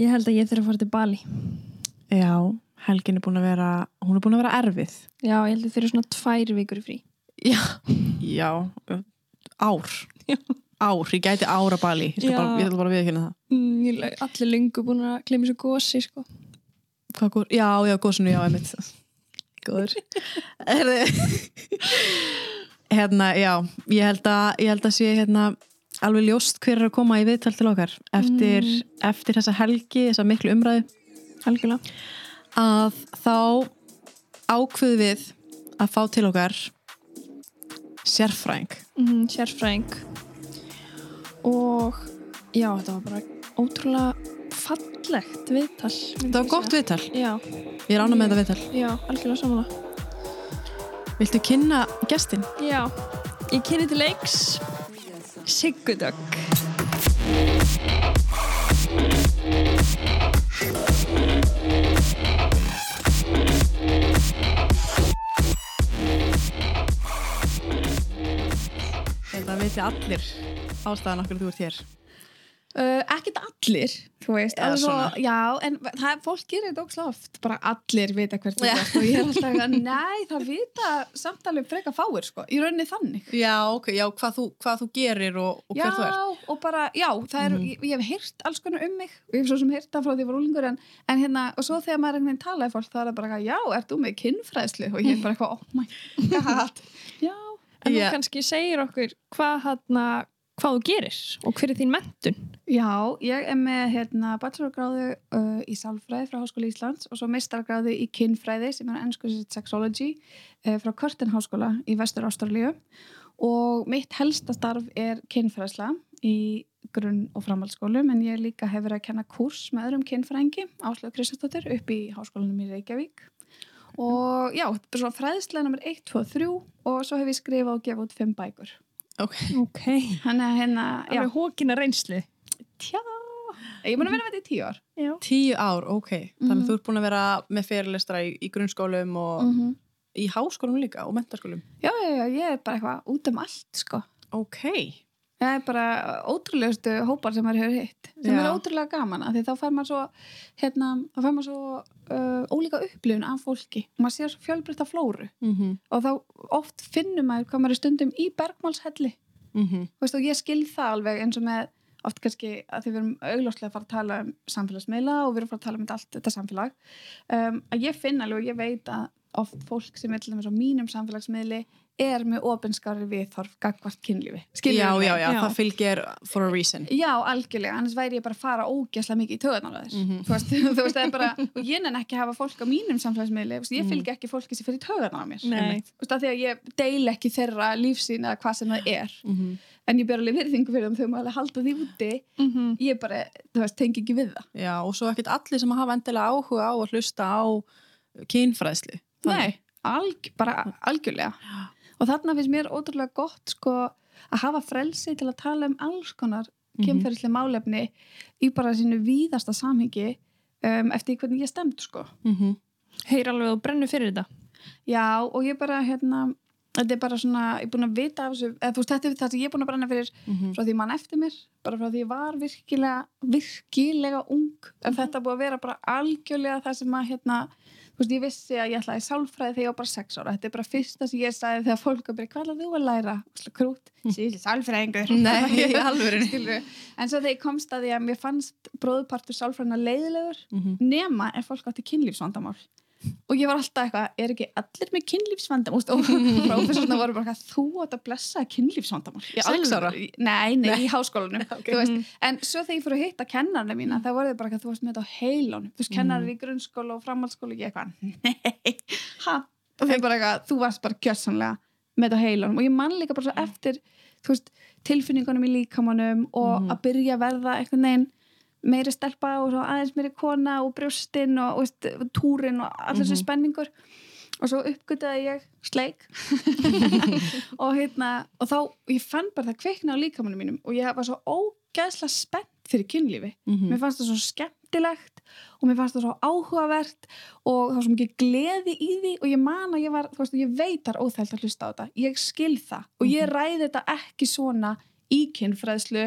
Ég held að ég þurfa að fara til Bali. Já, helgin er búin að vera, hún er búin að vera erfið. Já, ég held að þurfa svona tvær vikur í frí. Já. Já, ár. Ár, ég gæti ára bali. Ég, Já. ég ætla bara að viðkynna það. Mm, ég allir lengur búin að glemja svo gósi, sko. Hvað góð? Já, já, góðsunu, já, einmitt. Góður. Herði. hérna, já, ég held að, ég held að sé hérna alveg ljóst hver er að koma í viðtal til okkar eftir, eftir þessa helgi, þessa miklu umræðu Algjörlega. að þá ákveðu við að fá til okkar sérfræðing. Mm, sérfræðing. Og já, þetta var bara ótrúlega fallegt viðtal. Það var gott viðtal. Já, Ég er ánum með þetta viðtal. já, algjörlega samanlega. Viltu kynna gestin? Já, ég kynni til leiks Siggudögg. Að viti allir ástæðan okkur þú ert hér. Uh, ekkert allir, þú veist svo, já, en það, fólk gerir þetta ógst oft, bara allir vita hvert ert og ég er alltaf að, nei, það vita samtalið freka fáir, sko, í rauninni þannig. Já, ok, já, hvað þú, hvað þú gerir og, og hver þú ert. og bara, já, það er Mhm. ég, ég hef heyrt alls konar um mig og ég hef svo sem heyrt það frá því ég var úlingur en, en hérna, og svo þegar maður einhvern veginn talaði fólk þá er það bara, já, ert þú með kinnfræðslu og ég er bara eitthvað, oh my god. Já, En þú kannski segir okkur hvað, hana, hvað þú gerir og hver er þín mentun? Já, ég er með hérna, bachelorgráðu uh, í sálfræði frá Háskóla Íslands og svo meistargráðu í kynfræði sem er ennsku sexology uh, frá Curtin Háskóla í Vestur Ástralíu og mitt helsta starf er kynfræðsla í grunn- og framhaldsskólum en ég líka hefur að kenna kurs með öðrum kynfræðingi Áslögu Kristjánsdóttir upp í Háskólanum í Reykjavík. Og já, þetta er svona fræðslega nummer 1, 2 og 3 og svo hef ég skrifað og gefað út 5 bækur Ok. Ok. Þannig að hérna, Alveg hókina reynslu. tjá ég er búin að vera með þetta í 10 ár Já. Tíu ár, ok. Þannig Mhm. þú ert búin að vera með fyrirlestra í, í grunnskólum og -hmm. í háskólum líka og mentaskólum. Já, já, já, ég er bara eitthvað út um allt, sko. Ok. Það er bara ótrúlegustu hópar sem maður hefur hitt. Sem Já. er ótrúlega gaman, af því þá fær maður svo, hérna, þá fær maður svo uh, ólíka upplifun af fólki. Maður sér svo fjölbreytta flóru Mm -hmm. og þá oft finnur maður hvað maður er stundum í bergmálshelli. Mm Þú Veist, og ég skil það alveg eins og með oft kannski að því við erum augljóslega að fara að tala um samfélagsmiðla og við erum að fara að tala um allt þetta samfélag um, að ég finn alveg og ég veit að oft fólk sem er til dæmis á mínum samfélagsmiðli er með opinskári viðþorf gagvart kynlífi Skilurðu Já, já, já, Já. það fylgir for a reason. Já, algjörlega, annars væri ég bara að fara ógæslega mikið í á þess Mhm. þú, veist, þú veist, það er bara, og ég nenn ekki að hafa fólk á mínum samfélagsmiðli, þú veist, ég Mhm. fylgi ekki fólki sem fyrir töðunar á mér Nei. Þú veist, af því að ég deil ekki þeirra lífsýn eða hvað sem það er Mm -hmm. en ég ber alveg virðingu fyrir þau maður alveg halda því úti Mm -hmm. ég bara, þú veist, tengi ekki við það Já, og svo ekkert allir sem hafa endilega áhuga á að hlusta á kynfræðslu. Nei, alg, bara algjörlega og þarna finnst mér ótrúlega gott sko að hafa frelsi til að tala um alls konar Mhm. kemferðislega málefni í bara sínu víðasta samhengi um, eftir hvernig ég stemd sko Mm -hmm. Heyr alveg og brennu fyrir þetta. Já, og ég bara, hérna, þetta er bara svona, ég er búin að vita af þessu, eða þú veist, þetta er það sem ég er búin að brenna fyrir Mhm. frá því mann eftir mér, bara frá því ég var virkilega, virkilega ung, en þetta er búið að vera bara algjörlega það sem að, hérna, veist, ég vissi að ég ætlaði sálfræði þegar ég var bara sex ára, þetta er bara fyrsta sem ég sagði þegar fólk var bara, hvað ætlaði þú að læra? Krút, síðan sálfræðingur. En svo þegar ég komst að því að mér fannst bróðupartur sálfræðina leiðilegur, Mhm. nema ef fólk átti kynlífsvandamál og ég var alltaf eitthvað, er ekki allir með kynlífsvandamál? Og prófessorna voru bara eitthvað, þú átt að blessa kynlífsvandamál Sex ára? Nei, nei, í háskólanum Ok. þú veist, en svo þegar ég fór að hitta kennarna mína þá voru þau bara eitthvað, þú varst með þetta á heilunum. Þú veist, kennarar í grunnskóla og framhaldsskóla og ég eitthvað, nei, ha? Og þau bara eitthvað, þú varst bara kjössanlega með þetta á heilunum. Og ég man líka bara svo eftir þú veist, tilfinningunum í líkamannum og Mhm. að byrja að verða einhvern veginn meiri stelpa og svo aðeins meiri kona og brjóstinn og, og túrin og allir þessi Mhm. spenningur. Og svo uppgötaði ég sleik. Og hérna og þá, ég fann bara það kveikna á líkamannum mínum og ég var svo ógeðslega spennt fyrir kynlífi. Mhm. mér fannst það svo skemmtilegt og mér fannst það svo áhugavert og var svo mikið gleði í því og ég man að ég var, þú veist, ég veit það er óþælt að hlusta á þetta. Ég skil það og ég ræði þetta ekki svona í kynfræðslu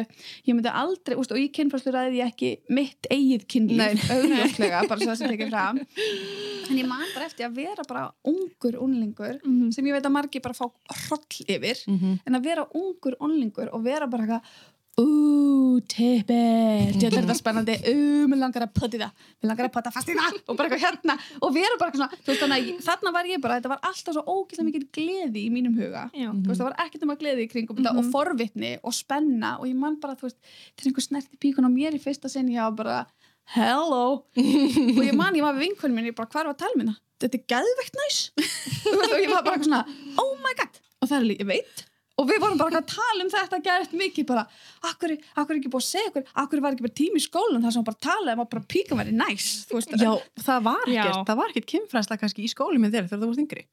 ég myndi aldrei, úst, og í kynfræðslu ræði ég ekki mitt eigið kynlíf auðvitað, bara svo það sem tekið fram en ég man bara eftir að vera bara ungur unlingur Mhm. sem ég veit að margir bara fá hroll yfir Mhm. en að vera ungur unlingur og vera bara eitthvað Ú, tippið, þetta er þetta spennandi. Ú, mér langar að í það. Mér langar að putta fast í það. Og bara eitthvað hérna. Og vera bara eitthvað svona Þú veist þannig þarna var ég bara Þetta var alltaf svo ógæslega mikið gleði í mínum huga. Já. Þú veist, það var ekkert um að gleði í kringum þetta og forvitni og spenna og ég man bara, þú veist, til einhver snerti píkun á mér í fyrsta sinn, ég var bara hello, og ég man, ég var við vinkunum minni, bara, hvað að tala minna? Þetta er geðveikt næs. Og ég var bara eitthvað svona, oh my god. Og það er líka, veit og við vorum bara að tala um þetta gerðist mikið bara, akkur, akkur ekki búið að segja okkur akkur var ekki bara tími í skólan þar sem hann bara talaði um að bara píkan væri næs þú veist, Já, það var ekkert, það var ekkert kynfræðsla kannski í skóli með þér þegar þú varst yngri.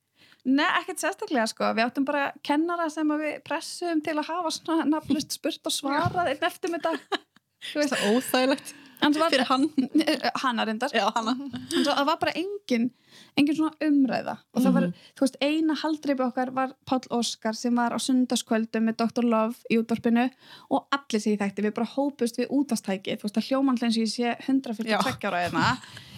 Nei, ekkert sérstaklega sko, við áttum bara kennara sem við pressum til að hafa svona nafnlust spurt og svarað einn eftir með dag Það er óþægilegt var fyrir hann. hana reyndar. Já, hana. en svo það var bara engin engin svona umræða. Og það var, þú veist, eina haldreipi okkar var Páll Óskar sem var á sundarskvöldu með Dr. Love í útvarpinu og allir sem ég þekkti, við bara hópust við útastæki, þú veist, það hljómanlega eins og ég sé 142 ára eða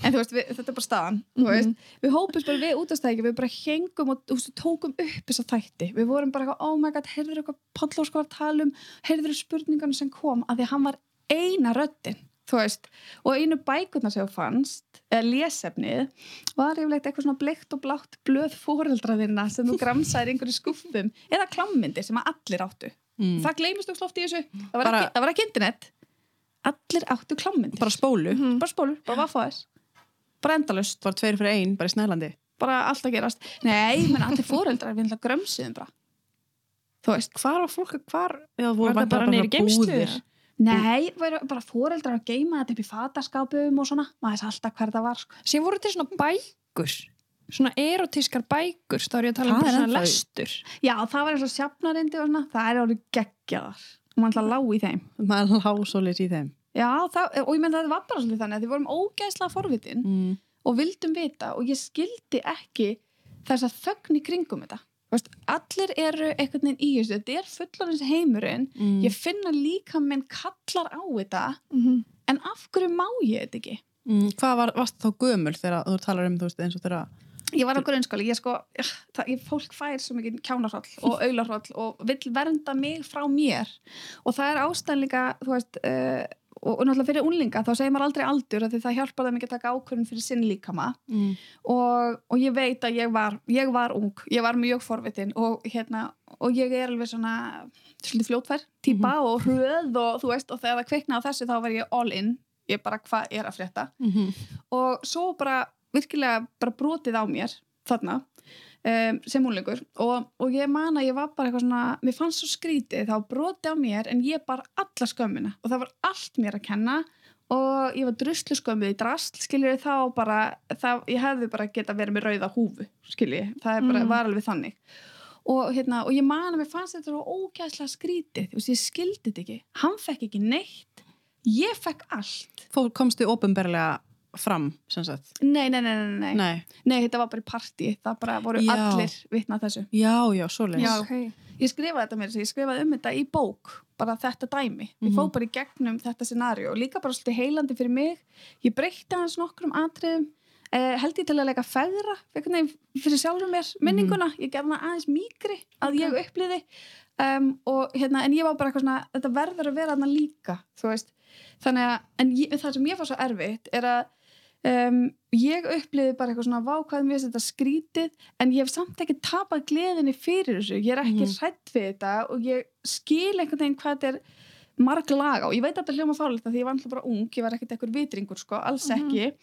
en þú veist, við, þetta er bara staðan, þú veist. Við hópust bara við útastæki, við bara hengum og þú veist, tókum upp þessa þætti. Við vorum bara eitthvað, oh my god, heyrður eitthvað Páll Óskar var að tala um, heyrður spurningarna sem kom, að því hann var eina röddin þú veist, og einu bækurna sem þú fannst, eða lesefnið var yfirleitt eitthvað svona bleikt og blátt blöð fóreldraðina sem þú gramsaðir einhverju skuffum, eða klammindir sem að allir áttu, Mm. það gleymist þú slóft í þessu, það var, Bara- ekki, það var ekki internet allir áttu klammindir Bara spólu. bara spólur, bara vaffaðis bara endalust, Bara tveir fyrir ein, bara í Snælandi. bara allt að gerast nei, menn allir fóreldrar við grömsuðum bara þú veist, Hvar var fólk, hvar? Já, Var voru það bara geymslu? búðir. Nei, væru bara fóreldrar að geima þetta upp í fataskápum og svona. Maður þess alltaf hver það var sko. Síðan voru til svona bækur. Svona erotískar bækur þá er ég að tala um Það bara svona í- lestur. Já, það var eins og sjafnarindi og svona. Það er árið geggjaðar og maður að lág í þeim. Maður lá svo lit í þeim. já, það, og ég menn það var bara svolítið þannig að þið vorum ógæslega forvitin Mm. og vildum vita og ég skildi ekki þess að þögn í kringum þetta Veist, allir eru einhvern veginn í þessu. Þetta er fullanins heimurinn. Mm. ég finna líka minn kallar á þetta. Mm en af hverju má ég þetta ekki? Mm. Hvað var, varst þá gömul þegar þú talar um, þú veist, eins og þegar ég var á grunnskóli, ég sko það, ég, fólk fær svo mikið kjánarhroll og aularhroll og vill vernda mig frá mér. Og það er ástæðan líka þú veist uh, og, og náttúrulega fyrir unlinga þá segir maður aldrei aldur því það hjálpar þeim ekki að taka ákvörðun fyrir sinn líkama. Mm. og, og ég veit að ég var, ég var ung, ég var mjög forvitin og, hérna, og ég er alveg svona fljótfær típa og hröð og þú veist og þegar það kveikna á þessu þá var ég all in. Ég bara hvað er að frétta? Mm og svo bara virkilega bara brotið á mér þarna um, sem úrlingur og, og ég man að ég var bara eitthvað svona mér fannst svo skrítið þá brotið á mér en ég bara alla skömmina. Og það var allt mér að kenna og ég var druslu skömmið í drast skiljið þá bara það, ég hefði bara geta verið með rauða húfu skiljið, það bara, Mm. var alveg þannig. Og, hérna, og ég man að mér fannst þetta svo ógæslega skrítið, ég skildi þetta ekki. Hann fekk ekki neitt. Ég fekk allt. Fór, komstu ofinberlega fram, sem sagt. nei, nei, nei, nei, nei. Nei. Nei, þetta var bara í partí, það bara voru Já. allir vitna að þessu. Já, já, svoleiðis. Já. okay. Ég skrifaði þetta mér, ég skrifaði um þetta í bók, bara þetta dæmi. Ég Mhm. fóð bara í gegnum þetta scenario og líka bara svolítið heilandi fyrir mig. Ég breytti hans nokkrum atriðum, eh, held ég til að leika veginn fyrir sjálfur mér minninguna. Ég gerði hana aðeins mýkri að ég upplýði. Um, og hérna, en ég var bara eitthvað svona, þetta verður að vera hana líka, þú veist. Þannig að, en ég, það sem ég fór svo erfitt er að um, ég upplýði bara eitthvað svona vákvæðum við þetta skrítið en ég hef samt ekki tapað gleðinni fyrir þessu ég er ekki Mhm. hrætt við þetta og ég skil einhvern veginn hvað þetta er marg laga og ég veit að þetta hljóma fárlegt að því ég var alltaf bara ung, ég var ekkert eitthvað vitringur sko, alls Mhm. ekki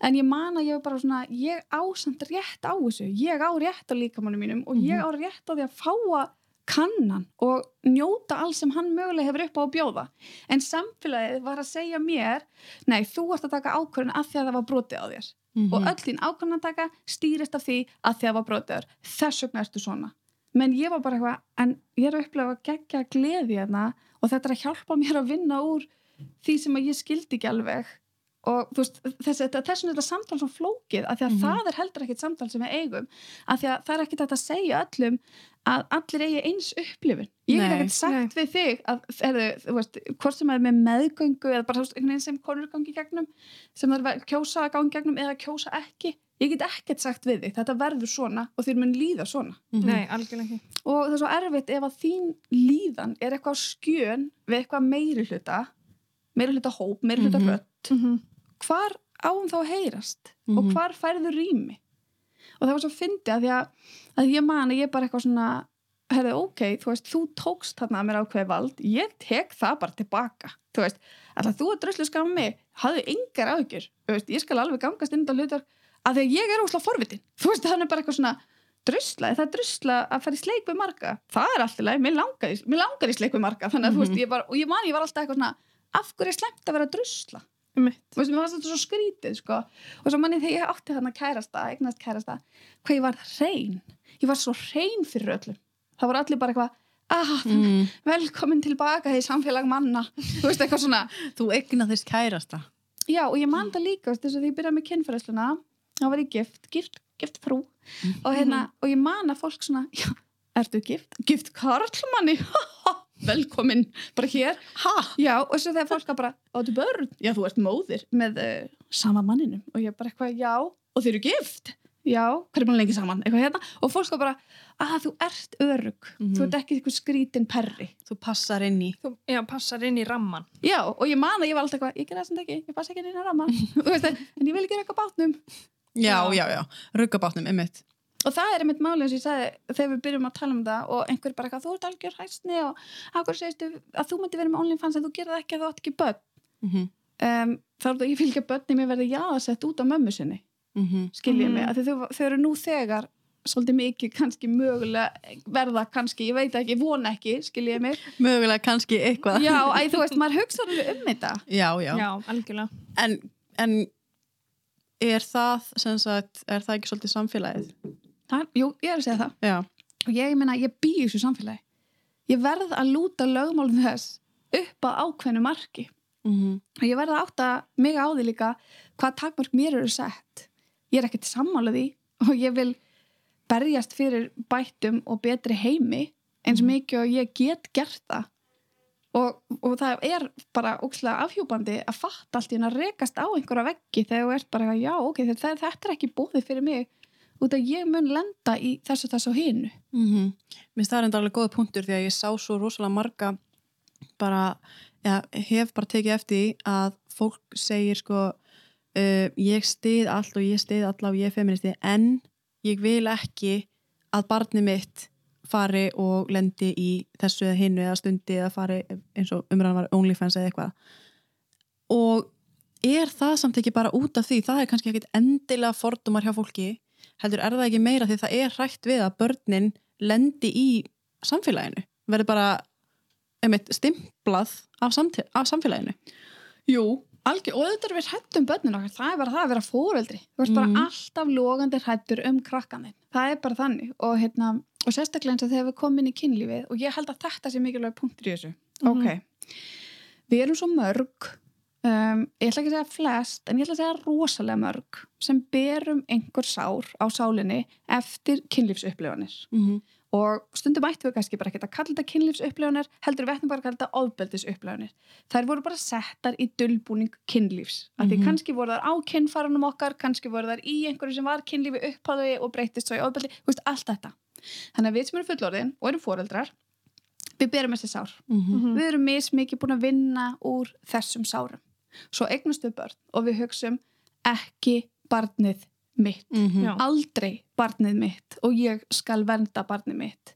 en ég man að ég var bara svona, ég á samt rétt á þessu, ég á rétt á líkamannum mínum og ég Mhm. á rétt á því að fá að kannan og njóta alls sem hann mögulega hefur upp á að bjóða. En samfélagið var að segja mér nei, þú ert að taka ákvörðin af því að það var brotið á þér. Mhm. og öll þín ákvörðinataka stýrist af því að því að það var brotið á þér. Þess vegna ertu svona. Menn ég var bara eitthvað, en ég er að upplega að gegja gleði hérna og þetta er að hjálpa mér að vinna úr því sem að ég skildi ekki alveg og þú veist, þess, þetta, þessum er þetta samtal svo flókið að því að Mhm. það er heldur ekkit samtal sem við eigum að því að það er ekkit hægt að segja öllum að allir eigi eins upplifun ég Nei. hef ekkert sagt við þig að, er, þú veist, hvort sem er með meðgöngu eða bara einhvern veginn sem konur gangi gegnum sem það er að kjósa að gangi gegnum eða kjósa ekki ég get ekkert sagt við þig, þetta verður svona og þér mun líða svona Mhm. Nei, algjörlega ekki. og það er svo erfitt ef að þín líðan er eitthvað skjön við eitthvað meiri hluta meiri hluta hóp, meiri hluta Mhm. rödd Mm -hmm. Hvar áum þá heyrast? Og Mhm. hvar færðu rými? Og það var svo fyndið að að, að ég man að ég bara eitthvað svona herði ok, þú veist, þú tókst þarna að mér ákveði vald, ég tek það bara tilbaka, þú veist, alltaf þú er druslu skam mig, hafðu yngar áhyggjur. Ég skal alveg gangast inn á hlutar að því að ég er ósláð forvitin. Þú veist, þannig bara eitthvað svona drusla, það er drusla að fara í sleik við marga? Það er alltaf leið, mér langar, mér langar í sleik við marga þannig að þú veist, ég bara, og ég man, ég var alltaf eitthvað svona af hverju er slemt að vera. Þú veist, mér fannst þetta svo skrítið sko. og svo manni þegar ég átti þarna kærasta eignast kærasta, hvað ég var hrein. Ég var svo hrein fyrir öllum það voru allir bara eitthvað ah, Mm. velkomin tilbaka í samfélag manna. Þú veist, eitthvað svona. Þú eignaðist kærasta. Já, og ég man það líka, þess að því ég byrjaði með kynfæræsluna þá var ég gift, gift, gift frú. Og hérna, og ég man að fólk svona já, ertu gift? gift karlmanni velkomin, bara hér Ha? Já, og svo þegar fólk að bara, áttu börn? Já, þú ert móðir með uh, sama manninum og ég bara eitthvað, já, og þeir eru gift? Já, hvað er búin lengi saman? Eitthvað hérna, og fólk að bara, að þú ert örug, Mhm. þú ert ekki eitthvað skrítin perri. Þú passar inn í Þú já, passar inn í ramman. Já, og ég man að ég var alltaf eitthvað, ég gerði það sem ekki, ég passa ekki inn í ramma, þú veist, en ég vil ekki reyka bátnum. Já, Já. já, já, ruggabátnum, einmitt Og það er einmitt máli eins og ég sagði þegar við byrjum að tala um það og einhver bara eitthvað, þú ert algjör hæsni og akkur segistu að þú myndi vera með OnlyFans en þú gerir það ekki að þú átt ekki börn. mm -hmm. Um, þá er þetta að ég fylgja börni mér verði jáðasett út á mömmu sinni. skiljið Mhm. mig, af því þau, þau eru nú þegar svolítið mikið kannski mögulega verða kannski, ég veit ekki, vona ekki skiljið mig, Mögulega kannski eitthvað já, æ, þú veist, maður hugsa alveg um þetta, já, já. Já, algjörlega. En, en er það sem sagt, er það ekki svolítið samfélagið? Það, jú, ég er að segja það. Já, og ég meina, ég bý í þessu samfélagi. Ég verð að lúta lögmálum þess upp á ákveðnu marki. Mm og ég verð að átta mig á því líka hvað takmörk mér eru sett. Ég er ekkert sammála því og ég vil berjast fyrir bættum og betri heimi eins mikið og ég get gert það. Og, og það er bara ókslega afhjúbandi að fatta allt í henn að rekast á einhverja veggi þegar þú ert bara já ok, þetta, þetta er ekki búðið fyrir mig út að ég mun lenda í þessu þessu og hinu. -hmm. Mér finnst það enda alveg góða punktur því að ég sá svo rosalega marga bara, ja, hef bara tekið eftir að fólk segir sko uh, ég stið allt og ég stið alla og ég er feministi en ég vil ekki að barni mitt fari og lendi í þessu eða hinnu eða stundi eða fari eins og umræðan var OnlyFans eða eitthvað. Og er það samt ekki bara út af því? Það er kannski ekkit endilega fordumar hjá fólki heldur er það ekki meira því það er hrætt við að börnin lendi í samfélaginu verður bara einmitt, stimplað af, af samfélaginu. Jú, algjör, og þetta er við hrættum börnin okkar, það er bara það að vera fóreldri þú ert bara Mhm. alltaf logandi hrættur um krakkaninn, það er bara þannig og, hérna, og sérstaklega eins og þegar við komum inn í kynlífið og ég held að þetta sé mikilvæg punktur í þessu. Mhm. ok, við erum svo mörg um, ég ætla ekki að segja flest en ég ætla að segja rosalega mörg sem berum einhver sár á sálinni eftir kynlífsupplifanir mm -hmm. og stundum ættum við kannski bara ekki að kalla þetta kynlífsupplifanir heldur við ættum bara að kalla þetta ofbeldisupplifanir þær voru bara settar í dullbúning kynlífs af því Mhm. kannski voru þær á kynfærunum okkar kannski voru þær í einhverju sem var kynlífi uppháðu og breytist svo í ofbeldi þú veist, allt þetta þannig að við sem erum fullorðin og erum foreldrar við berum þessi sár Mhm. við erum mismikið búin að vinna úr þessum sárum svo eignustu börn og við hugsum ekki barnið mitt. Já. aldrei barnið mitt og ég skal vernda barnið mitt.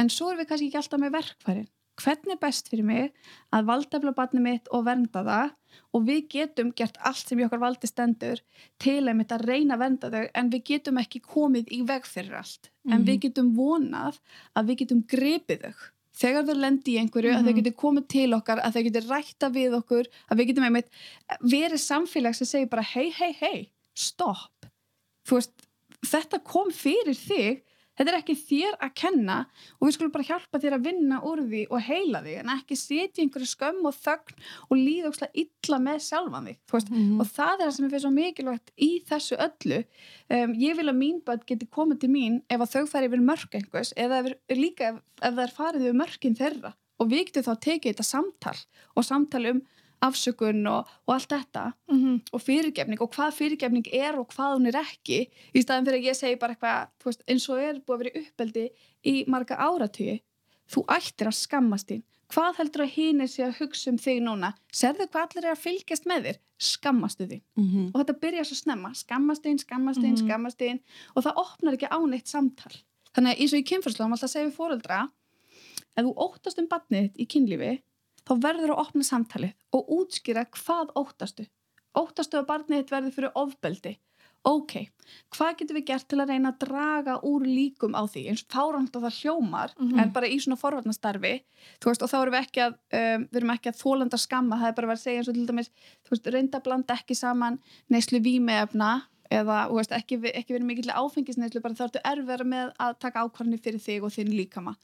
En svo erum við kannski ekki alltaf með verkfærin. Hvernig er best fyrir mig að valdefla barnið mitt og vernda það? Og við getum gert allt sem í okkar valdi stendur til að mitt að reyna að vernda þau en við getum ekki komið í veg fyrir allt. En Mhm. við getum vonað að við getum grepið þau þegar þau lendi í einhverju að þau Mhm. getur komið til okkar að þau getur rætta við okkur að við getum einmitt verið samfélag sem segir bara hei hei hei stopp þú veist, þetta kom fyrir þig þetta er ekki þér að kenna og við skulum bara hjálpa þér að vinna úr því og heila þig en ekki setja einhverju skömm og þögn og líða ókslega illa með sjálfan þú veist, Mhm. og það er það sem er fyrir svo mikilvægt í þessu öllu. Um, ég vil að mín börn geti komið til mín ef að þau fari yfir mörk einhvers eða ef, líka ef, ef það er farið yfir mörkin þeirra. Og við getum þá tekið þetta samtal og samtal um afsökun og, og allt þetta Mhm. og fyrirgefning og hvað fyrirgefning er og hvað hún er ekki. Í staðin fyrir að ég segi bara eitthvað veist, eins og er búið að vera uppeldi í marga áratugi þú ættir að skammast þín. Hvað heldur að hínir sé að hugsa um þig núna? Serðu hvað allir er að fylgjast með þér? Skammastu þín. Mhm. og þetta byrja svo snemma. Skammast þín, skammast þín, Mhm. skammast þín. Og það opnar ekki á neitt samtal. Þannig að eins og í kynfyrslu alltaf segja við fóreldra ef þú óttast um barnið þitt í kynlífi þá verður að opna samtalið og útskýra hvað óttastu. Óttastu að barnið þitt verður fyrir ofbeldi. Ok, hvað getum við gert til að reyna að draga úr líkum á því? Eins fárangt að það hljómar Mhm. en bara í svona forvarnastarfi veist, og þá erum við ekki að um, við erum ekki að þólanda skamma, það er bara að vera að segja eins og til dæmis, þú veist, reynda að blanda ekki saman neyslu vímeefna eða, veist, ekki, ekki verið mikill áfengisneyslu, bara þá ertu erfvera með að taka ákvarðinni fyrir þig og þinn líkama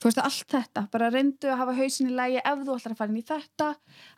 þú veist, allt þetta, bara reyndu að hafa hausin í lægi ef þú ætlar að fara inn í þetta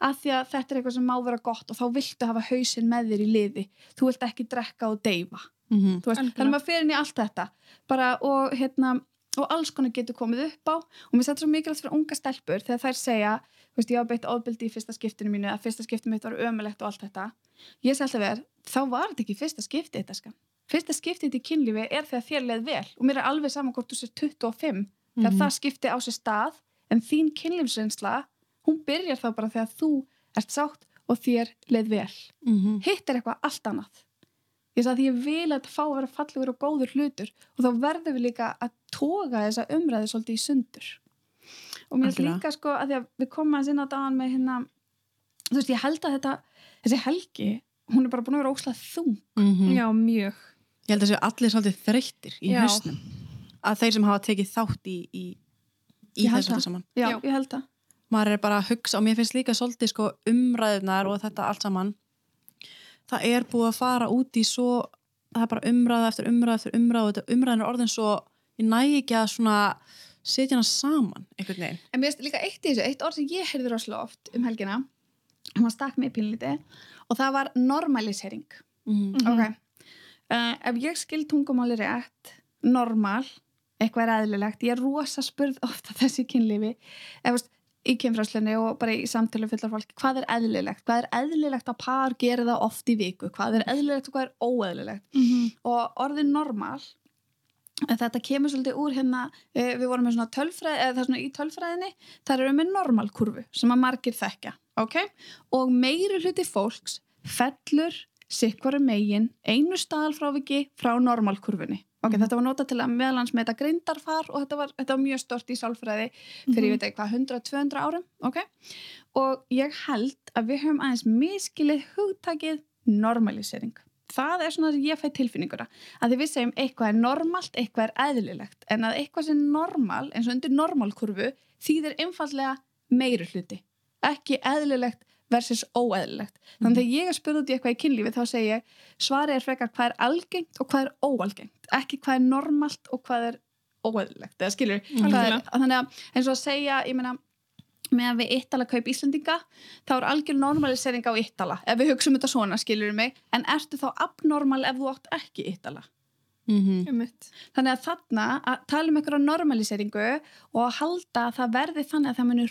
af því að þetta er eitthvað sem má vera gott og þá viltu hafa hausin með þér í liði. Þú vilt ekki drekka og deyfa. Mhm. Þú veist, þannig að maður fer inn í allt þetta. Bara og hérna og alls konar getur komið upp á. Og mér settur svo mikilvægt fyrir unga stelpur þegar þær segja þú veist, ég hafa beitt ofbeldi í fyrsta skiptinu mínu eða fyrsta skiptinu mitt var ömulegt og allt þetta. Ég segi alltaf verð, þá var þetta ekki fyrsta skiptið þetta fyrsta skiptið í kynlífi er þegar þér leið vel. Og mér er alveg saman hvort þú sér 25 þegar Mhm. það skipti á sér stað en þín kynlífsreynsla hún byrjar þá bara þegar þú ert sátt og þér leið vel Mhm. hitt er eitthvað allt annað ég sagði að ég vil að fá að vera fallegur og góður hlutur og þá verðum við líka að toga þessa umræði svolítið í sundur og mér Algjörlega. líka sko að því að við komum að sinna á dagan með hérna þú veist ég held að þetta þessi helgi, hún er bara búin að vera óslega þung Mhm. Já, mjög. Ég held að séu allir svolítið þreyttir í hausnum að þeir sem hafa tekið þátt í, í, í þessu öllu saman já, Já. ég held að maður er bara að hugsa og mér finnst líka svolítið sko umræðunar og þetta allt saman það er búið að fara út í svo það er bara umræða eftir umræða eftir umræða og þetta umræðin er orðin svo ég næ ekki að svona setja hana saman einhvern veginn en mér finnst líka eitt í þessu, eitt orð sem ég heyrði rosalega oft um helgina hann var stakk mig pínliti og það var normalisering mm. Mhm. Ok. Uh, ef ég skil tungumáli rétt, normal, eitthvað er eðlilegt, ég er rosa spurð ofta þessi kynlífi, ef veist, í kynfræslunni og bara í samtölu fullar fólki, hvað er eðlilegt? Hvað er eðlilegt að par gera það oft í viku? Hvað er eðlilegt og hvað er óeðlilegt? Mhm. Og orðin normal, eh, þetta kemur svolítið úr hérna, eh, við vorum með svona tölfræði, eða svona í tölfræðinni, þar eru við með normalkurvu sem að margir þekkja, ok? Og meiri hluti fólks fellur sikkvaru megin einu staðalfráviki frá normalkurfunni. Ok, Mhm. þetta var notað til að meðalans með þetta grindarfar og þetta var, þetta var mjög stort í sálfræði fyrir ég veit ekki hvað, 100-200 árum, ok? Og ég held að við höfum aðeins miskilið hugtakið normalisering. Það er svona að ég fæ tilfinninguna að því við segjum eitthvað er normalt, eitthvað er eðlilegt en að eitthvað sem normal, eins og undir normalkurfu þýðir einfallega meiri hluti ekki eðlilegt versus óeðlilegt. Þannig að þegar ég er spurð út í eitthvað í kynlífi þá segi ég svarið er frekar hvað er algengt og hvað er óalgengt ekki hvað er normalt og hvað er óeðlilegt, eða skilur hvað er, þannig að eins og að segja, ég meina með að við Ítala kaup Íslandinga þá er algjör normalisering á Ítala ef við hugsaum þetta svona, skilur mig. En ertu þá abnormal ef þú átt ekki Ítala Mm Einmitt. þannig að þarna að tala um einhverja normaliseringu og að halda að það verði þannig að það muni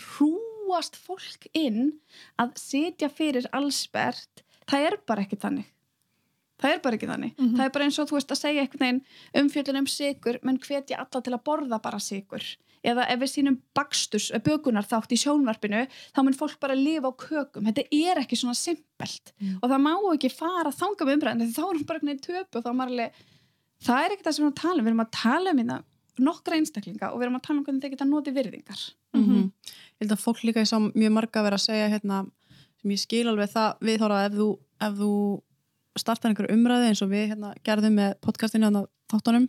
hrúast fólk inn að sitja fyrir allsbert, það er bara ekki þannig. Það er bara ekki þannig. Mhm. það er bara eins og þú veist að segja einhvern veginn umfjöldun um sigur, menn hvetja alla til að borða bara sigur eða ef við sínum baksturs, bökunar þátt í sjónvarpinu þá mun fólk bara lifa á kökum. Þetta er ekki svona simpelt. Mm. og það má ekki fara þanga með umræðinu þá er hún bara einhvern veginn töpu og þá er alveg það er ekki það sem við erum að tala um, við erum að tala um hérna nokkra einstaklinga og við erum að tala um hvernig þeir geta notið virðingar. -hmm. Ég held að fólk líka ég sá mjög marga vera að segja hérna, sem ég skil alveg það við þóra ef þú, ef þú startar einhverju umræði eins og við hérna, gerðum með podcastinu hérna þáttunum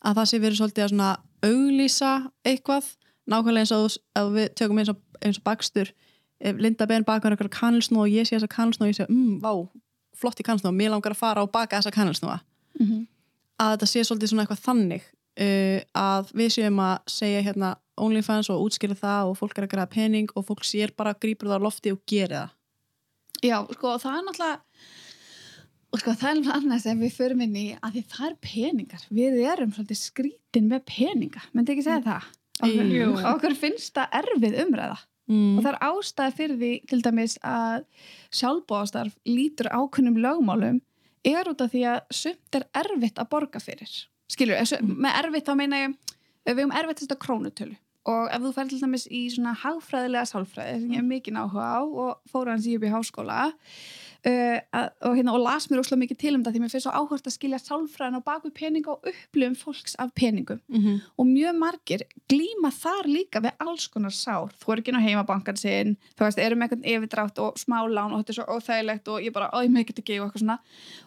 að það sé verið svolítið að svona auglýsa eitthvað nákvæmlega eins og ef við tökum eins og, eins og bakstur ef Linda Ben bakar einhverja kanilsnú og ég sé þessa kanilsnú og ég sé, mm, vá, flott í kanilsnú mér langar að fara og baka þessa kanilsnúa mm -hmm. að þetta sé svolítið svona eitthvað þannig uh, að við séum að segja hérna OnlyFans og útskýra það og fólk er að græða pening og fólk sér bara grípur það á lofti og gerir það Já, sko, það er náttúrulega og sko, það er náttúrulega annað sem við förum inn í að því það er peningar við erum svolítið skrítin með peninga myndi ekki segja það? Okkur, Jú. okkur finnst það erfið umræða mm. og það er ástæði fyrir því til dæmis að sjálfbóðastarf lítur ákunnum lögmálum er út af því að sumt er erfitt að borga fyrir skilur, mm. með erfitt þá meina ég við hefum erfitt þetta krónutölu og ef þú fær til dæmis í svona hagfræðilega sálfræði sem ég hef mikið áhuga á og fór hans í upp í háskóla uh, að, og, hérna, og las mér óslega mikið til um það því mér finnst svo áhört að skilja sálfræðin á baku peninga og upplifum fólks af peningum. Mm og mjög margir glíma þar líka við alls konar sár. Þú er ekki ná heimabankan sinn þú veist, eru með eitthvað yfirdrátt og smá lán og þetta er svo óþægilegt og ég bara, ó, ég með ekki ekki og eitthvað svona.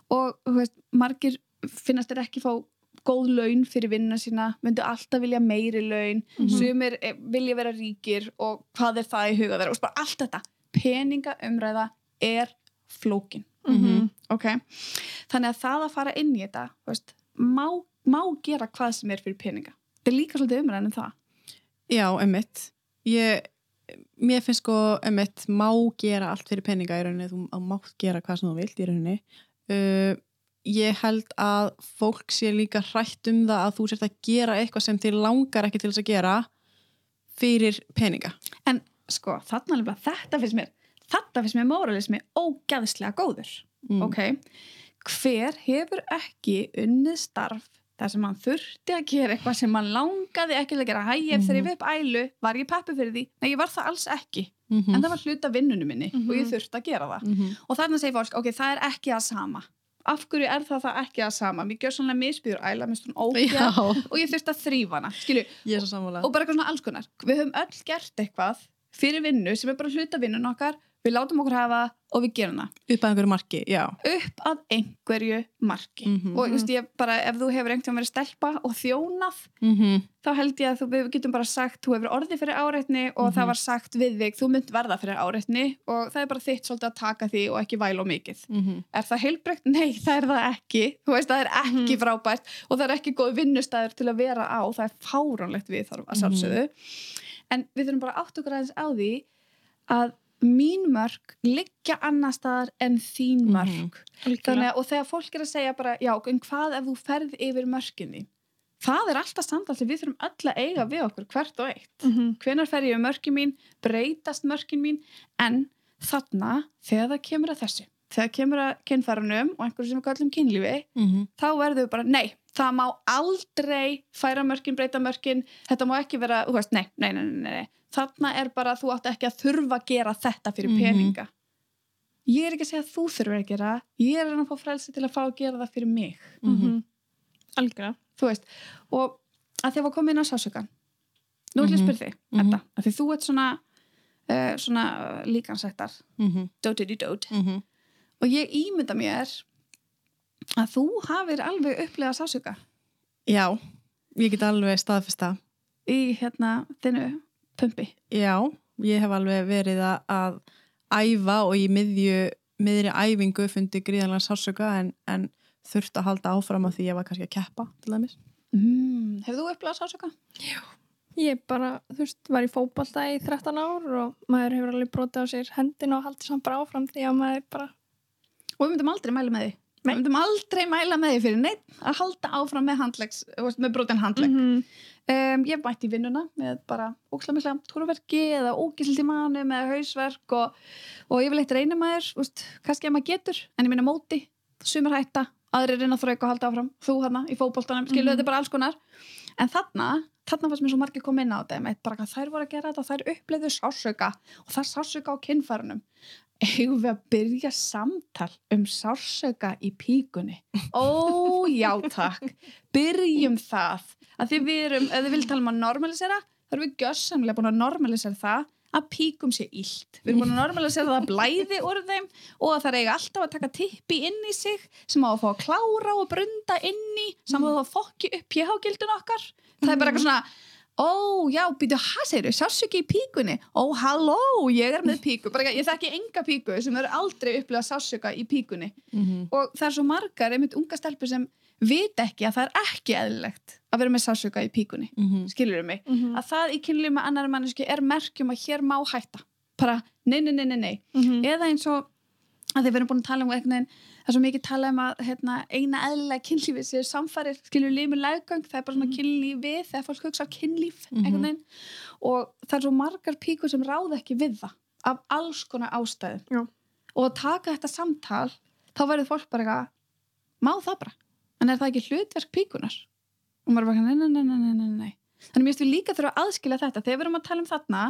Og veist, margir finnast þér ekki fá góð laun fyrir vinnuna sína, myndu alltaf vilja meiri laun, Mhm. sumir eh, vilja vera ríkir og hvað er það í huga þeirra og svo bara allt þetta, peningaumræða er flókin. Mhm. ok, þannig að það að fara inn í þetta þú veist, má, má gera hvað sem er fyrir peninga. Þetta er líka svolítið umræðan um það. Já, emmitt ég, mér finnst sko emmitt má gera allt fyrir peninga í rauninni þú þú mátt gera hvað sem þú vilt í rauninni. Uh, ég held að fólk sé líka hrætt um það að þú sért að gera eitthvað sem þið langar ekki til þess að gera fyrir peninga. En sko, þarna alveg þetta finnst mér þetta finnst mér moralismi ógæðslega góður. Mm. ok, hver hefur ekki unnið starf þar sem hann þurfti að gera eitthvað sem hann langaði ekki til að gera? Hæ, ef þegar ég við upp ælu, var ég peppi fyrir því? Nei, ég var það alls ekki, mm en það var hluta vinnunum minni Mhm. og ég þurfti að gera það. -hmm. og þarna segir fólk, ok, það er ekki að sama af hverju er það það ekki að sama? Mér gjör sannlega misbyrður æla, mér stund ógeð Já, og ég þurfti að þrýfa hana, og bara eitthvað svona alls konar. Við höfum öll gert eitthvað fyrir vinnu sem er bara hluta vinnun okkar við látum okkur hafa og við gerum það upp að einhverju marki, já upp að einhverju marki Mhm. og just, ég bara, ef þú hefur einhvern veginn verið stelpa og þjónað mm -hmm. þá held ég að þú, við getum bara sagt þú hefur orðið fyrir áreitni og Mhm. það var sagt við þig, þú mynd verða fyrir áreitni og það er bara þitt svolítið að taka því og ekki væla og mikið Mhm. er það heilbreykt? Nei, það er það ekki þú veist, það er ekki Mhm. frábært og það er ekki góð vinnustæður til að vera á það er fáránlegt viðþorf að Mhm. sjálfsögðu en við þurfum bara átt okkur aðeins á því að mín mörg liggja annar staðar en þín mörg Þannig, að- og þegar fólk er að segja bara já, en hvað ef þú ferð yfir mörginni það er alltaf samtal sem við þurfum öll að eiga við okkur hvert og eitt. Mhm. hvenar fer ég um mörkin mín, breytast mörkin mín, en þarna þegar það kemur að þessu þegar kemur að kynfærunum og einhverju sem við kallum kynlífi, Mhm. þá verður við bara nei, það má aldrei færa mörkin, breyta mörkin, þetta má ekki vera þú veist, nei, nei, nei, nei, þarna er bara þú átt ekki að þurfa að gera þetta fyrir Mhm. peninga ég er ekki að segja að þú þurfur að gera ég er að að fá frelsi til að fá að gera það fyrir mig Mhm. Algjörlega. þú veist, og að því að var komið inn á sásugan nú ætlum ég að Mhm. spyrja þig, Mhm. Edda að því þú ert svona uh, svona líkansættar Mhm. dótið í dót Mhm. Og ég ímynda mér að þú hafir alveg upplegað sásuga Já, ég get alveg staðfesta í hérna þinnu pumpi Já, ég hef alveg verið að, að æfa og í miðju, miðri æfingu fundi gríðanlega sársöka en, en þurft að halda áfram af því ég var kannski að keppa til dæmis. mm. hefur þú upplegað sásuga? Ég bara, þú veist, var í fótbolta í 13 ár og maður hefur alveg brotið á sér hendina og haldið samt bara áfram því að maður bara, og við myndum aldrei mæla með því. Við myndum aldrei mæla með því fyrir neitt að halda áfram með með brotin handlegg. Mhm. um, ég mætti vinnuna með bara ókslamikla túruverki eða ógisildi manu með hausverk og, og ég vil eitt reyna maður úst, kannski að maður getur, en ég minna móti sumir hætta, aðrir reyna að þrauka og halda áfram. Þú hana í fótboltanum, skilu Mhm. þetta er bara alls konar. En þarna, þarna fannst mér svo margir koma inn á þetta þær voru að gera þetta þær uppleiðu sársöka og það er sársöka á kinnfærunum eigum við að byrja samtal um sársöka í píkunni? Ó já takk. Byrjum það. Að því við erum, ef þið vil tala um að normalisera þá erum við gjössamlega búin að normalisera það að píkum sé illt. Við erum búin að normalisera það að blæði úr þeim og að það eiga alltaf að taka tippi inn í sig sem á að fá að klára og brunda inn í saman að fokki upp pH-gildun okkar. Það er bara eitthvað svona ó, já, býtu, hvað segir sástu ekki í píkunni? Ó, halló, ég er með píku bara, ég þekki enga píku sem eru aldrei upplega sásuka í píkunni Mhm. og það er svo margar, einmitt unga stelpur sem vit ekki að það er ekki eðlilegt að vera með sásuka í píkunni Mhm. skilur mig, Mhm. að það í kynlíf með annari manneski er merkjum að hér má hætta bara, nei, nei, nei, nei, nei Mhm. eða eins og að þið verðum búin að tala um eitthvað það er svo mikið tala um að hérna, eina eðlilega kynlífi séu samfærir skilur líf með leggöng, það er bara svona kynlíf við þegar fólk hugsa á kynlíf Mhm. einhvern veginn og það er svo margar píkur sem ráða ekki við það af alls konar ástæðum Já. og að taka þetta samtal þá verður fólk bara eitthvað má það bara, en er það ekki hlutverk píkunar og maður er bara nei, nei, nei, nei, nei, nei, nei. þannig mér finnst við líka þurfa að aðskilja þetta þegar við erum að tala um þarna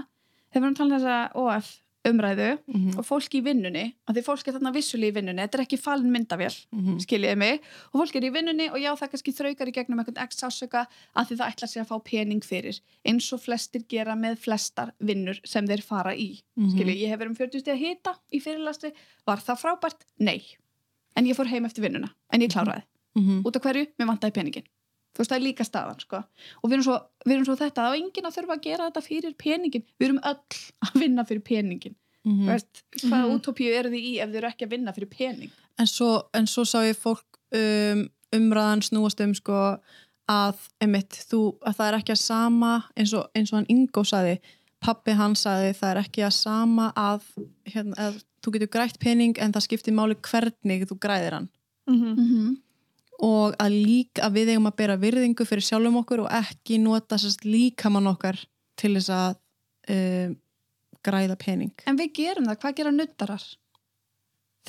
þegar við erum að tala um þessa OF umræðu Mhm. og fólk í vinnunni að því fólk er þarna vissulega í vinnunni, þetta er ekki falin myndavél Mhm. skiljiði mig, og fólk er í vinnunni og já það kannski þraukar í gegnum einhvern x ásöka að því það ætla sér að fá pening fyrir eins og flestir gera með flestar vinnur sem þeir fara í Mhm. skiljiði, ég hef verið um 40 stíð að hita í fyrirlasti, var það frábært? Nei, en ég fór heim eftir vinnuna en ég kláraði, Mhm. út af hverju? Mér vantaði peningin þú veist það er líka staðan sko. og við erum, svo, við erum svo þetta, það er enginn að þurfa að gera þetta fyrir peningin, við erum öll að vinna fyrir peningin Mhm. Veist, hvaða Mhm. útópíu eru þið í ef þið eru ekki að vinna fyrir pening en, svo, en svo sá ég fólk um, umræðan snúast um sko að, einmitt, þú, að það er ekki að sama eins og, eins og hann Ingo saði pappi hann saði það er ekki að sama að, hérna, að þú getur grætt pening en það skiptir máli hvernig þú græðir hann Mhm. -hmm. Og að líka að við eigum að bera virðingu fyrir sjálfum okkur og ekki nota sérst líkamann okkar til þess að um, græða pening. En við gerum það, hvað gera nuttarar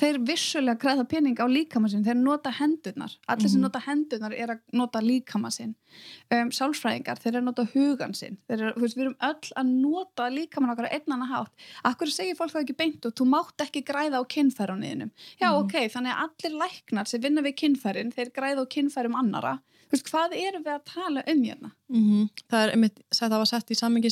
þeir vissulega græða pening á líkama sinn, þeir nota hendurnar. Allir sem Mhm. nota hendurnar er að nota líkama sinn. Um, sálfræðingar, þeir eru að nota hugan sinn. Þeir eru, þú veist, við erum öll að nota líkamann okkar á einn annan hátt. Akkur segir fólk það ekki beint og þú mátt ekki græða á kynfærunniðinum já Mhm. ok, þannig að allir læknar sem vinna við kynfærin, þeir græða á kynfærum annara þú veist, hvað erum við að tala um hérna? Mm það er einmitt, það var sett í sammingi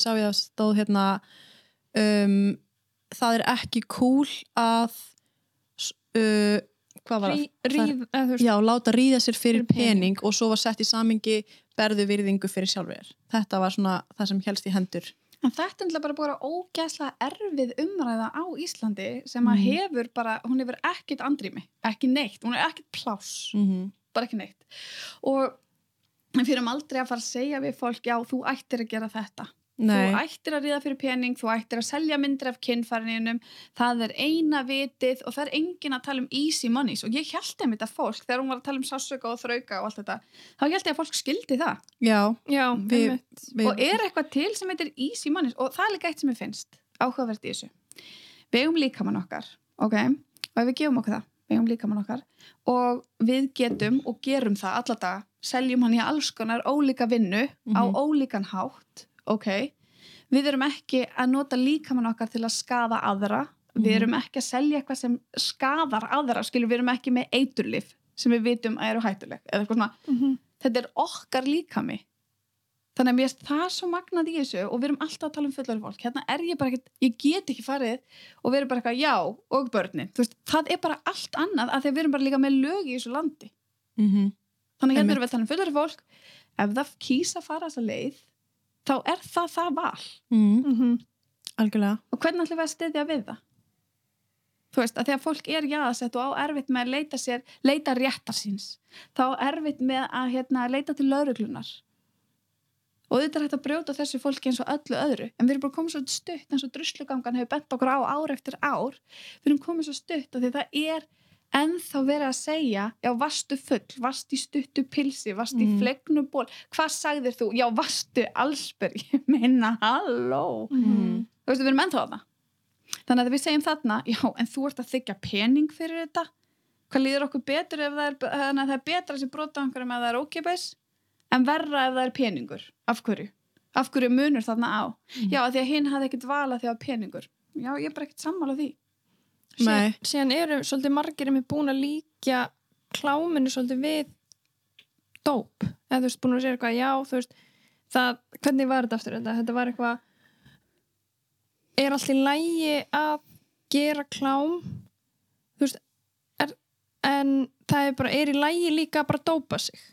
uh, hvað var? Rí- Það Ríð, eða Já, láta ríða sér fyrir Fyrir pening. pening og svo var sett í samingi berðu virðingu fyrir sjálfur þetta var svona það sem helst í hendur En þetta er bara búin að ógæslega erfið umræða á Íslandi sem að Mhm. hefur bara, hún hefur ekkit andrými, ekki neitt, hún er ekkit pláss, mm -hmm. bara ekki neitt. Og við fyrir aldrei að fara að segja við fólk, já, þú ættir að gera þetta. Nei, Þú ættir að ríða fyrir pening, þú ættir að selja myndir af kynfærininum, það er eina vitið og það er engin að tala um easy monies og ég held einmitt að fólk, þegar hún var að tala um sásöka og þrauka og allt þetta, þá held ég að fólk skildi það. já. Já, einmitt. við, og er eitthvað til sem heitir easy monies og það er líka eitt sem ég finnst áhugavert í þessu. Við eigum líkamann okkar ok, og ef við gefum okkur það við eigum líkamann okkar. Og við getum og gerum það alla dag seljum hann í alls konar ólíka vinnu á Mhm. ólíkan hátt ok, við erum ekki að nota líkamann okkar til að skaða aðra. Við Mhm. erum ekki að selja eitthvað sem skadar aðra, skilur við erum ekki með eiturlif sem við vitum að eru hættuleg eða eitthvað svona. Mhm. þetta er okkar líkami. Þannig að mér finnst það svo magnað í þessu og við erum alltaf að tala um fullari fólk. Hérna er ég bara ekkert, ég get ekki farið og við erum bara eitthvað já og börnin. Veist, það er bara allt annað að því að við erum bara líka með lög í þessu landi. Mm þannig að hérna erum við að tala um fullari fólk. Ef það kýsa að fara þessa leið þá er það það val. Mm, Mhm. algjörlega. Og hvernig ætlum við að styðja við það? Þú veist, að því að fólk er jáðasett og á erfitt með að leita sér leita réttar síns. Þá erfitt með að hérna, leita til lauruglunar og þetta er hægt að brjóta þessu fólki eins og öllu öðru. En við erum bara komið svo stutt eins og druslugangan hefur bent okkur á ár eftir ár. Við erum komið svo stutt og því það er ennþá verið að segja já, vastu full, vast í stuttu pilsi vast í Mm. flegnu ból hvað sagðir þú? Já, vastu allsber ég meina, halló Mhm. þú veist, við erum ennþá þarna þannig að við segjum þarna, já, en þú ert að þykja pening fyrir þetta hvað líður okkur betur ef það er, að það er betra að sé brota á einhverjum ef það er ókipis en verra ef það er peningur af hverju? Af hverju munur þarna á? Mhm. Já, því að hinn hafði ekkert vala því að peningur Já, ég er bara ekkert sammála því. Síðan, síðan eru svolítið margir með búin að líka kláminu svolítið við dóp. Eða þú veist búin að segja eitthvað já þú veist það, hvernig var þetta aftur þetta, þetta var eitthvað er allt í lægi að gera klám? Þú veist er, en það er bara er í lægi líka að bara dópa sig?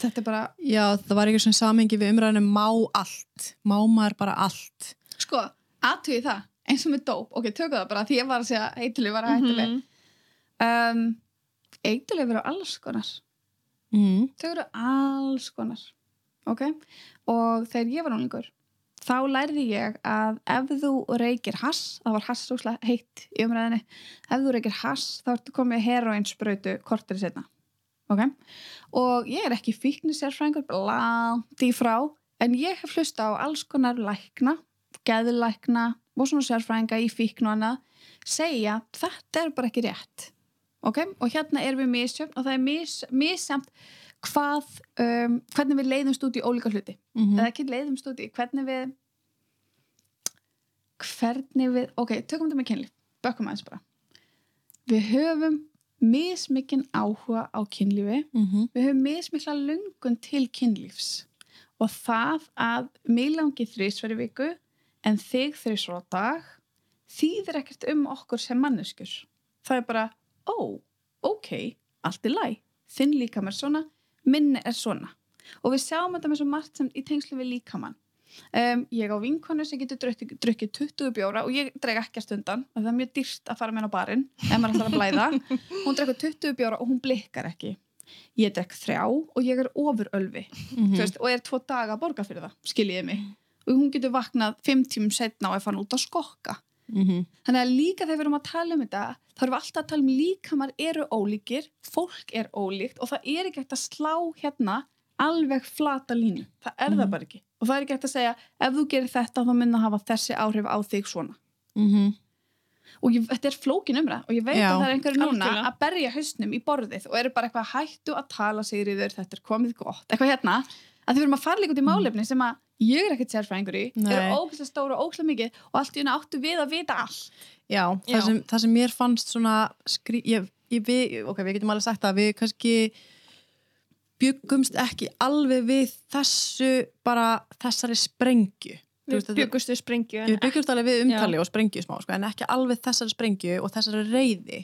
Þetta er bara, Já, það var ekki svona samengi við umræðinu má allt, má maður bara allt? Sko, aðtögi það eins og með dóp, ok, tökum það bara því ég var að segja eitthuleg var að hættuleg Mhm. um, eitthuleg verður alls konar. Mm. þau eru alls konar. Ok, og þegar ég var núlingur þá lærði ég að ef þú reykir hass, það var hass svo heitt í umræðinni, ef þú reykir hass þá ertu komið heroinsprautu kortir setna, ok? Og ég er ekki fíknisjárfræðingur langt í frá, en ég hef hlusta á alls konar lækna geðlækna og svona sérfræðinga í fíkn og annað segja þetta er bara ekki rétt. Ok, og hérna erum við misjöfn og það er mis, missamt hvað, um, hvernig við leiðumst út í ólíka hluti, Mm eða ekki leiðumst út í hvernig við hvernig við, ok, tökum þetta með kynlíf. Bökkum aðeins bara. Við höfum mismikinn áhuga á kynlífi. -hmm. við höfum mismikla lungun til kynlífs. Og það að mig langi þrísveri viku en þig þrísveri á dag þýðir ekkert um okkur sem manneskur það er bara, ó, ok allt er læg, þinn líkamar svona minni er svona. Og við sjáum þetta með svo margt sem í tengslu við líkamann. Um, ég á vinkonu sem getur drukkið, drukkið 20 bjóra og ég dreg ekki að stundan það er mjög dýrt að fara með henn á barinn ef maður ætlar að blæða. Hún drekkur 20 bjóra og hún blikkar ekki. Ég drekk þrjá og ég er ofurölvi. Mhm. þú veist, og er tvo daga að borga fyrir það skiljiði mig og hún getur vaknað fimm tímum setna og er fann út að skokka. Mhm. þannig að líka þegar við erum að tala um þetta þá erum við alltaf að tala um líkamar eru ólíkir fólk er ólíkt og það er ekki hægt að slá hérna alveg flata línu, það er það Mhm. bara ekki. Og það er ekki hægt að segja ef þú gerir þetta þá mun það hafa þessi áhrif á þig svona. Mhm. og ég, þetta er flókin umræð og ég veit Já, að það er einhverju núna að berja hausnum í borðið og eru bara eitthvað hættu að tala sigriður, þetta er komið gott. Eitthvað hérna, að þið verum að fara líka út í málefni sem að ég er ekkert sérfræðingur í eru ógæslega stóra og ógæslega mikið og allt í unna áttu við að vita allt. Já, Já. Það, sem, það sem mér fannst svona skrí, ég, ég, við, ok, við getum alveg sagt að við kannski byggumst ekki alveg við þessu bara þessari sprengju. Við þetta- byggustu sprengju Við byggjumst alveg við umtali Já. og sprengju smá, sko, en ekki alveg þessari sprengju og þessari reyði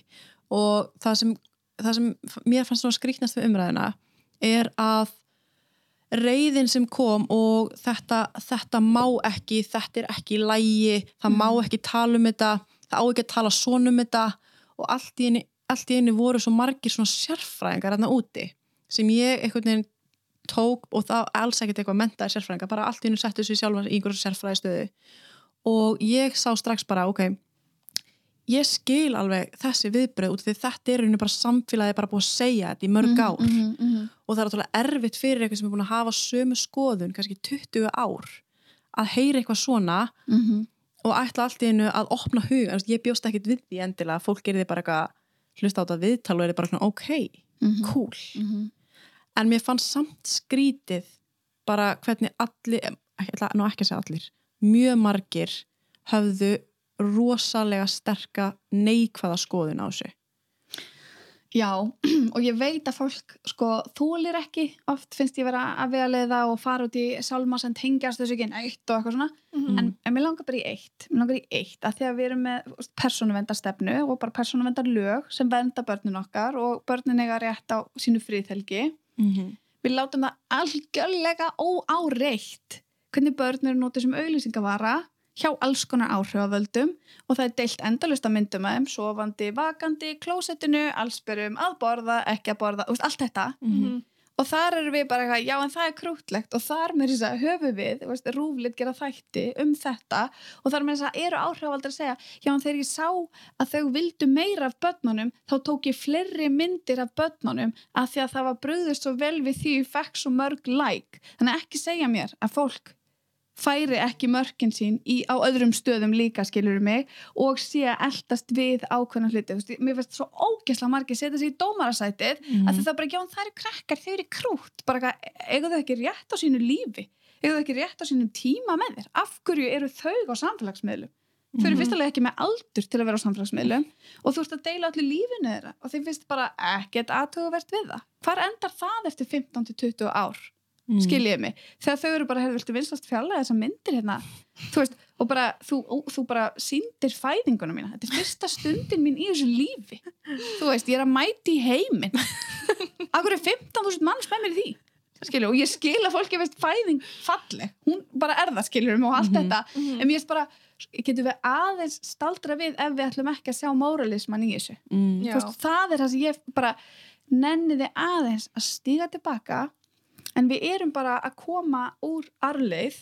og það sem, það sem mér fannst svona skrýknast við umræðina er að reyðin sem kom og þetta, þetta má ekki, þetta er ekki lægi, það má ekki tala um þetta, það á ekki að tala svona um þetta. Og allt í einu, allt í einu voru svo margir svona sérfræðingar hérna úti sem ég einhvern veginn tók og það alls ekkert eitthvað mentaði sérfræðingar, bara allt í einu settu þessu sjálfan í einhverju sérfræði stöðu og ég sá strax bara, ok ég skil alveg þessi viðbröð út því þetta er bara samfélagi bara búið að segja þetta í mörg ár. mm -hmm. og það er náttúrulega erfitt fyrir eitthvað sem er búin að hafa sömu skoðun, kannski 20 ár að heyra eitthvað svona og ætla allt í einu að opna hug, ég bjóst ekkit við því endilega fólk er því bara eitthvað hlusta á þetta viðtal og er bara svona, ok, cool. en mér fannst samt skrítið bara hvernig allir ég ætla nú ekki að segja allir mjög margir höfðu rosalega sterka neikvæða skoðun á þessu. Já, og ég veit að fólk sko þólir ekki, oft finnst ég vera að vegaleiða og fara út í sálma sem tengjast þessu ekki neitt og eitthvað svona. Mhm. en, en mér langar bara í eitt, mér langar í eitt að því að við erum með persónuvendarstefnu og bara persónuvendar lög sem venda börnin okkar og börnin eiga rétt á sínu fríðhelgi mm -hmm. við látum það algjörlega óáreitt hvernig börn eru nótið sem auðlýsingavara hjá alls konar áhrifavöldum og það er deilt endalust að myndum að þeim sofandi, vakandi, klósettinu allsberum, að borða, ekki að borða veist, allt þetta. Mhm. og þar eru við bara eitthvað, já en það er krútlegt og þar með þess að höfu við veist, rúflit gera þætti um þetta. Og þar með þess að eru áhrifavaldar að segja já en þegar ég sá að þau vildu meira af börnunum, þá tók ég fleiri myndir af börnunum að því að það var bröðust svo vel við því ég fekk svo mörg like, þannig ekki segja mér að fólk færi ekki mörkin sín í, á öðrum stöðum líka skilur mig og sé að eldast við ákveðna hluti, Þú veist, mér finnst svo ógesla margir setja sig í dómarasætið Mhm. að það bara, já, það eru krakkar, þau eru krút bara, eiga þau ekki rétt á sínu lífi? Eiga þau ekki rétt á sínum tíma með þér? Af hverju eru þau á samfélagsmiðlum? Þau eru Mhm. fyrst alveg ekki með aldur til að vera á samfélagsmiðlum og þú ert að deila allir lífinu þeirra og þeim finnst bara ekkert aðtugavert við það. Hvar endar það eftir 15-20 ár Mm. skiljiði mig, þegar þau eru bara hefur viltu vinslast fjalla þessar myndir hérna? Þú veist, og bara, þú, ó, þú bara síndir fæðinguna mína, þetta er fyrsta stundin mín í þessu lífi. Þú veist, ég er að mæti í heiminn. Akkur er 15.000 manns með mér í því? Skilur, og ég skil að fólki veist fæðing falleg, hún bara er það skilur og allt þetta, Mhm. en mér finnst bara getum við aðeins staldra við ef við ætlum ekki að sjá móralisman í þessu? Mm. Þú veist, það er það sem ég bara nenniði aðeins að stíga tilbaka en við erum bara að koma úr arleið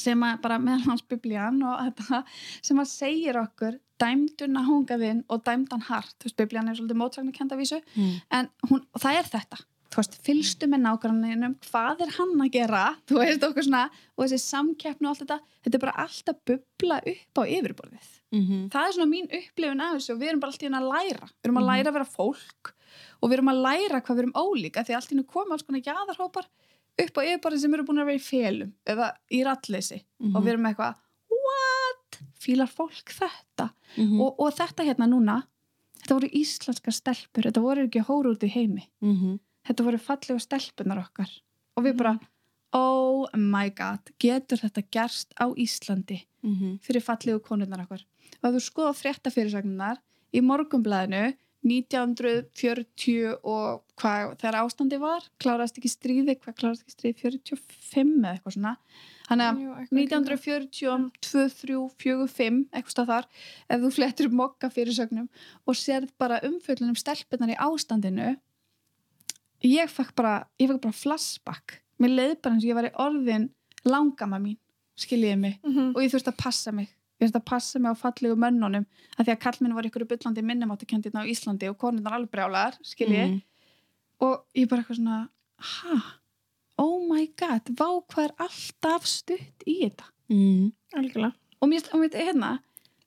sem að bara meðal hans biblían og þetta sem að segir okkur dæmdun að hunga þinn og dæmdan hart, þú veist, biblían er svolítið mótsagnar kenda vísu, Mm. en hún, það er þetta. Þú veist, fylgstu með nágranninum hvað er hann að gera, þú veist okkur svona, og þessi samkeppni og allt þetta þetta er bara alltaf bubla upp á yfirborðið Mm það er svona mín upplifun af þessu og við erum bara alltaf í að læra við erum að Mhm. læra að vera fólk og við erum að læra hvað við erum ólíka því alltaf í koma alls konar gæðarhópar upp á yfirborðin sem eru búin að vera í felum eða í rattleysi Mhm. og við erum eitthvað what? Fílar fólk þetta? -hmm. Og, og þetta hérna núna þetta voru íslenska stelpur þetta voru ekki hóru út í heimi -hmm. þetta voru fallegu stelpunar okkar og við bara oh my god, getur þetta gerst á Íslandi? -hmm. fyrir fallegu konurnar okkar. Og að þú skoða frétta fyrirsagnar í morgumblæðinu 1940 og hvað þegar ástandi var, kláraðist ekki stríði hvað kláraðist ekki stríði 45 eða eitthvað svona. Þannig að Jú, eitthvað í kringum 1940, 2, 3, 4, 5 eitthvað stað þar, ef þú flettir mokka fyrirsögnum og sérð bara umfjöllunum stelpunar í ástandinu ég fekk bara ég fekk bara flashback mér leið bara eins og ég var í orðin langama mín, skiljiði mig Mhm. og ég þurfti að passa mig ég þurfti að passa mig á fallegu mönnunum að því að kallminn var ykkur byllandi minnumáttukendina á Íslandi og konurnar alveg brjálar skiljiði Mhm. og ég bara eitthvað svona ha, oh my god vá hvað er alltaf stutt í þetta Mm. Algjörlega. og mér, mér hérna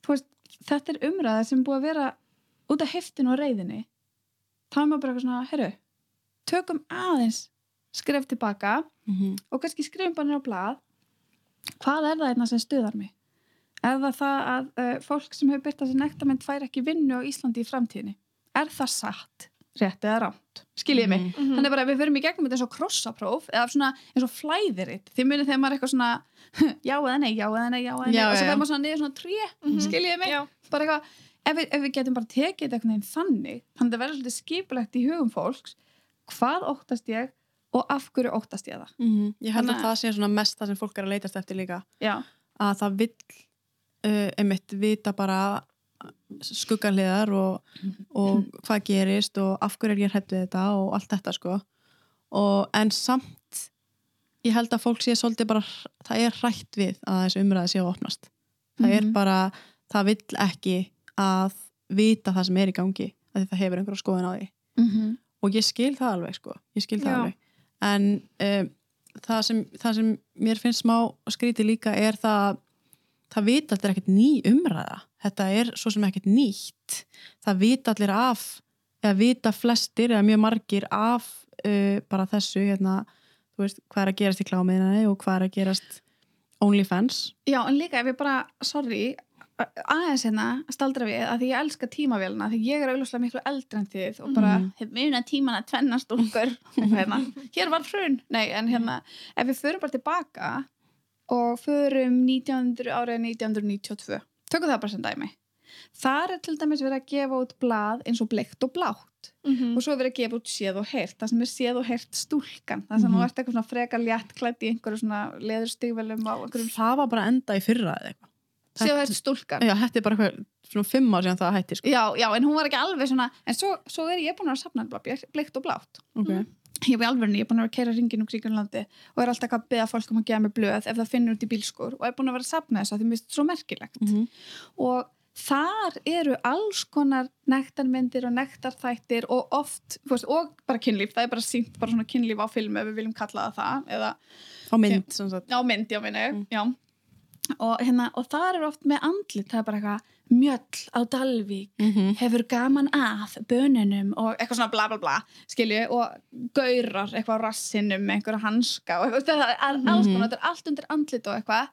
þú veist, þetta er umræða sem búið að vera út af heftinu og reyðinni þá er maður bara eitthvað svona, herru tökum aðeins skref tilbaka -hmm. og kannski skrifum bara nýra á blað hvað er það einna sem stuðar mig er það það að uh, fólk sem hefur byrtað sér nektament fær ekki vinnu á Íslandi í framtíðinni er það satt, rétt eða rámt skiljiði mig, Mhm. þannig bara við förum í gegnum þetta eins og krossapróf eða svona eins og flæðiritt þið munið þegar maður er eitthvað svona já eða nei, já eða nei, já eða nei Já, og svo fer maður svona niður svona tré Mhm. skiljiði mig, Já. bara eitthvað ef við, ef við getum bara tekið veginn þannig þannig að það verður svolítið skipulegt í hugum fólks hvað óttast ég og af hverju óttast ég það? Mhm. Ég held Þannig að að- það sé svona mest það sem fólk er að leitast eftir líka. Já, að það vill uh, einmitt vita bara skuggarliðar og, og hvað gerist og af hverju er ég hrætt við þetta og allt þetta sko. Og en samt ég held að fólk sé svolítið bara það er hrætt við að þessi umræði sé að opnast. Það er Mhm. bara, það vill ekki að vita það sem er í gangi að það hefur einhverja skoðun á því. Mm og ég skil það alveg sko. Ég skil það Já. alveg en um, það, sem, það sem mér finnst smá skrítið líka er það það vita allir ekkert ný umræða. Þetta er svo sem ekkert nýtt. Það vita allir af eða vita flestir eða mjög margir af uh, bara þessu hérna, veist, hvað er að gerast í klámiðinni og hvað er að gerast OnlyFans. Já, en líka ef ég bara, sorry aðeins hérna að staldra við að því ég elska tímavélina, því ég er auðvitað miklu eldri en þið og bara Mhm. hef muna tíman að tvenna stúlkur og hérna, hér var hrun. Nei, en hérna, ef við förum bara tilbaka og förum 1900 árið 1992 tökum það bara sem dæmi. Þar er til dæmis verið að gefa út blað eins og bleikt og blátt. Mhm. og svo er verið að gefa út séð og heyrt það sem er séð og heyrt stúlkan. Það sem Mhm. þú ert eitthvað svona frekar létt klætt í einhverju svona leðurstígvelum það var bara enda í fyrra eða eitthvað og heyrt stúlkan já, þetta er bara eitthvað, svona fimm ár síðan það hætti sko. já, já, en hún var ekki alveg svona en svo, svo er ég búin að safna bleikt og blátt okay. ég er alveg, ég er búin að vera að keira ringin um Kríkunlandi og er alltaf að beða fólk um að gefa mig blöð ef það finnur út í bílskur og er búin að vera að safna þess að því mér finnst þetta svo merkilegt mm -hmm. og þar eru alls konar nektarmyndir og nektarþættir og oft, veist, og bara kynlíf það er bara sínt bara svona kynlíf á filmu ef við viljum kalla það það eða á mynd sem sagt. Já, mynd, já, minni, Mm. já. Og, hérna, og það er oft með andlit, það er bara eitthvað mjöll á Dalvík, mm -hmm. hefur gaman að bönunum og eitthvað svona bla bla bla, skilju, og gaurar eitthvað á rassinum einhverja hanska og eitthvað, það er alls Mhm. konar, þetta er allt undir andlit og eitthvað.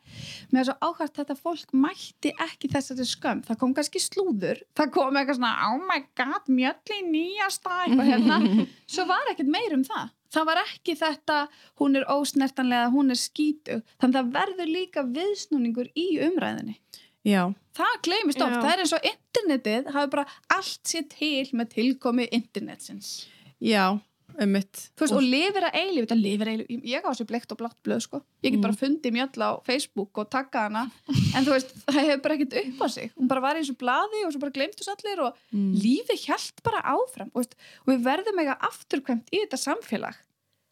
Mér er svo áhvert þetta fólk mætti ekki þessari skömm, það kom kannski slúður, það kom eitthvað svona, oh my god, mjöll í nýjasta, eitthvað hérna, svo var ekkert meir um það það var ekki þetta hún er ósnertanlega, hún er skítu þannig að það verður líka viðsnúningur í umræðinni já, það gleymist oft, það er eins og internetið hafi bara allt sér til með tilkomi internetsins. Já veist, og lifir að eilíf, þetta lifir að eilíf ég á þessu bleikt og blátt blöð, sko. Ég get Mm. bara fundið mjöll á Facebook og takka hana. En þú veist, það hefur bara ekkert upp á sig. Hún bara var í þessu blaði og svo bara glemtust allir og mm. lífið hjælt bara áfram og, veist, og við verðum eiga afturkvæmt í þetta samfélag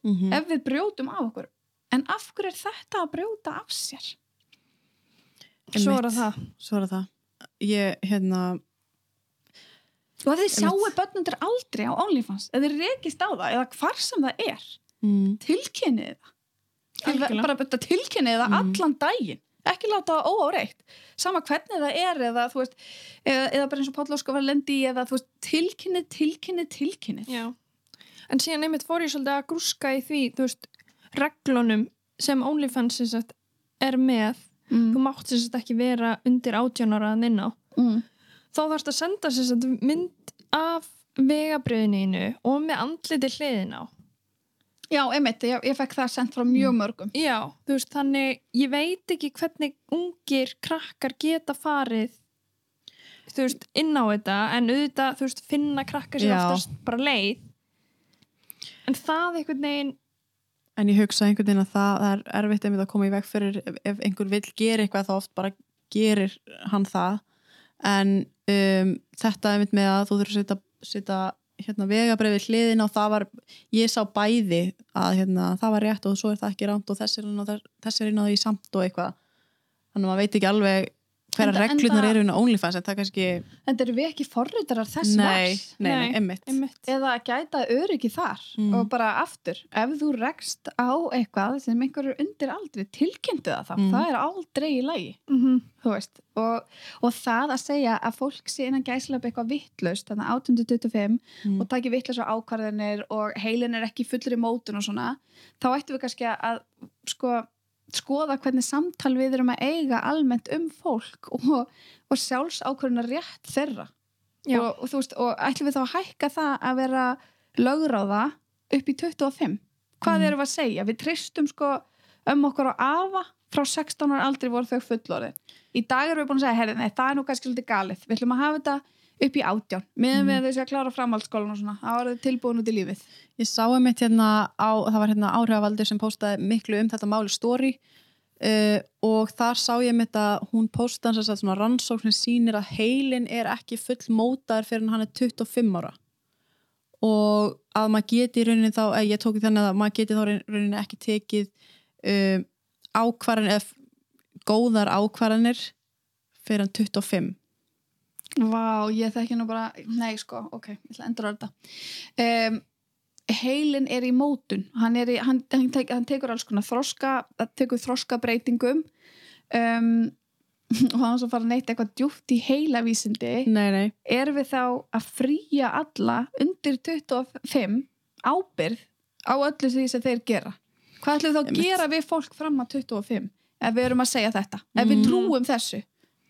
mm ef við brjótum af okkur. En af hverju er þetta að brjóta af sér? Svo er það. Svo er það. Ég, hérna, og að þið sjáu börnundur aldrei á OnlyFans eða þið rekist á það eða hvar sem það er mm. tilkynnið það Algjörlega. bara tilkynnið það Mm. allan daginn ekki láta það óáreitt sama hvernig það er eða, þú veist, eða, eða bara eins og Páll Óskar var lendi eða þú veist, tilkynnið, tilkynnið, tilkynnið Já. En síðan einmitt fór ég svolítið að grúska í því, þú veist, reglunum sem OnlyFans er með, þú mm. mátt sem sagt ekki vera undir 18 ára að inn á. Mm. Þá þarfst að senda sem sagt mynd af vegabriðinu og með andliti hliðin á. Já, einmitt, ég, ég fekk það sendt frá mjög mörgum Já, þú veist, þannig, ég veit ekki hvernig ungir krakkar geta farið þú veist, inn á þetta en auðvitað, þú veist, finna krakkar sér Já. oftast bara leið en það einhvern veginn en ég hugsa einhvern veginn að það, það er erfitt einmitt að koma í veg fyrir ef, ef einhver vill gera eitthvað þá oft bara gerir hann það en um, þetta einmitt með að þú þurfur að setja, hérna, vegabrefið hliðin og það var ég sá bæði að hérna, það var rétt og svo er það ekki rámt og þessi er inn á, þessi er inn á því samt og eitthvað. Þannig að maður veit ekki alveg hverja enda- eru inn á OnlyFans en það kannski, En eru við ekki forritarar þess nei, vars? nei, nei, Nei. einmitt einmitt, Eða að gæta öryggi þar Mm. og bara aftur, ef þú rekst á eitthvað sem einhver er undir aldrei tilkynntu það þá, Mm. það er aldrei í lagi mm þú veist, og, og það að segja að fólk sé innan gæslega eitthvað vittlaust, þannig að 1825 Mm. og taki vittlaust á ákvarðinir og heilin er ekki fullur í mótun og svona þá ættum við kannski að sko, skoða hvernig samtal við erum að eiga almennt um fólk og, og sjálfsákvarðina rétt þeirra. Og, og þú veist, og ætlum við þá að hækka það að vera lögráða upp í 25 hvað Mm. erum við að segja, við tristum sko um okkur á afa. Frá 16 ára aldrei voru þau fullorðin. Í dag erum við búin að segja, herri, nei, það er nú kannski svolítið galið. Við ætlum að hafa þetta upp í átján meðan Mhm. við þessi að klára framhaldsskólan og svona það var tilbúin út í lífið. Ég sá einmitt hérna á, það var hérna áhrifavaldur sem postaði miklu um þetta máli stóri uh, og þar sá ég einmitt að hún postaði þess að svona rannsókn sem sýnir að heilin er ekki full mótaður fyrir hann er 25 ára. Og að maður geti í rauninni þá, eða ég tók þannig að maður geti þá í rauninni ekki tekið um, ákvarðan eða góðar ákvarðanir fyrir hann 25 Vá, ég þekki nú bara nei sko, ok, ég ætla að endur þetta. Um, heilin er í mótun. Hann, er í, hann, hann, tek, hann tekur alls konar þroska það tekur þroska breytingum um, og hann svo fara neitt eitthvað djúpt í heilavísindi. Nei, nei, erum við þá að fríja alla undir 25 ábyrð á öllu því sem þeir gera? Hvað ætlum við þá að gera við fólk fram að 25 ef við erum að segja þetta? Ef við Mm. trúum þessu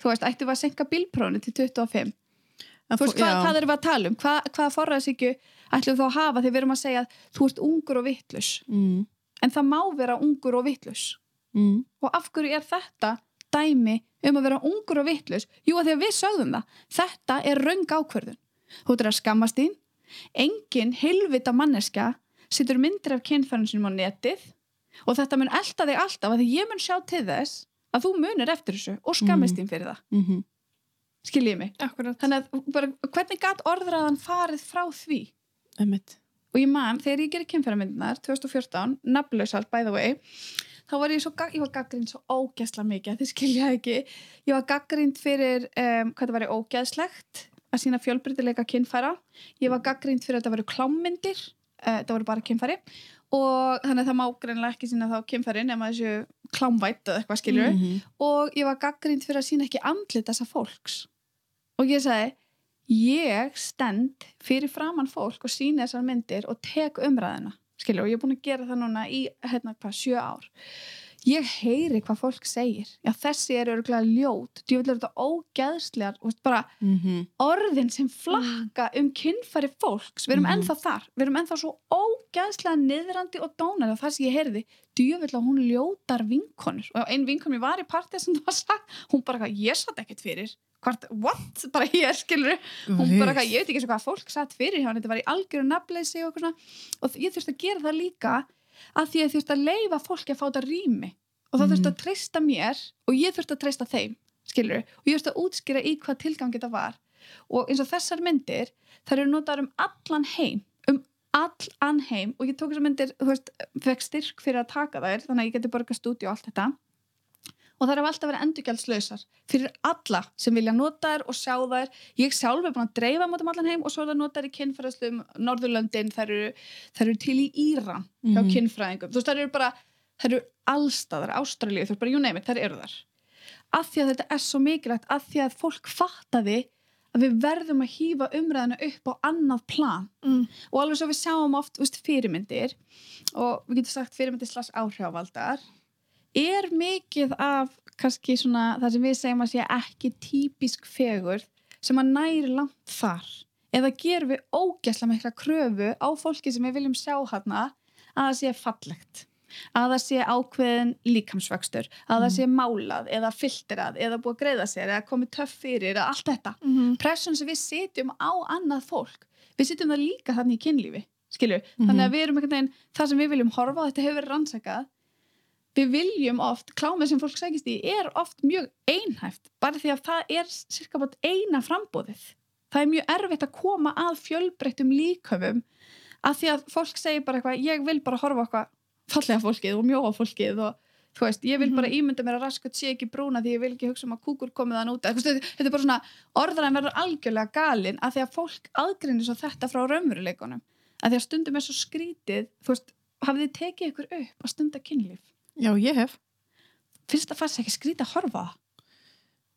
þú veist, ættum við að senka bílprónu til 25 En þú veist, hvað, hvað erum við að tala um? Hvað, hvaða forræðsíkju ætlum við þá að hafa þegar við erum að segja að þú ert ungur og vittlus mm, en það má vera ungur og vittlus mm, og af hverju er þetta dæmi um að vera ungur og vittlus jú að því að við sögðum það. Þetta er röng ákvörðun. Þú ert að skammast þín. Engin heilvita manneska setur myndir af kynfærun sinum á netið. Og þetta mun elda þig alltaf að því ég mun sjá til þess að þú munir eftir þessu og skammist þín fyrir það. Mm skiljið mig? Akkurat. Þannig að bara, hvernig gat orðræðan farið frá því? Einmitt. Og ég man, þegar ég gerir kynfæramyndinar 2014, nafnlausalt by the way þá var ég svo, ég var gaggrind svo ógæsla mikið, þið skilja ekki. Ég var gaggrind fyrir um, hvað það væri ógæðslegt að sína fjölbreytileika kynfæra. Ég var gaggrind fyrir að það væri klámyndir uh, það voru bara kynfæri og þannig að það má greinlega ekki sína þá kynfæri nema þessu klámvætt eða eitthvað skiljur Mhm. og ég var gaggrind fyrir að sína ekki andlit þessa fólks. Og ég sagði ég stend fyrir framann fólk og sína þessar myndir og tek umræðina skilur, og ég er búin að gera það núna í hérna hvað, sjö ár ég heyri hvað fólk segir. Já þessi er örgulega ljót. Djúvilega þetta ógeðslegar bara Mhm. orðin sem flakka um kynfæri fólks, við erum Mhm. ennþá þar. Við erum ennþá svo ógeðslega niðrandi og dónar og það sem ég heyrði. Djúvilega hún ljótar vinkonur. Og einn vinkon mér var í partið sem það var sagt. Hún bara, eitthvað, ég satt ekkert fyrir. Hvort, what, bara hér skilur hún bara, eitthvað, ég veit ekki eins og hvað fólk satt fyrir hjá hann, þetta var í algjöru nafnleysi og, og ég þurfti að gera það líka að því að ég þurfti að leifa fólki að fá þetta rými. Og það þurfti að treysta mér og ég þurfti að treysta þeim skilur, og ég þurfti að útskýra í hvað tilgang þetta var. Og eins og þessar myndir þær eru notaðar um allan heim um allan heim. Og ég tók þessar myndir, þú veist, fekk styrk fyrir að taka þær, þannig að ég geti borga stúdíu og allt þetta og þær hafa alltaf verið endurgjaldslausar fyrir alla sem vilja nota þær og sjá þær. Ég sjálf er búin að dreifa mát um allan heim og svo er það nota þær í kynfræðslu um Norðurlöndin, þær eru, þær eru til í Íran hjá Mhm. kynfræðingum. Þú veist, þær eru bara, þær eru allstaðar Ástralíu, þú veist bara, you name it, þær eru þar. Af því að þetta er svo mikilvægt af því að fólk fattaði að við verðum að hýfa umræðinu upp á annað plan. Mm. og alveg svo við sjáum oft veist, fyrirmyndir. Og við getum sagt fyrirmyndir slags áhrifavaldar er mikið af kannski svona það sem við segjum að sé ekki típisk fegur sem að næri langt þar. Eða gerum við ógæsla mikla kröfu á fólki sem við viljum sjá hana að það sé fallegt að það sé ákveðin líkamsvöxtur að það sé málað eða filterað eða búið að greiða sér eða komið töff fyrir eða allt þetta. Mhm. pressun sem við sitjum á annað fólk við sitjum það líka þannig í kynlífi skilju, þannig að við erum veginn það sem við viljum horfa á, þetta hefur rannsakað við viljum oft, klámið sem fólk sækist í er oft mjög einhæft bara því að það er cirka bát eina frambóðið það er mjög erfitt að koma að fjölbreyttum líköfum að því að fólk segir bara eitthvað ég vil bara horfa eitthvað fallega fólkið og mjóa fólkið og þú veist, ég vil bara ímynda mér að raskut sé ekki brúna því ég vil ekki hugsa um að kúkur komið þann út. Þetta er bara svona, orðræðan verður algjörlega galin að því að fólk aðgreinir svo þetta frá raunveruleikunum. Að því að stundum er svo skrítið þú veist, hafið þið tekið ykkur upp að stunda kynlíf Já, ég hef. Finnst það fannst ekki skrítið að horfa?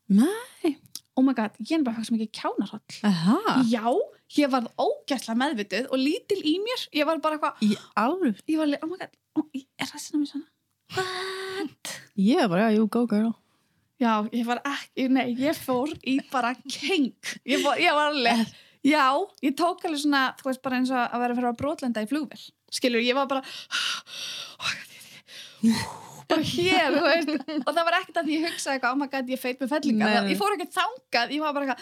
Nei, oh my god, ég er bara hvað sem ekki kjánarhald aha. Já, ég varð ógæslega meðvituð og lítil í mér, ég var bara eitthvað Í alveg ég var alveg, oh my god, oh, er það sinna mér svona? What? Ég er bara, já, you go girl. Já, ég var ekki, nei, ég fór í bara keng, ég, ég var alveg já, ég tók alveg svona þú veist bara eins og að vera fyrir að brotlenda í flugvel skilur, ég var bara oh, bara hér þú veist, og það var ekkert að því ég hugsaði eitthvað, oh my god, ég feit með fellinga nei. ég fór ekkert þangað, ég var bara eitthvað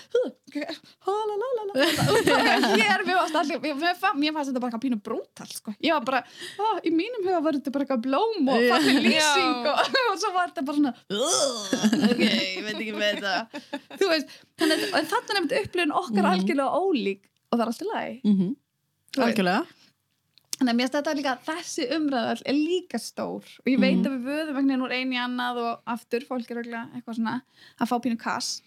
hér, mér fannst allir mér fannst, mér fannst þetta bara eitthvað pínu brútal sko. ég var bara, ó, í mínum huga var þetta bara eitthvað blóm og fannir lýsing og, og svo var þetta bara svona "Ugh, ok, ég veit ekki með þetta þú veist, þannig að er þetta upplifin okkar Mhm. algjörlega ólík og það er alltaf læg mm -hmm. Algjörlega Þannig að mér finnst þetta líka, þessi umræðal er líka stór og ég veit Mhm. að við vöðum vegna úr einu í annað og aftur, fólk er eitthvað svona að fá pínu kass.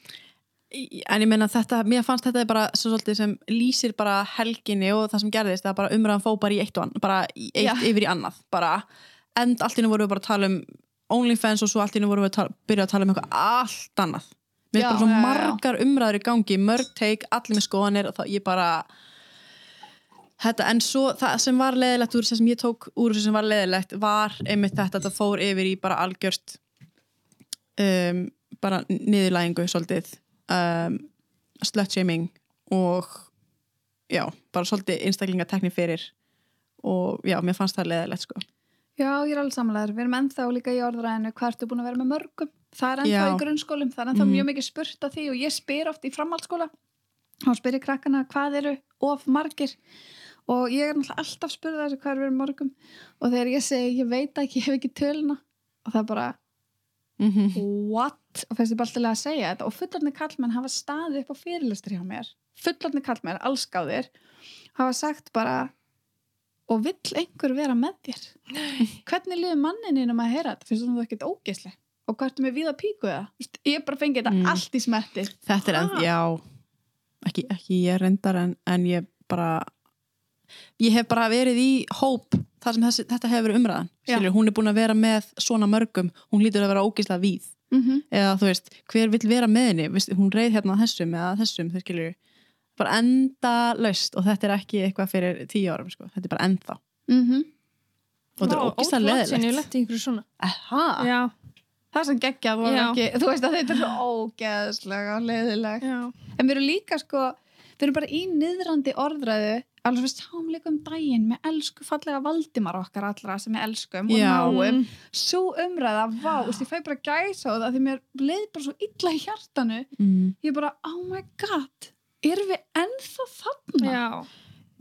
En ég meina þetta, mér fannst þetta bara svo svolítið sem lýsir bara helginni og það sem gerðist, það bara umræðan fó bara í eitt og annað, bara í eitt Já. yfir í annað bara, end allt í nú vorum við bara að tala um OnlyFans og svo allt í nú vorum við að tala, byrja að tala um eitthvað allt annað Mér er bara svo margar umræður í gangi mörg teik, allir með skoðanir og það, ég bara þetta, en svo það sem var leðilegt úr þessu sem ég tók úr þessu sem var leðilegt var einmitt þetta, þetta fór yfir í bara algjört um, bara niðurlægingu svolítið um, slutshaming og já, bara svolítið einstaklingatekni fyrir og já, mér fannst það leðilegt sko Já, ég er alveg samanlegaður. Við erum ennþá líka í orðræðinu hvað ertu búin að vera með mörgum. Það er ennþá Já. í grunnskólum, það er ennþá Mhm. mjög mikið spurt að því og ég spyr oft í framhaldsskóla og spyr ég krakkana hvað eru of margir og ég er náttúrulega alltaf spurða þessu hvað eru verið mörgum og þegar ég segi ég veit ekki, ég hef ekki töluna og það er bara mm -hmm. what? Og fyrst ég bara alltaf að segja þetta og fullarni kallmenn hafa staðið upp á fyrirlustur hjá mér fullarni kallmenn, allskáðir hafa sagt bara og vill einhver vera með þér hvernig liður manninum að heyra þetta finnst þú ekkert ógeðsleg og hvað ertu með víða píku það? Vist, ég bara fengi þetta Mm. allt í smetti þetta er enn, Ah. já ekki, ekki ég reyndar en, en ég bara ég hef bara verið í hóp þar sem þessi, þetta hefur verið umræðan. Skilur, hún er búin að vera með svona mörgum hún lítur að vera ógislega víð. Mm -hmm. eða þú veist, hver vill vera með henni? Vist, hún reið hérna þessum eða þessum þau skilur bara enda laust og þetta er ekki eitthvað fyrir tíu árum sko. þetta er bara enda Mm og þetta er ég leðilegt Aha, það sem geggjað og Já. ekki, þú veist að þetta er leiðileg já. En við erum líka sko við erum bara í niðrandi orðræðu alveg við sáum líka um daginn með elsku fallega Valdimar okkar allra sem við elskum Já. og náum svo umræða, vá, þú veist, ég fæ bara gæsa á það því mér leið bara svo illa í hjartanu mm. ég bara, oh my god erum við ennþá þarna Já,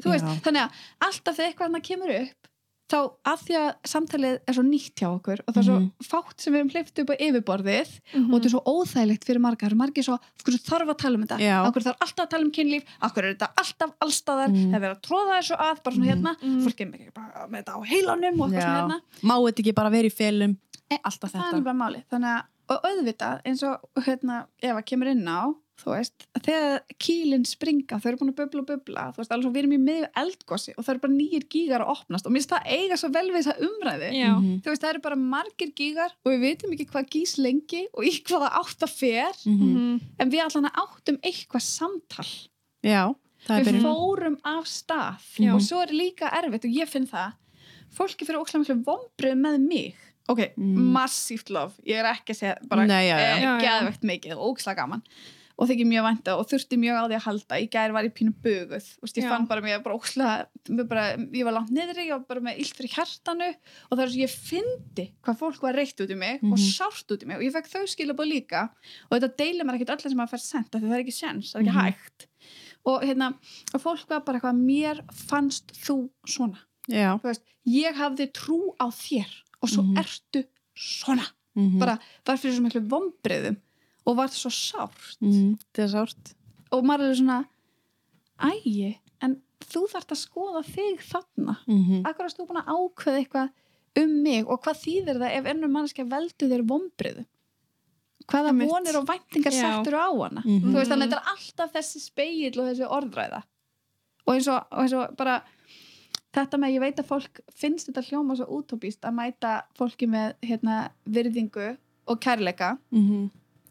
þú veist, Já. þannig að alltaf þegar eitthvað annað kemur upp þá að því að samtalið er svo nýtt hjá okkur og það er svo Mhm. fátt sem við erum hleyft upp á yfirborðið Mhm. og þetta er svo óþægilegt fyrir margar margir svo, okkur þarf að tala um þetta Já. okkur þarf alltaf að tala um kynlíf okkur er þetta alltaf allstaðar Mm. það er verið að tróða þessu að, bara svona Mhm. hérna Mhm. fólk er með, bara með þetta á heilanum og svona Já. hérna má þetta ekki bara vera í felum Eh, alltaf þetta þannig að, og auðvitað eins og hérna, Eva kemur inn á þú veist, þegar kýlinn springa þau eru búin að bubla og bubla þú veist, alveg svo við erum í miðju eldgossi og það eru bara nýjir gígar að opnast og mér finnst það eiga svo vel við þessa umræði Já. Mhm. þú veist, það eru bara margir gígar og við veitum ekki hvað gís lengi og í hvaða átt að fer Mhm. Mhm. en við allan áttum eitthvað samtal já, það er við fórum af stað Já. og svo er líka erfitt og ég finn það fólki fyrir miklu vombrið með mig ok, Mm. massíft lof ég er ekki að segja bara Og þykir mjög vænta og þurfti mjög á því að halda í gær var ég pínu buguð Úst, ég Já. fann bara mér bara ókslega ég var langt niðri, ég var bara með illt fyrir hjartanu og það er svo ég fyndi hvað fólk var reykt út í mig og Mhm. sárt út í mig og ég fekk þau skilabóð líka og þetta deilir mér ekkert öll sem að af því það er ekki sens, það er ekki Mhm. hægt og hérna, og fólk var bara eitthvað mér fannst þú svona þú veist, ég hafði trú á þér og svo Mhm. ertu svona Mhm. bara var fyrir svo miklu vombriðum og var svo sárt Mhm. það er sárt og maður er svona ægi, en þú þarft að skoða þig þarna Mhm. akkur varst þú búin að ákveða eitthvað um mig og hvað þýðir það ef ennum mannskja veldu þér vombriðu hvaða vonir og væntingar Já. settur á hana Mhm. þú veist þannig að þetta er alltaf þessi speill og þessi orðræða og eins og, og eins og bara þetta með ég veit að fólk finnst þetta hljóma svo útópist að mæta fólki með hérna, virðingu og kærleika Mhm.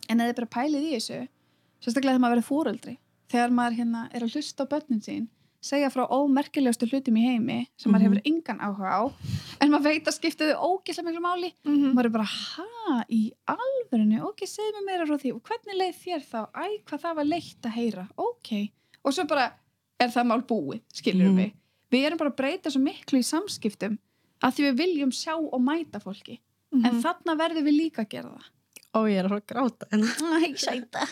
En eða bara pælið í þessu sérstaklega þegar maður verið fóreldri þegar maður hérna er að hlusta á börnin sín segja frá ómerkilegustu hlutum í heimi sem maður Mhm. hefur engan áhuga á en maður veit að skipta þau ógislega miklu máli Mhm. maður er bara, ha, í alvörinu ok, segð mér meira frá því. Og hvernig leið þér þá, æ, hvað það var leitt að heyra. Ok, og svo bara er það mál búið, skilur Mhm. við við erum bara að breyta svo miklu í samskiptum að því við viljum sjá og mæta fólki. En Mhm. þarna verðum við líka að gera það ó ég er að fara að gráta. Sæta.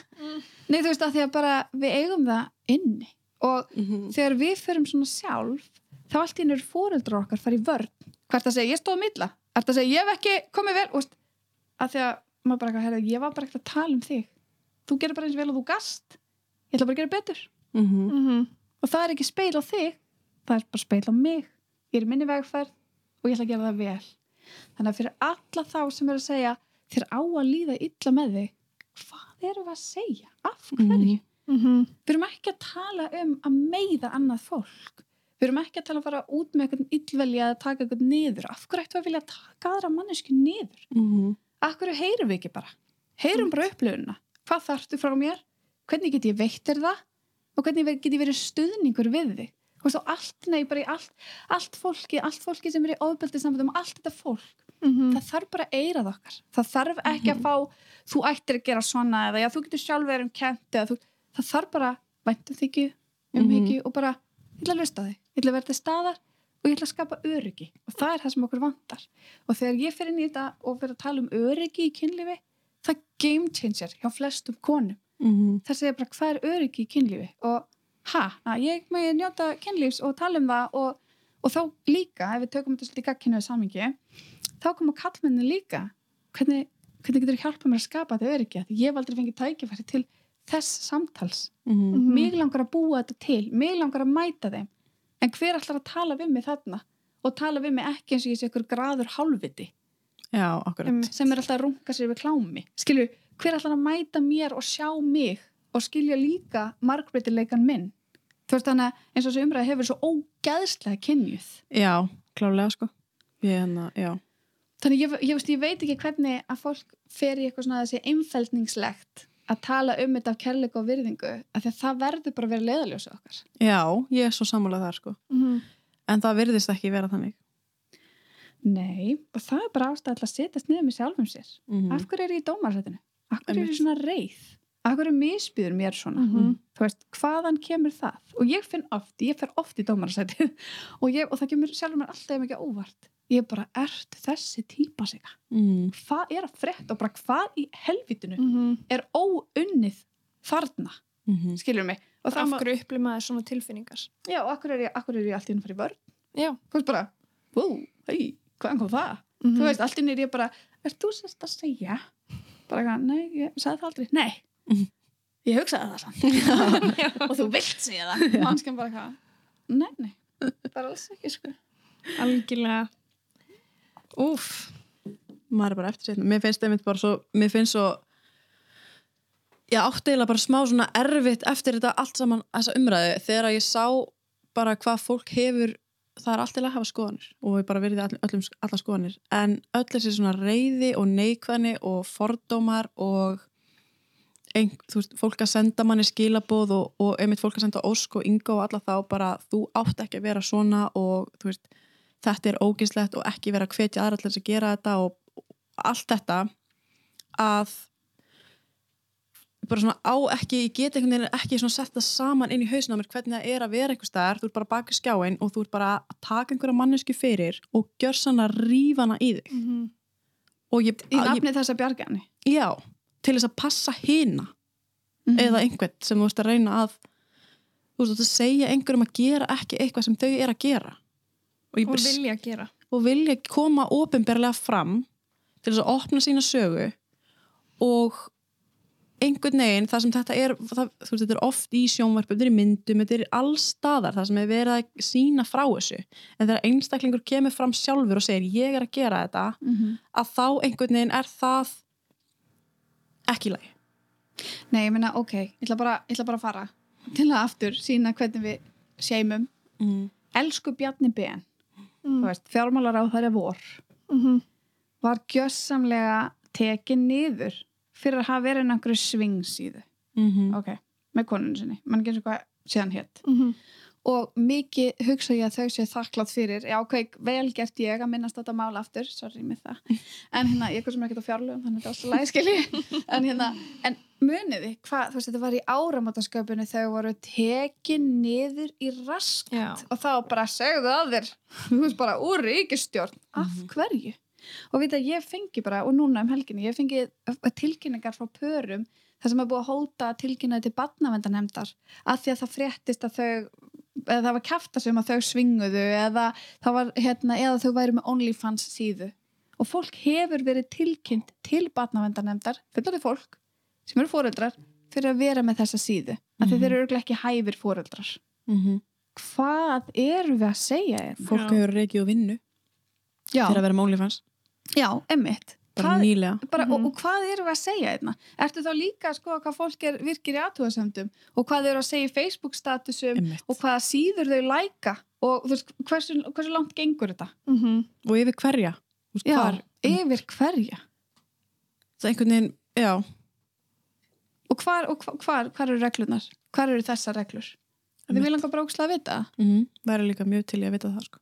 Nei, þú veist að því að bara við eigum það inni. Og Mhm. þegar við förum svona sjálf þá allt í einu eru fóreldrar okkar fara í vörn. Hvert að segja, ég stóð milla hvert að segja, ég hef ekki komið vel. Og að því að maður bara, herra, ég var bara ekkert að tala um þig. Þú gerir bara eins vel og þú gast. Ég ætla bara að gera betur. Mhm. Mhm. og það er ekki speil á þig það er bara speil á mig. Ég er minni vegferð og ég ætla að gera það vel. Þannig að fyrir alla þá sem er að segja þér á að líða illa með þig hvað erum við að segja? af hverju? Mhm. við erum ekki að tala um að meiða annað fólk. Við erum ekki að tala um að fara út með eitthvað illvelja að taka eitthvað niður. Af hverju ættu að vilja taka aðra mannesku niður? Mhm. af hverju heyrum við ekki bara? Heyrum bara upplöfunna hvað þarftu frá mér, hvernig get ég veitt þér það? Og hvernig get ég verið stuðningur við þig? Allt, nei, bara í allt, allt fólki allt fólki sem er í ofbeldi samfættum allt þetta fólk, Mhm. það þarf bara eirað okkar. Það þarf ekki að fá þú ættir að gera svona eða já, þú getur sjálf verið um kent eða þú, það þarf bara væntum þykju, umhyggju og bara, ég ætla að lusta þig ég ætla að til staðar og ég ætla að skapa öryggi. Og það er það sem okkur vantar. Og þegar ég fer inn í þetta og fer að tala um öryggi í kynlífi það game changer hjá flestum konum. Mhm. það segir bara hvað er öryggi í kynlífi? Og ha, að ég megi njóta kynlífs og tala um það og, og þá líka, ef við tökum þetta svolítið í gagkinuðu samingi þá koma kallmenni líka. Hvernig, hvernig getur hjálpa mér að skapa þetta öryggi? Því ég hef aldrei fengið tækifæri til þess samtals. Mhm. Mhm. mig langar að búa þetta til, mig langar að mæta þeim. En hver ætlar að tala við mig þarna? Og tala við mig ekki eins og ég sé ykkur graður hálfviti. Já, sem er alltaf að runga sér við klámi. Skilju, hver ætlar að mæta mér og sjá mig og skilja líka margbreytileikan minn? Þú veist þannig að eins og þessu umræði hefur svo ógæðslega kynjuð. Já, klálega sko. Ég, hérna, já þannig ég, ég, ég veit ekki hvernig að fólk fer í eitthvað svona þessi einfeldningslegt að tala um þetta af kærleika og virðingu af því að það verður bara að vera leiðaljósa okkar já, ég er svo sammálað þar sko Mhm. en það virðist ekki vera þannig nei, og það er bara ástæð að setjast niður með sjálfum sér Mhm. af hverju er ég í dómarsætinu? af hverju er ég svona reið? akkur er misbyður mér svona Mhm. þú veist, hvaðan kemur það og ég finn oft, ég fer oft í dómarasæti og, og það kemur sjálfur mér alltaf mikið óvart ég er bara, ert þessi típa sig mm. hvað er að frétta og bara hvað í helvitinu Mhm. er óunnið þarna, Mm skilur mig? Og Af það hverju upplif maður svona tilfinningar? Já, og akkur er ég, akkur er ég allt í henni fyrir vörn Já. Þú veist bara, wow, hei, hvaðan kom það? Mhm. þú veist, allt í henni er ég bara ert þú sérst að segja? Bara, nei, ég sagði það aldrei, nei. Mhm. ég hugsaði það samt. Og þú vilt segja það. Og hann skemmt bara hvað nei, nei, bara alls ekki sko. Algjörlega Úf maður er bara eftir sér mér finnst einmitt bara svo mér finnst svo ég átti eiginlega bara smá svona erfitt eftir þetta allt saman þessa umræðu þegar ég sá bara hvað fólk hefur það er allt til að hafa skoðanir og ég bara verði all, öllum alla skoðanir. En öll þessi svona reyði og neikvæðni og fordómar og ein, þú veist, fólk að senda manni skilaboð og, og einmitt fólk að senda ósk og ynga og alla þá bara þú átt ekki að vera svona og þú veist, þetta er ógislegt og ekki vera að hvetja aðra til þess að gera þetta og, allt þetta að bara svona á ekki, ég get einhvern veginn ekki svona sett það saman inn í hausinu á mér hvernig það er að vera einhver staðar, þú ert bara baki skjáin og þú ert bara að taka einhverja mannesku fyrir og gjör sann að rífa hana í þig Mhm. og ég, í nafni þess að bjarga henni já, til þess að passa hina Mhm. eða einhvern sem þú ert að reyna að þú veist, að segja einhverjum að gera ekki eitthvað sem þau er að gera og Og vilja gera. Og vilja koma ofinberlega fram til þess að opna sína sögu. Og einhvern veginn, það sem þetta er það, þú veist, þetta er oft í sjónvarpum, þetta er í myndum þetta er allstaðar, það sem er verið að sína frá þessu, en þegar einstaklingur kemur fram sjálfur og segir ég er að gera þetta, Mhm. að þá einhvern veginn er það ekki í lagi. Nei, ég meina, ok, ég ætla bara, ég ætla bara að fara til að aftur sína hvernig við seimum mm. elsku Bjarni Ben mm. fjármálar á þær er vor Mhm. var gjössamlega tekin niður fyrir að hafa verið inn á einhverju svingsíðu Mm ok, með konunni sinni, mann ekki eins og hvað síðan hétt Mhm. Og mikið hugsa ég að þau sé þakklátt fyrir. Já, ok, vel gert ég að minnast þetta mál aftur, sorry með það en hérna, ég kom sem ekki á fjárlögum þannig að þetta er alltaf læskili en hérna, en muniði, hvað, þú veist, þetta var í áramótasköpunni þegar voru tekin niður í rask Já. og þá bara segðu að þér þú veist bara úr ríkistjórn af hverju? Og veit að ég fengi bara og núna um helginni, ég fengi tilkynningar frá pörum þar sem er búið að hóta tilkynnaði til badnavendanemdar af því að það fréttist að þau eða það var kæfta sem að þau svinguðu eða það var hérna eða þau væri með OnlyFans síðu. Og fólk hefur verið tilkynnt til badnavendanemdar, fullorðið fólk sem eru fóreldrar fyrir að vera með þessa síðu. Af því Mhm. þeir eru örugglega ekki hæfir fóreldrar -hmm. hvað erum við að segja þér? fólk hefur reikið og vinnu Já, fyrir að vera með OnlyFans, já, emmitt bara Hvað- nýlega bara, og, Mhm. og hvað erum við að segja þérna? Ertu þá líka að skoða hvað fólk er virkir í aðtúðasöndum og hvað eru að segja í Facebook statusum Einmitt. og hvaða síður þau læka og veist, hversu, hversu langt gengur þetta? Mhm. og yfir hverja veist, Já, hvar, yfir hverja það er einhvern veginn, já og hvar, og hvar, hvar, eru reglunar? Hvar eru þessar reglur? Þið vil langar bara ókslega að vita það. mm væri líka mjög til ég að vita það sko.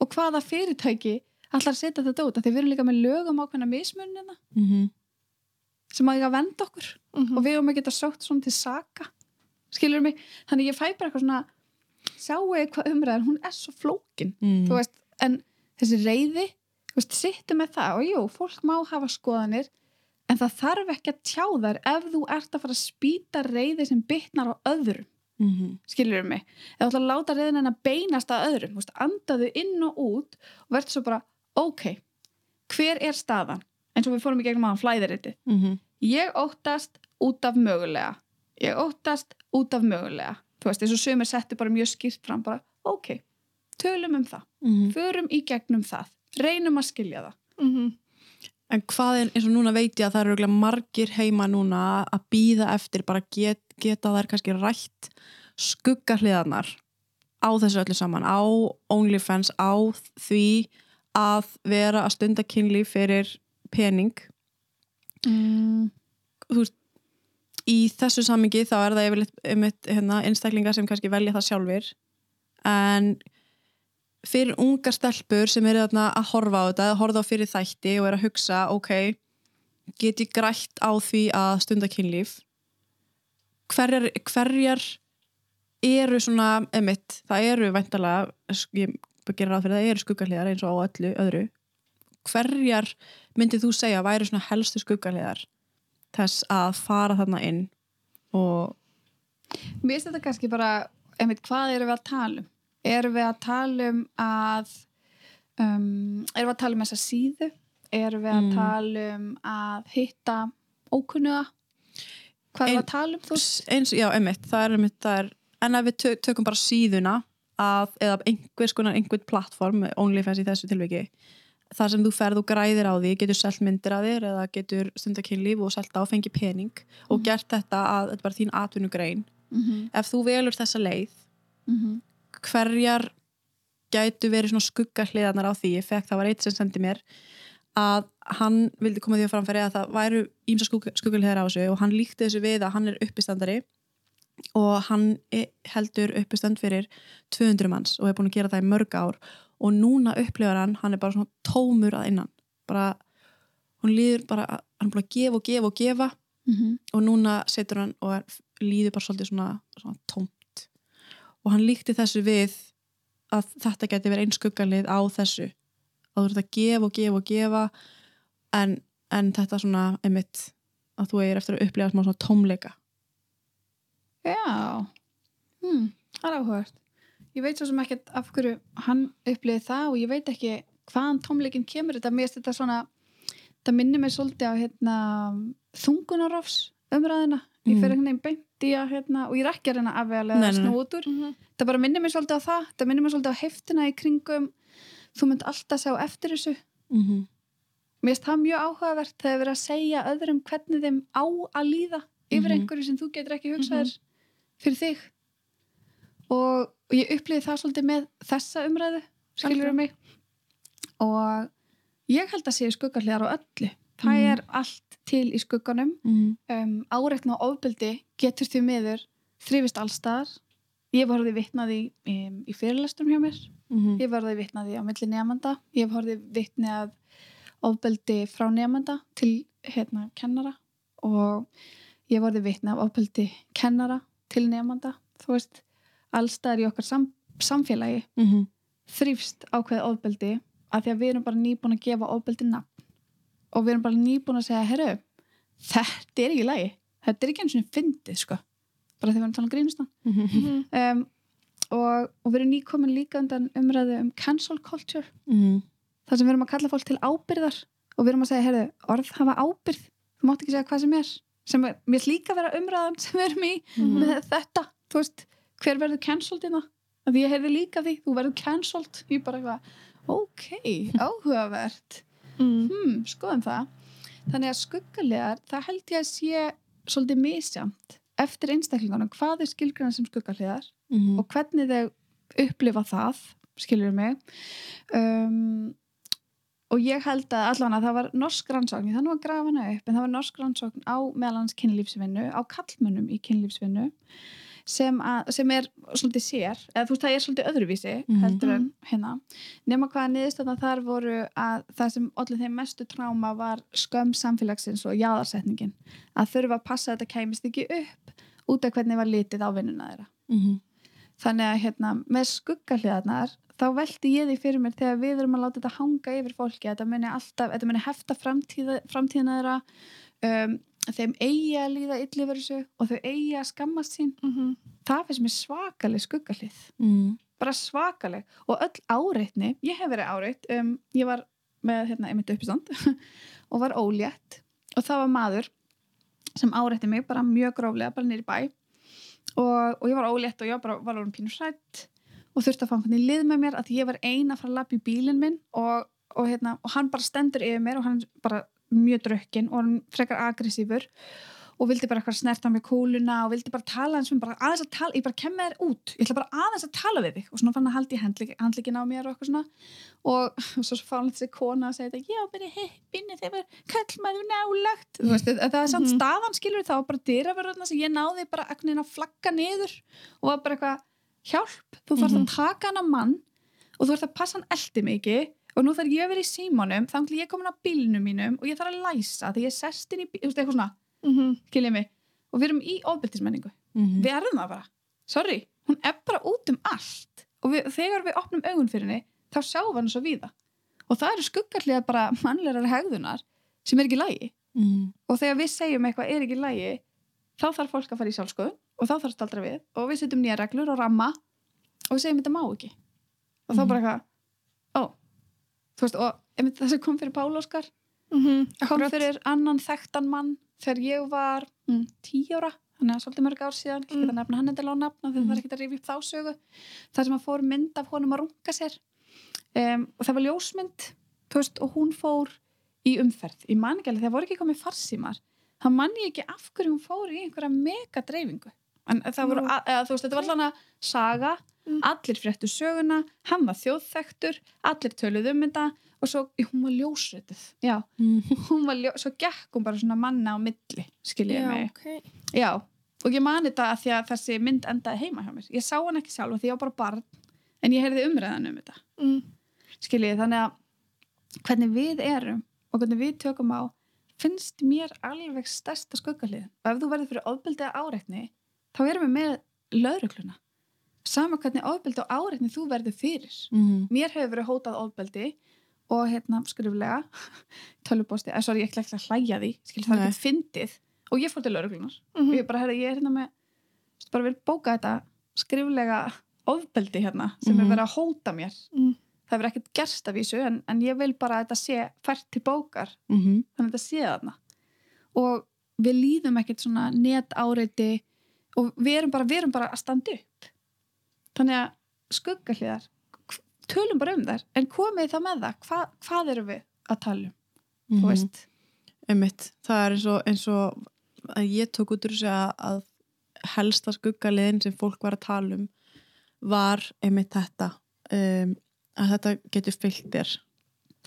og hvaða fyrirtæki ætlar að setja þetta út? Af Því við erum líka með lögum ákveðna mismunina mm -hmm. sem að eiga að venda okkur Mhm. og við erum að geta sótt svona til saka skilur mig, þannig ég fæ bara eitthvað svona sjáu eitthvað umræðan hún er svo flókin, mm. þú veist en þessi reyði, þú veist, sittu með það og jú, fólk má hafa skoðanir en það þarf ekki að tjá þær ef þú ert að fara að spýta reyði sem bytnar á öðrum mm -hmm. skilur mig, ef þú ætlar að láta reyðin en að beinast að öðrum, veist, andaðu inn og út og verður svo bara, ok hver er staðan? Eins og við fórum í gegnum aðan flæðiriti Mm -hmm. ég óttast út af mögulega. Ég óttast út af mögulega. Þú veist, eins og sömur settu bara mjög skýrt fram bara, ok, tölum um það. Mm förum í gegnum það. Reynum að skilja það. Mhm. En hvað er, eins og núna veit ég að það eru margir heima núna að býða eftir bara get, geta þær kannski rætt skuggahliðarnar á þessu öllu saman, á OnlyFans, á því að vera að stunda kynlíf fyrir pening. mm. Þú veist, í þessu samingi þá er það yfirleitt hérna, einstaklingar sem kannski velja það sjálfur en fyrir ungar stelpur sem eru þarna að horfa á þetta, að horfa á fyrir þætti og er að hugsa, ok get ég grætt á því að stunda kynlíf hverjar, hverjar eru svona, emitt, það eru væntalega, ég gerir ráð fyrir það eru skuggarliðar eins og á öllu öðru hverjar myndið þú segja væri svona helstu skuggarliðar þess að fara þarna inn og Mér finnst þetta kannski bara, einmitt, hvað erum við að tala um? Erum við að tala um að, um, erum við að tala um þessa síðu? Erum við að Mm. tala um að hitta ókunnuga? Hvað erum við að tala um? Þú eins, já, emitt, það er emitt það er, en ef við tö- tökum bara síðuna að, eða einhvers konar einhvern plattform, OnlyFans í þessu tilviki þar sem þú ferð og græðir á því getur selt myndir að þér eða getur stundakynlíf og selt áfengi pening og Mhm. gert þetta að þetta er bara þín atvinnugrein Mm -hmm. ef þú velur þessa leið Mm hverjar gætu verið svona skuggahliðarnar á því ég fekk það var eitt sem sendi mér að hann vildi koma því að framfæri að það væru ímsa skuggahliðar á þessu og hann líkti þessu við að hann er uppistandari og hann e- heldur uppistand fyrir 200 manns og er búin að gera það í mörg ár. Og núna upplifar hann, hann er bara svona tómur að innan. Bara, hún líður bara, hann er búin að gefa og gefa og gefa. -hmm. og núna setur hann og er, líður bara svolítið svona, svona tómt. Og hann líkti þessu við að þetta geti verið einn skuggalið á þessu. Að þú ert að gefa og gefa og gefa en, en þetta svona einmitt að þú eigir eftir að upplifa smá svona tómleika Já, hmm, það er áhugast. Ég veit svo sem ekkert af hverju hann upplýði það og ég veit ekki hvaðan tómleikin kemur þetta. Mér finnst þetta svona, það minnir mig svolítið á hérna, þungunarofs umræðina. Ég Mm. fer einhvern veginn beint í að, hérna, og ég er ekki að reyna afvegalega Nei, að nei, nei. snú út úr. Mhm. Það bara minnir mig svolítið á það. Það minnir mig svolítið á heftina í kringum. Þú mynd alltaf sjá eftir þessu. mm -hmm. Mér finnst það mjög áhugavert þegar verið að segja öðrum hvernig þeim á að líða yfir Mhm. einhverju sem þú getur ekki hugsaðir fyrir þig. Og, og ég upplýði það svolítið með þessa umræðu, skilur Algjörlega. mig? Og ég held að séu skuggarlegar á öllu. Það Mhm. er allt til í skugganum. Mm um, áreitna og ofbeldi getur því miður þrifist allstaðar ég hef horfði vitnaði í, um, í fyrirlestum hjá mér. -hmm. Ég hef orðið vitnaði á milli nefnda. Ég hef orðið vitni að ofbeldi frá nefnda til hérna kennara. Og ég hef orðið vitni af ofbeldi kennara til nefnda. Þú veist, allstaðar í okkar sam samfélagi Mm -hmm. þrýfst ákveðið ofbeldi að því að við erum bara nýbúin að gefa ofbeldi nafn og við erum bara nýbúin að segja, herru, þetta er ekki lægi. Þetta er ekki eins og fyndið, sko. Bara því við erum að tala um grínustan Mhm. um, og, og við erum nýkomin líka undan umræðu um cancel culture Mm þar sem við erum að kalla fólk til ábyrðar og við erum að segja, heyrðu, orð hafa ábyrð þú mátt ekki segja hvað sem er sem er, mér líka vera umræðan sem við erum í Mhm. með þetta, þú veist hver verður cancelled innan að ég heyrði líka því, þú verður cancelled. Ég bara eitthvað, ok, áhugavert. Mm. hmm, skoðum það. Þannig að skuggalegar, það held ég að sé svolítið misjamt eftir einstaklingunum, hvað er skilgræna sem skuggalegar -hmm. og hvernig þau upplifa það skilur mig? Um, og ég held að allan að það var norsk rannsókn, þannig að grafa hana upp en það var norsk rannsókn á meðalans kynlífsvinnu á kallmönnum í kynlífsvinnu sem, að, sem er svolítið sér, eða þú veist það er svolítið öðruvísi Mhm. heldur en hérna nema hvaða niðurstöðna þar voru að það sem allir þeim mestu tráma var skömm samfélagsins og jáðarsetningin að þurfa að passa að þetta kæmist ekki upp út af hvernig var litið á vinnuna þeirra Mm -hmm. þannig að hérna, með skuggahliðarnar þá velti ég því fyrir mér þegar við erum að láta þetta hanga yfir fólki þetta muni, alltaf, þetta muni hefta framtíða, framtíðina þeirra um, þeim eigi að líða þessu og þau eigi að skammast sín. Mhm. það finnst mér svakaleg skuggahlið. Mm. Bara svakaleg. Og öll áreitni ég hef verið áreitt um, ég var með hérna, einmitt uppistand og var ólétt. Og það var maður sem áreitti mig bara mjög gróflega bara nýri bæ. Og, og ég var ólétt og ég var bara var orðin pínu hrætt og þurfti að fá einhvern í lið með mér að ég var eina að lappa í bílinn minn og, og, hérna, og hann bara stendur yfir mér og hann bara mjög drökkin og hann frekar aggressífur og vildi bara eitthvað snerta með kúluna og vildi bara tala eins og bara aðeins að tala, ég bara kem með þér út ég ætla bara aðeins að tala við þig. Og svona fann að haldi handlik, handlikin á mér og eitthvað svona. Og, og svo fáið þessi kona að segja þetta já, bara heppinni þegar kallmaður nálagt þú veist, það er samt Mhm. staðan skilur þá var bara dyraverðarna sem ég náði bara agnin að flagga niður og var bara eitthvað hjálp, þú þarfst Mhm. að taka hana mann og þú ert að passa hann eldi mikið og nú þarf ég að vera í símanum þá ætla ég komin á bílnum mínum og ég þarf að læsa því ég er sest inn í bíl, þú veist, eitthvað svona Mhm. skiljið mig og við erum í ofbeltismenningu Mhm. við erum það bara, sorry hún er bara út um allt og við, þegar við opnum augun fyrir henni þá sjáum við hann svo víða og það eru skuggarlega bara mannlegar hegðunar sem er ekki í lagi Mhm. og þegar við segjum eitthvað er ekki í lagi þá þarf fólk að fara í sjálfskoðun og þá þarf staldra við. Og við setjum nýja reglur og ramma og við segjum þetta má ekki. Og þá Mhm. bara eitthvað ó, þú veist, og einmitt það sem kom fyrir Pál Óskar. Mhm, kom akkurat. fyrir annan þekktan mann þegar ég var mm, tí ára þannig að svolítið mörg ár síðan ég get að nefna hann endilega á nafna þegar það er ekki að rifja upp þá sögu þar sem að fór mynd af honum að runga sér. Um, og það var ljósmynd veist, og hún fór í umferð. Í manngæli, það voru ekki komið farsímar. Það mann ég ekki af hverju hún fór í einhverja mega dreifingu en það voru, eða, þú veist, þetta var allan að saga, Mm. allir fréttu söguna hann var þjóðþektur, allir töluð um þetta og svo, hún var ljósrötuð já, Mhm. hún var ljó, svo gekk hún bara svona manna á milli, skiljiði mig. ok. já, og ég mani þetta að því að þessi mynd endaði heima hjá mér. Ég sá hann ekki sjálf því ég var bara barn en ég heyrði umræðan um þetta. Mm. skiljiði, þannig að hvernig við erum og hvernig við tökum á finnst mér alveg stærsta skuggalið og ef þú verður fyrir ofbeldi að áreitni þá erum við með lögregluna sama hvernig ofbeldi og áreitni þú verður fyrir Mhm. mér hefur verið hótað ofbeldi og hérna skriflega tölvupósti, eða sorry, ég ætla ekki að hlæja því skil það er fyndið og ég fór til lauruglunar Mhm. og ég bara, herri, ég er hérna með bara vil bóka þetta skriflega ofbeldi hérna sem Mhm. er verið að hóta mér Mm. það hefur ekkert gerst af vísu en, en ég vil bara að þetta sé fært til bókar Mhm. þannig að þetta sé þarna og við líðum ekkert svona net áreiti og við erum bara, við erum bara að standa upp þannig að skuggahliðar tölum bara um þær en komið það með það, Hva, hvað erum við að tala um, Mhm. þú veist Einmitt, það er eins og, eins og að ég tók út úr þessu að, að helsta skuggaliðin sem fólk var að tala um var einmitt þetta um, að þetta getur fyllt þér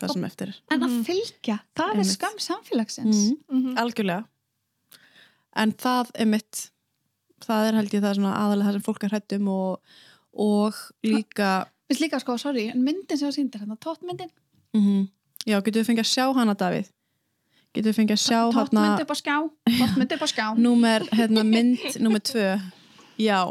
það sem eftir er. en að Mhm. fylgja, það er Einmitt. skam samfélagsins Mhm. Algjörlega. En það einmitt, það er held ég það svona aðalega það sem fólk er hrættum og, og líka, Vist líka sko, sorry, en myndin sem það sýndir hérna, tóttmyndin, mm já, getur við fengið að sjá hana, Davíð? Getur við fengið að sjá hana, tóttmynd upp á skjá. Tóttmynd upp á skjá. Númer, hérna, mynd, númer tvö, já.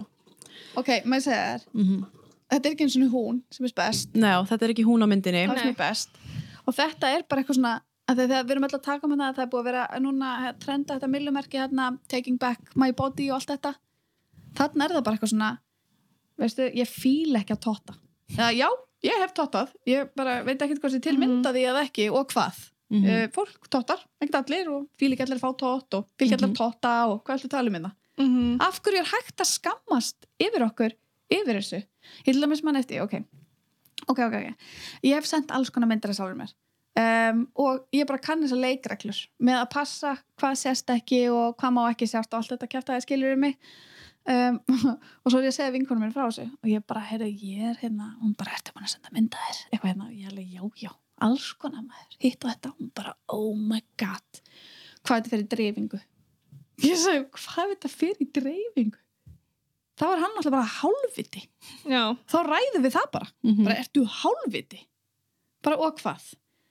ok, maður segja þér, Mm þetta er ekki eins og hún sem er best. Ná, þetta er ekki hún á myndinni. það sem er best. Og þetta er bara eitthvað svona þegar við erum alltaf að taka með það að það er búið að vera núna að trenda þetta millumerki hérna, taking back my body og allt þetta. Þannig er það bara eitthvað svona veistu, ég fíl ekki að totta. Já, já ég hef tottað. Ég bara veit ekkert hvað sem Mhm. mynda því eða ekki og hvað. Mm uh, fólk tottar, ekkert allir og fíl ekki allir að fá tott og fíl ekki allir að totta og hvað ætlu að tala um þetta Mhm. af hverju er hægt að skammast yfir okkur yfir þessu? Ég til dæmis mann eftir, ok. Ok, ok, ok, ég hef sendt alls konar myndir að sjálfur mér um, og ég bara kann þessar leikreglur. Með að passa hvað sést ekki og hvað má ekki sjást og allt þetta kæft að það skilur um mig. Um, og svo er ég að segja vinkonum mér frá þessu og ég bara, heyrðu, ég er hérna hún bara, ertu búin að senda mynda þér? Eitthvað hérna, og ég er alveg, já, já, alls konar maður. Hitt og þetta, hún bara, oh my god. Hvað er þetta fyrir dreifingu? Ég sagði, hvað er þetta fyrir dreifingu? Þá er hann alltaf bara hálfviti. Já. þá ræðum við það bara. -hmm. bara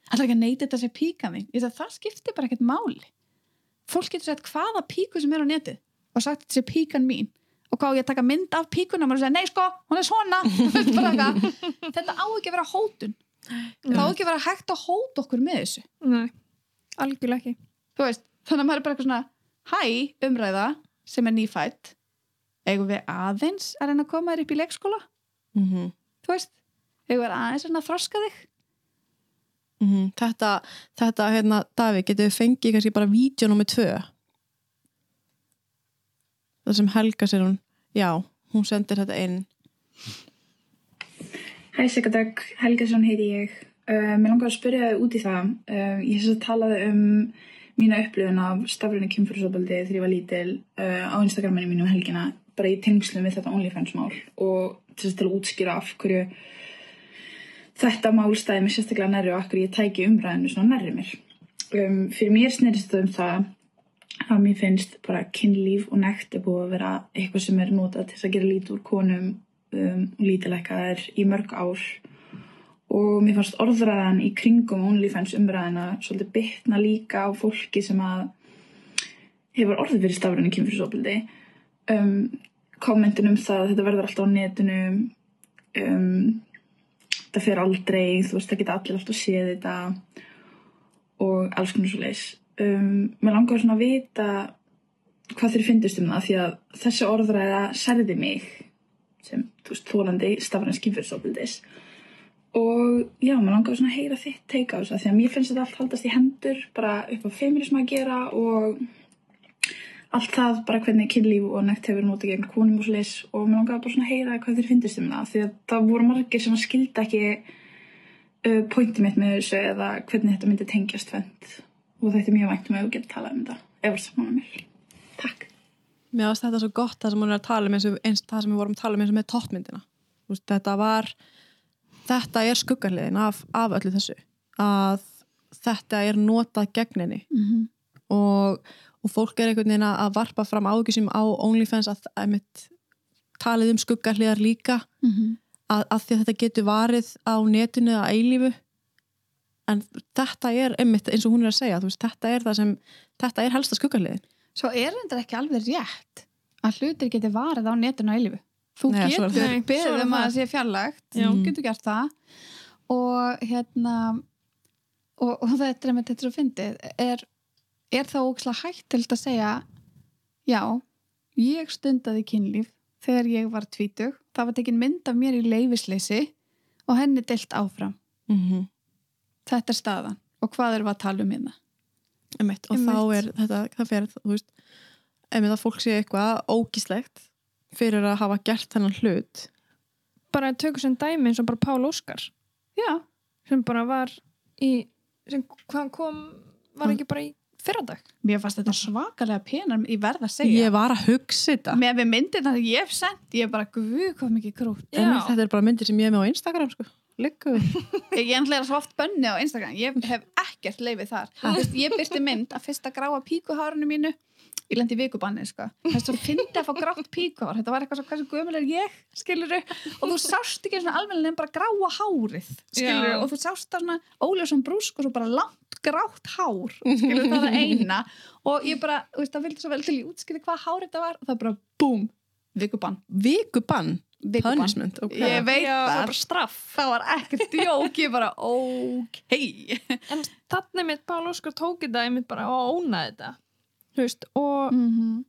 það er ekki að neyta þetta píkan þín Ég sagði, það skiptir bara ekkert máli. Fólk getur sett hvaða píku sem er á netið og sagt þetta sé píkan mín. Og hvað ég taka mynd af píkunum? Og segja nei sko, hún er svona. Þetta á ekki að vera hótun. Það á ekki að vera hægt að hóta okkur með þessu. Nei, algjörlega ekki. Þú veist, þannig að maður er bara eitthvað svona hæ, umræða sem er nýfætt eigum við aðeins að reyna að koma þér upp í leikskóla? Mm þú veist, eigum við aðeins að þroska þig -hmm. Þetta, þetta, hérna, Davíð, getur við fengið kannski bara vídeo nummer tvö það sem Helga sér hún, já, hún sendir þetta inn Hæ Sigardögg, Helgason heiti ég. Uh, mér langar að spyrja þig út í það. Uh, ég hef svo talaði um mína upplifun af stafrænu kynfyrirsopaldi þegar ég var lítil uh, á Instagraminu mínu um helgina, bara í tengslum við þetta OnlyFans mál og þess til að útskýra af hverju þetta mál stæði mér sérstaklega nærri og hverju ég tæki umræðinu svona nærri mér. Um, fyrir mér snerist þetta um það að mér finnst bara kynlíf og nekt er búið að vera eitthvað sem er notað til þess að gera lítið úr konum um, lítilækkaðar í mörg ár. Og mér fannst orðræðan í kringum OnlyFans umræðina svolítið bytna líka á fólki sem að hefur orðið fyrir stafræni kynfyrirsofbildi um, kommentin um það að þetta verður alltaf á netinu. Um, það fer aldrei þú veist það geta allir alltaf séð þetta og alls konar svo leis um, mér langar svona að vita hvað þeir fyndist um það því að þessi orðræða særði mig sem, þú veist, þólandi stafræns kynfyrsofbildis og já, mér langar svona að heyra þitt teika á þessu af því að mér finnst þetta allt haldast í hendur bara upp á feminism að gera og allt það bara hvernig kynlíf og nekt hefur notið gegn konum og svo leis og mér langar bara svona að heyra hvað þeir fyndist um það því að það voru margir sem að skilda ekki uh, pointi mitt með þessu eða hvernig þetta myndi tengjast tvend og þetta er mjög vænt um að þú getur talað um þetta ef það saman að mér. Takk. Mér finnst þetta svo gott það sem hún er að tala um eins og eins, það sem við vorum að tala um eins og með toppmyndina. Veist, þetta var þetta er skuggarliðin af, af öllu þessu. Að þetta er notað gegn henni. Mm -hmm. og, og fólk er einhvern veginn að varpa fram ágjusum á OnlyFans að, að mitt, talið um skuggarliðar líka Mm -hmm. að, að því að þetta getur varið á netinu að eilífu en þetta er einmitt eins og hún er að segja veist, þetta er það sem, þetta er helsta skuggarliðin Svo er þetta ekki alveg rétt að hlutir geti varið á netinu á eilifu. Þú Nei, getur beðið um að það. sé fjarlægt, Já. þú getur gert það og hérna og, og þetta er með þetta svo fyndið er, er þá ógislega hættild að segja já, ég stundaði kynlíf þegar ég var tvítug, það var tekin mynd af mér í leifisleysi og henni deilt áfram. mm -hmm. Þetta er staðan og hvað erum við að tala um hérna? Einmitt, og Einmitt. þá er þetta, það fer, þú veist, einmitt að fólk sé eitthvað ógíslegt fyrir að hafa gert þennan hlut. bara tökur sem dæmi eins og bara Pál Óskar Já, sem bara var í sem hvað kom, var Hann- ekki bara í fyrradag mér fannst þetta svakalega penar í verð að segja. Ég var að hugsa þetta. með við myndir það ég hef sendt ég er bara, guð, hvað mikið krút þetta er bara myndir sem ég er með á Instagram, sko. Liggu við. ég er svo oft bönni á Instagram. Ég hef ekkert leifið þar. Veist, ég byrti mynd að fyrsta gráa píkuhárunu mínu. Ég lendi í vikubanni sko. er svo fyndi að fá grátt píkuhár. Þetta var eitthvað svo, hversu gömul er ég skiluru, og þú sást ekki svona alveg en bara gráa hárið skiluru, og þú sást það svona óljósum brúsk og svo bara langt grátt hár skiluru, það var eina og ég bara, þú veist, það vildi svo vel til ég útskýri hvað hár þetta var og það bara, búm, vikubann Vikubann, punishment. ok. Ég veit Já, það. var bara straff það var ekkert djók, ég bara ok en þannig mitt Pál Óskar tók þetta einmitt bara og ónaði þetta þú veist, og -hmm.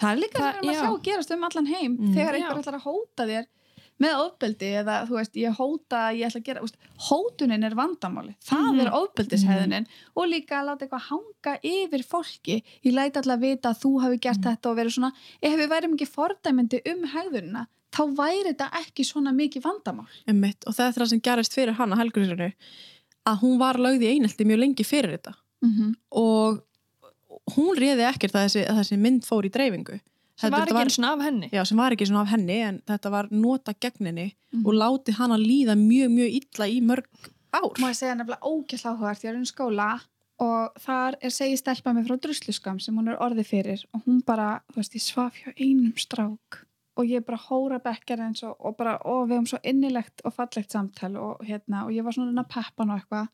það er líka Það- sem við erum að já. sjá að gerast um allan heim Mhm. þegar einhver ætlar að hóta þér með ofbeldi eða þú veist, ég hóta ég ætla að gera, veist, hótunin er vandamáli það Mhm. er ofbeldishæðunin og líka að láta eitthvað hanga yfir fólki ég læti alltaf að vita að þú hafi gert þetta og verið svona, ef við værim ekki fordæmyndi um hegðunina, þá væri þetta ekki svona mikið vandamál Einmitt, og það er það sem gerist fyrir hana, Helgurisinu, að hún var lögð í einelti mjög lengi fyrir þetta. mm -hmm. Og hún réði ekkert að þessi, að þessi mynd fór í dreifingu. Sem var ekki og af henni Já, sem var ekki svona af henni, en þetta var nota gegn henni Mhm. og láti hana líða mjög, mjög illa í mörg ár. Má ég segja nefnilega ógæsla áhugart, ég er um skóla og þar er segið stelpa mig frá drusluskam sem hún er orðið fyrir og hún bara, þú veist, ég svaf hjá einum strák og ég bara hóra bekkjar eins og, og bara, og við höfum svo innilegt og fallegt samtal og hérna, og ég var svona að peppa hann og eitthvað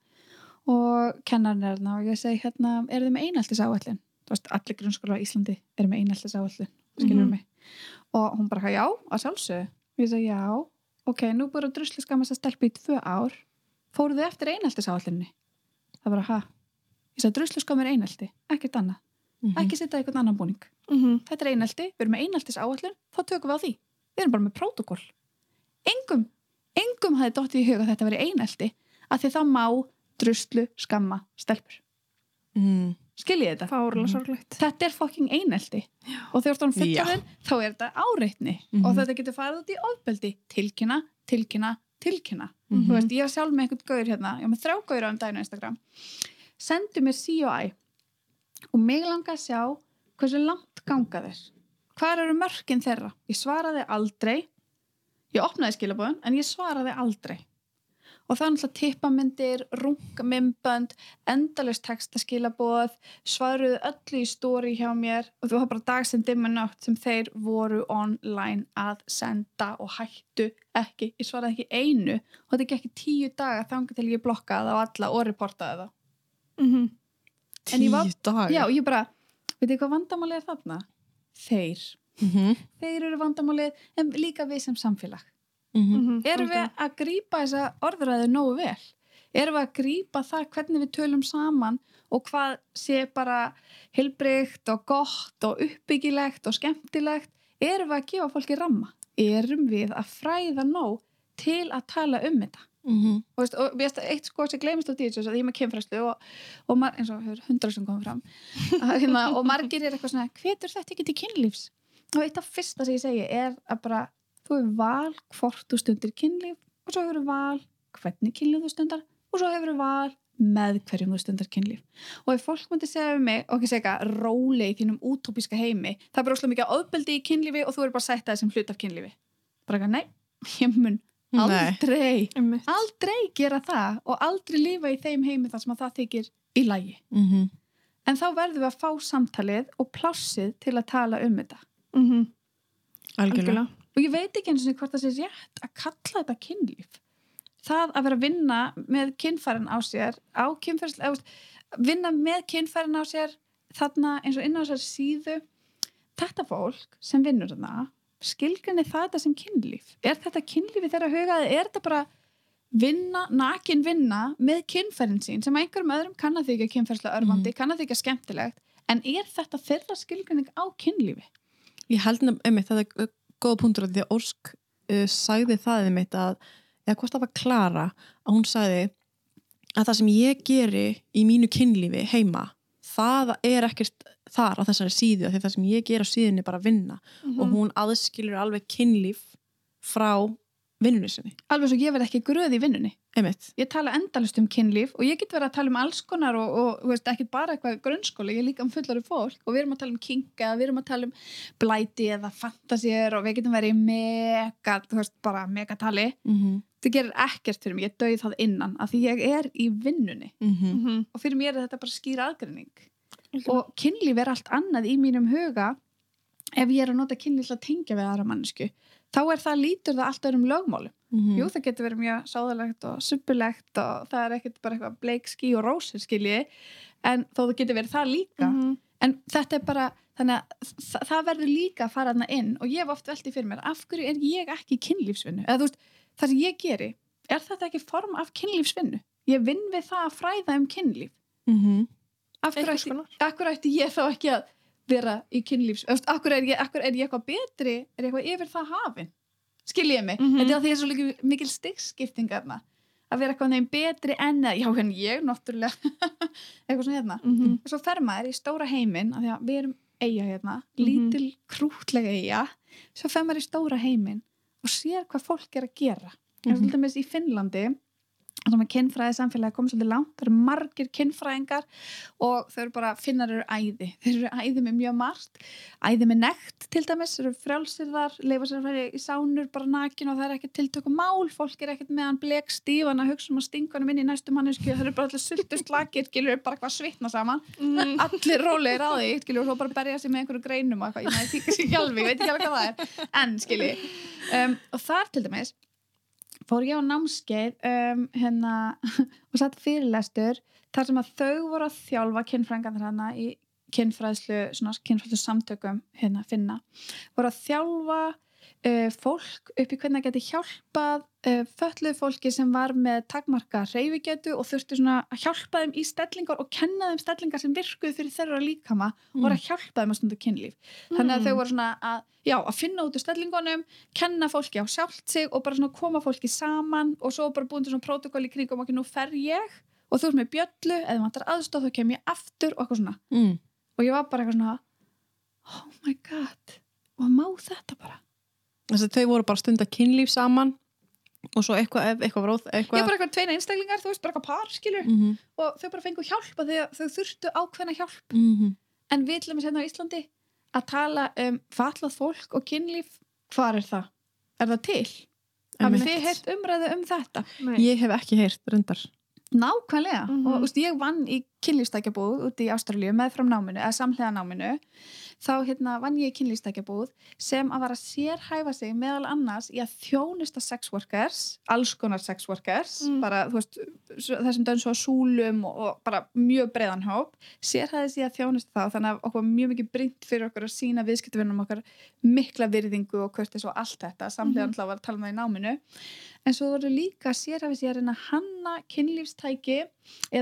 og kennarinn er hérna og ég segi hérna, eru þið með einaltis áallin? Þú veist, allir grunnskóla á Íslandi eru með einaltis áallin, skilur Mhm. mig og hún bara, já, að sjálfsögðu og ég segi, já, ok, nú búið að drusluskam þess að stelpa í tvö ár fóruð þið eftir eineltisáallinni? Það var að, ha? Ég sagði, drusluskam er einelti, ekkert annað. Mhm. Ekki setja einhvern annan búning. mm Þetta er einelti, við erum með eineltis áallin, þá tökum við á því. Við erum bara með prótokoll. Engum, engum hafði dottið í huga að þetta veri einelti, að því þá má druslu skamma stelpur. Mm. Skiljið þetta? fárlega sorglegt Þetta er fucking einelti. Og þegar þú ert fullorðin, þá er þetta áreitni. Mhm. Og þetta getur farið út í ofbeldi. Tilkynna, tilkynna, tilkynna. Mhm. Þú veist, ég var sjálf með einhvern gaur hérna, ég var með þrjá gaur á um daginn á Instagram sendu mér COI og mig langa að sjá hversu langt ganga þeir hvað eru mörkin þeirra ég svaraði aldrei ég opnaði skilabóðun en ég svaraði aldrei og það er náttúrulega tippamyndir rungmimbönd, endalist textaskilabóð svaruðu öllu í stóri hjá mér og þú har bara dag sem dimma nátt sem þeir voru online að senda og hættu ekki, ég svaraði ekki einu og þetta ekki ekki tíu daga þangar til ég blokkaði það á alla og reportaði það mm En ég var- Tíu dagar. Já, ég bara, veit þið hvað vandamáli er þarna? Þeir. Mhm, þeir eru vandamálið en líka við sem samfélag mhm. Mhm, erum við að grípa þessa orðræðu nógu vel? Erum við að grípa það hvernig við tölum saman og hvað sé bara hilbreykt og gott og uppbyggilegt og skemmtilegt? Erum við að gefa fólki ramma? Erum við að fræða nóg til að tala um þetta? Mhm. og, veist, og veist, eitt sko sem gleymist á ég er með kynfræslu og, og mar, eins og hefur hundra sem komið fram að, hérna, og margir er eitthvað svona hvetur þetta ekki til kynlífs? Og eitt af fyrsta sem ég segi er að bara þú hefur val hvort þú stundir kynlíf og svo hefur val hvernig kynlíf þú stundar og svo hefur val með hverjum þú stundar kynlíf og ef fólk myndi segja um mig og ekki segja róli í þínum útópíska heimi það er bara óslega mikið ofbeldi í kynlífi og þú er bara að setja það sem hlut af kynlífi bara ekki, nei, ég mun Nei. aldrei Einmitt. aldrei gera það og aldrei lifa í þeim heimi þar sem að það þykir í lægi. Mhm. En þá verðum við að fá samtalið og plássið til að tala um þetta. Mhm, Algjörlega. algjörlega. Og ég veit ekki eins og hvort það sé rétt að kalla þetta kynlíf. Það að vera að vinna með kynfærin á sér, á kynfærin, vinna með kynfærin á sér, þarna eins og inn á þessar síðu, þetta fólk sem vinnur þarna, skilgrinni það þetta sem kynlíf. Er þetta kynlífi þeirra hugaði, er þetta bara vinna, nakin vinna með kynfærin sín sem að einhverjum öðrum kann að þykja kynfærslega örfandi, kann að þykja skemmtilegt, en er þetta þeirra skilgrinning á kynlífi? Ég held það er góða punktur því að Ósk uh, sagði það einmitt að, eða hvort það var Klara að hún sagði að það sem ég geri í mínu kynlífi heima, það er ekkert þar á þessari síðu, því það sem ég ger á síðunni er bara að vinna Mhm. og hún aðskilur alveg kynlíf frá vinnunni sinni, Alveg svo ég verð ekki gröð í vinnunni. einmitt. Ég tala endalust um kynlíf og ég get verið að tala um alls konar og, og þú veist, ekki bara eitthvað grunnskóli, ég er líka um fullari fólk og við erum að tala um kinga, við erum að tala um blæti eða fantasíur og við getum verið í mega, þú veist, bara megatali. mm -hmm. Það gerir ekkert fyrir mig, ég dauð það innan af því ég er í vinnunni. Mhm, og fyrir mér er þetta bara skýr aðgreining. Og kynlíf er allt annað í mínum huga ef ég er að nota kynlíf til að tengja við aðra mannesku þá er það lítur það allt öðrum lögmálum Mhm. Jú, það getur verið mjög sáðalegt og suppulegt og það er ekkert bara eitthvað bleik skí og rósir skilji en þó það getur verið það líka mhm. en þetta er bara, þannig að þa það verður líka að fara þarna inn og ég hef oft veltið fyrir mér, af hverju er ég ekki kynlífsvinnu, eða þú veist, það sem ég geri er þetta ekki form af kynlífsvinnu ég vinn við það að fræða um kynlíf ætti, konar. af hverju ætti ég þá ekki að vera í kynlífs, af hverju er ég, hverju er ég eitthvað betri, er ég eitthvað yfir það hafin skiljið mig, Mhm. þetta er að því að svo líka mikil stigsskiptingarna að vera eitthvað neginn betri enn eða, já henni ég náttúrulega eitthvað svona hérna Mhm. og svo fer maður í stóra heiminn af því að við erum eiga hérna, Mhm. lítil krútlega eiga, svo fer maður í stóra heiminn og sér hvað fólk er að gera mm Mhm. -hmm. til dæmis í Finnlandi þannig að kynfræði samfélagi komið svolítið langt, það eru margir kynfræðingar og þau eru bara, finnar eru æði. Þeir eru æði með mjög margt. Æði með nekt til dæmis, þeir eru frjálsirðar leifa sér fara í sánur bara nakin og það er ekkert tiltöku mál, fólk er ekkert með hann blek stífan að hugsa um að stinga hann inn í næstu mannesku, það eru bara allir sultust lakir skilur bara eitthvað að svitna saman. Mhm. allir rólegir á því, skilju, og svo bara berja sig með einhverju greinum og eitthvað, ég sér hjálfi, ég alveg hvað fór ég á námskeið um, hérna, og satt fyrirlestur þar sem að þau voru að þjálfa kynfrængan þarna í kynfræðslu, kynfræðslu samtökum hérna finna, voru að þjálfa uh, fólk upp í hvernig það geti hjálpað uh, fölluð fólki sem var með takmarka reyfigetu og þurfti svona að hjálpa þeim í stellingar og kenna þeim stellingar sem virkuð fyrir þeirra líkama og voru að hjálpa þeim að stunda kynlíf þannig að Mm. þau voru svona að, já, að finna út úr stellingunum, kenna fólki á sjálft sig og bara svona koma fólki saman og svo bara búin til svona protokól í kringum okkur nú fer ég og þú ert með bjöllu eða vantar aðstof þá kem ég aftur og eitthvað svona Mm. og ég var bara eitthvað svona oh my god og má þetta bara Þess að þau voru bara stund að kynlíf saman og svo eitthvað, ef eitthvað ég eitthvað er bara eitthvað tveina einstaklingar, þú veist, bara eitthvað par skilur mm -hmm. og þau bara fengu hjálpa þegar þau þurftu ákveðna hjálp Mm -hmm. en við dæmis hérna á Íslandi að tala um fatlað fólk og kynlíf hvar er það? Er það til? Hafið þið heyrt umræðu um þetta? Nei. Ég hef ekki heyrt reyndar Nákvæmlega Mhm. og úst, ég vann í kynlýfstækjabúð út í Ástralíu með fram náminu eða samhlega náminu þá hérna vann ég í kynlýfstækjabúð sem að vara að sérhæfa sig meðal annars í að þjónusta sex workers, alls konar sex workers, Mm. bara þú veist þessum dönn svo súlum og, og bara mjög breiðan hóp, sérhæði sig að þjónusta þá þannig að okkur var mjög mikið brýnt fyrir okkur að sína viðskiptavinnum okkar mikla virðingu og hvert og allt þetta, samhlega mm -hmm. var að tala um það í náminu en svo voru líka sérhæfi sig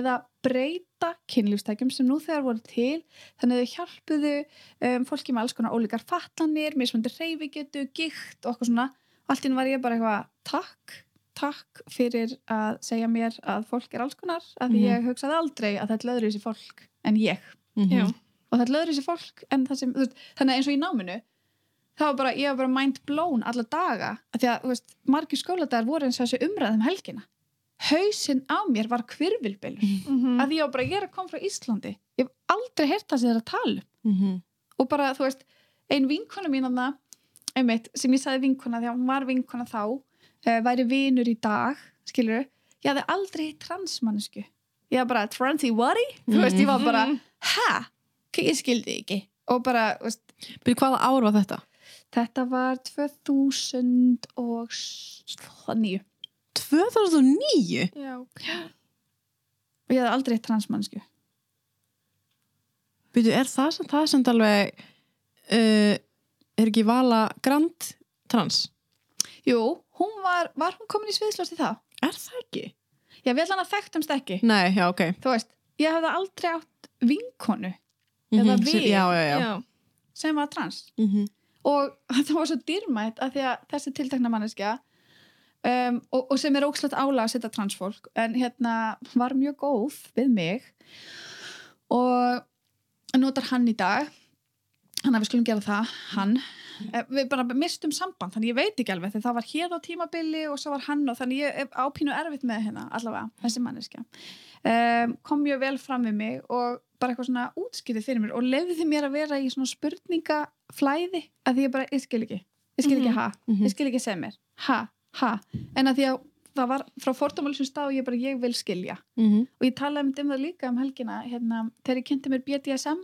að að breyta kynlífstækjum sem nú þegar voru til þannig að þau hjálpuðu um, fólki með alls konar ólíkar fatlanir, mismöndi reyfigetu, gikt og okkur svona allt inn var ég bara eitthvað takk, takk fyrir að segja mér að fólk er alls konar af því Mhm. ég hugsaði aldrei að þetta löður þessi fólk en ég Mhm. Já. og þetta löður þessi fólk en það sem, þú veist, þannig að eins og í náminu það var bara, ég var bara mind blown alla daga, af því að, veist, margir skóladagar voru eins og þessi umræðum helgina hausinn á mér var kvirvilbylur Mhm. af því ég var bara, ég er að koma frá Íslandi ég hef aldrei heyrt það sem þeir að tala um Mhm. og bara, þú veist, ein vinkona mín þarna, einmitt, sem ég sagði vinkona því að hún var vinkona þá uh, væri vinur í dag, skilur ég hafði aldrei hitt transmannisku ég var bara, transy whatty? þú veist, ég var bara, Mhm. ha? Ok, ég skildi ekki og bara, þú veist, Byrju, hvaða ár var þetta? þetta var 2009 2009? Já. og ég hafði aldrei hitt transmannisku Byrju, er það sem það sem alveg uh, er ekki Vala Grand trans? jú, hún var, var hún komin í sviðsljóst í það? Er það ekki? Já, við hann að þekktumst ekki Nei, já, ok þú veist, ég hafði aldrei átt vinkonu Eða Mhm, við. Já, já, já, sem var trans Mhm. og það var svo dýrmætt að því að þessi tiltekna manneskja um, og, og sem er ókslætt ála að setja transfólk en hérna var mjög góð við mig og notar hann í dag hann að við skulum gera það, hann við bara mistum samband, þannig ég veit ekki alveg þegar það var hér á tímabili og svo var hann og þannig ég er ápínu erfitt með hérna allavega, þessi manneskja um, kom mjög vel fram við mig og bara eitthvað svona útskýrið fyrir mér og lefði mér að vera í svona spurningaflæði að því ég bara, ég skil ekki ég skil ekki Mhm. ha, Mhm. ég skil ekki sem mér ha, ha, en að því að það var frá fordómálisum stað og ég bara, ég vil skilja Mhm. og ég talaði um það líka um helgina hérna, þegar ég kynnti mér BDSM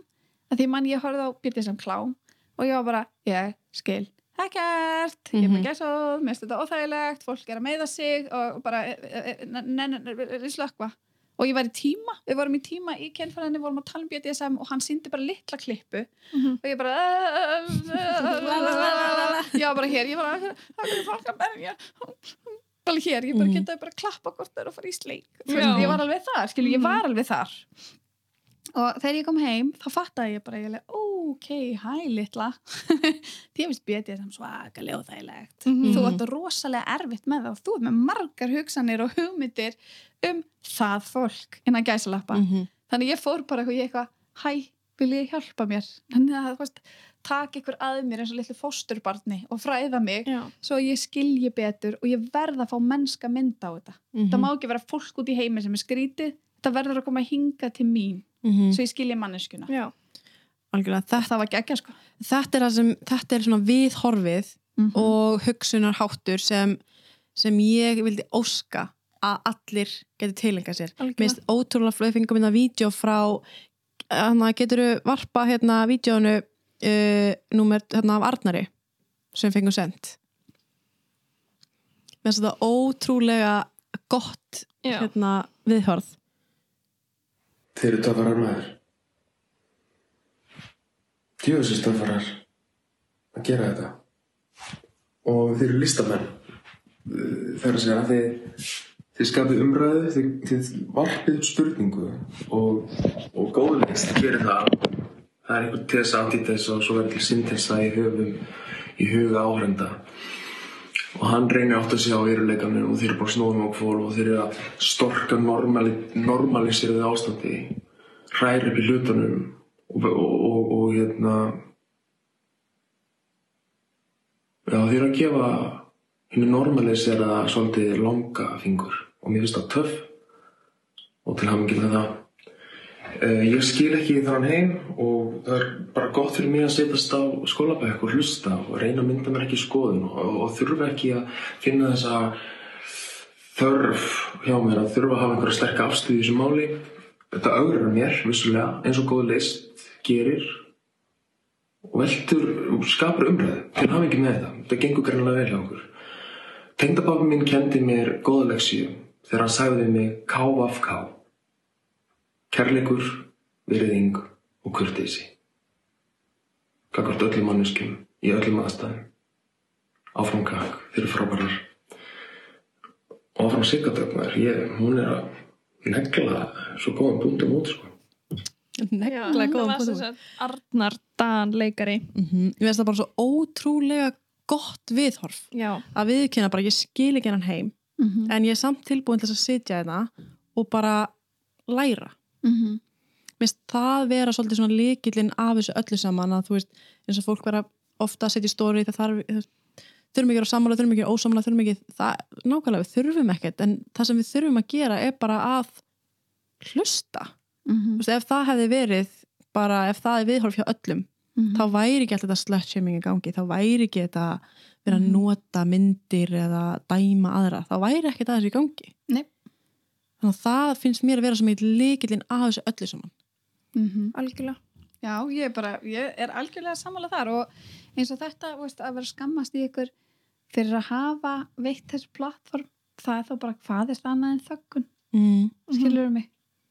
að því mann ég horfði á BDSM klám og ég var bara, ég skil ekkert, ég er Mhm. með gæsað mér finnst þetta óþægilegt, fólk er að meiða sig og bara, slökva og ég var í tíma við vorum í tíma í kennfæðinni, vorum að tala um BDSM og hann síndi bara litla klippu Mhm. og ég bara ég var bara hér, ég bara það er fólk að berja bara hér, ég bara Mhm. getaði bara að klappa hvort það er að fara í sleik ég var alveg þar, skilju, ég Mhm. var alveg þar og þegar ég kom heim þá fattaði ég bara, ég leið, ok, hæ litla því ég finnst betið sem svakalega og þægilegt Mhm. þú ert rosalega erfitt með það og þú ert með margar hugsanir og hugmyndir um það fólk innan gæsalappa Mhm. þannig ég fór bara eitthvað, eitthvað hæ, vil ég hjálpa mér þannig að veist, taka ykkur að mér eins og litlu fósturbarni og fræða mig Já. svo ég skilji betur og ég verð að fá mennska mynd á þetta Mhm. það má ekki vera fólk út í heimi sem er skrítið þetta verður að koma að hinga til mín Mhm. svo ég skilji manneskuna. Algjörlega, þetta, geggja sko. Þetta er það sem þetta er svona viðhorfið Mhm. og hugsunarháttur sem, sem ég vildi óska að allir geti tilenga sér. Finnst ótrúlega flóð, ég fengið minna vídeo frá hann að getur varpa hérna vídeoinu uh, númer hérna af Arnari sem fengum sendt Mér finnst þetta ótrúlega gott hérna viðhorð Þeir eru töffarar maður. Djöfisins töffarar að gera þetta. Og þeir eru listamenn. Þeir að segja að þeir, þeir skapið umræðu, þeir, þeir varpið spurningu og, og góðlist gerir það. Það er einhver tesa, antitesa og svo verður til syntesa í höfum, í huga áhrenda. Og hann reynir átt að segja á veruleikanum og þeir eru bara snóðum á kvól og þeir eru að storka normali, normaliseraði ástandi, hræri upp í hlutunum og, og, og, hérna, já þeir eru að gefa henni normaliseraða svolítið langa fingur. Og mér finnst það töff og til hafa með það. Uh, ég skil ekki þann heim og það er bara gott fyrir mig að setjast á skólabæk og hlusta og reyna að mynda mér ekki skoðun og, og þurfa ekki að finna þessa þörf hjá mér að þurfa að hafa einhverja sterka afstöðu í þessu máli. Þetta augrar mér vissulega eins og góð list gerir og veltur og skapar umræðu. Til hafa ekki með þetta. Þetta gengur greinlega vel hjá okkur. Tengdapappi minn kendi mér góða leksíu þegar hann sagði mig KFK kærleikur, virðing og kurteisi. Gagvart öllum manneskjum í öllum aðstæðum. Áfram kakk, þeir eru frábærar. Og áfram sigardögnar ég, hún er að negla svo góðan búndum út sko. Negla það góðan sagt Arnar Dan leikari Mhm. ég veist það bara svo ótrúlega gott viðhorf já, að viðkynna bara ég skil ekki hennan heim Mhm. en ég er samt tilbúin til að sitja þetta og bara læra Mhm. minnst það vera svolítið svona líkillinn af þessu öllu saman að þú veist eins og fólk vera ofta að setja í stóri það þarf þurfum ekki að vera sammála, þurfum ekki að ósammála þurfum ekki, það, nákvæmlega við þurfum ekkert en það sem við þurfum að gera er bara að hlusta Mhm. Þú veist, ef það hefði verið bara ef það er viðhorf hjá öllum Mhm. þá væri ekki alltaf þetta slut-shaming í gangi þá væri ekki þetta vera að Mhm. nota myndir eða dæma aðra þá væri ekki það þessi í gangi Nei. þannig að það finnst mér að vera sem eitthvað líkillinn af þessu öllu saman Mhm. algjörlega Já, ég er bara, ég er algjörlega sammála þar og eins og þetta, þú veist, að vera skammast í ykkur fyrir að hafa veitt þessu plattform, það er þá bara hvað er það annað en þöggun, mm. skilur mig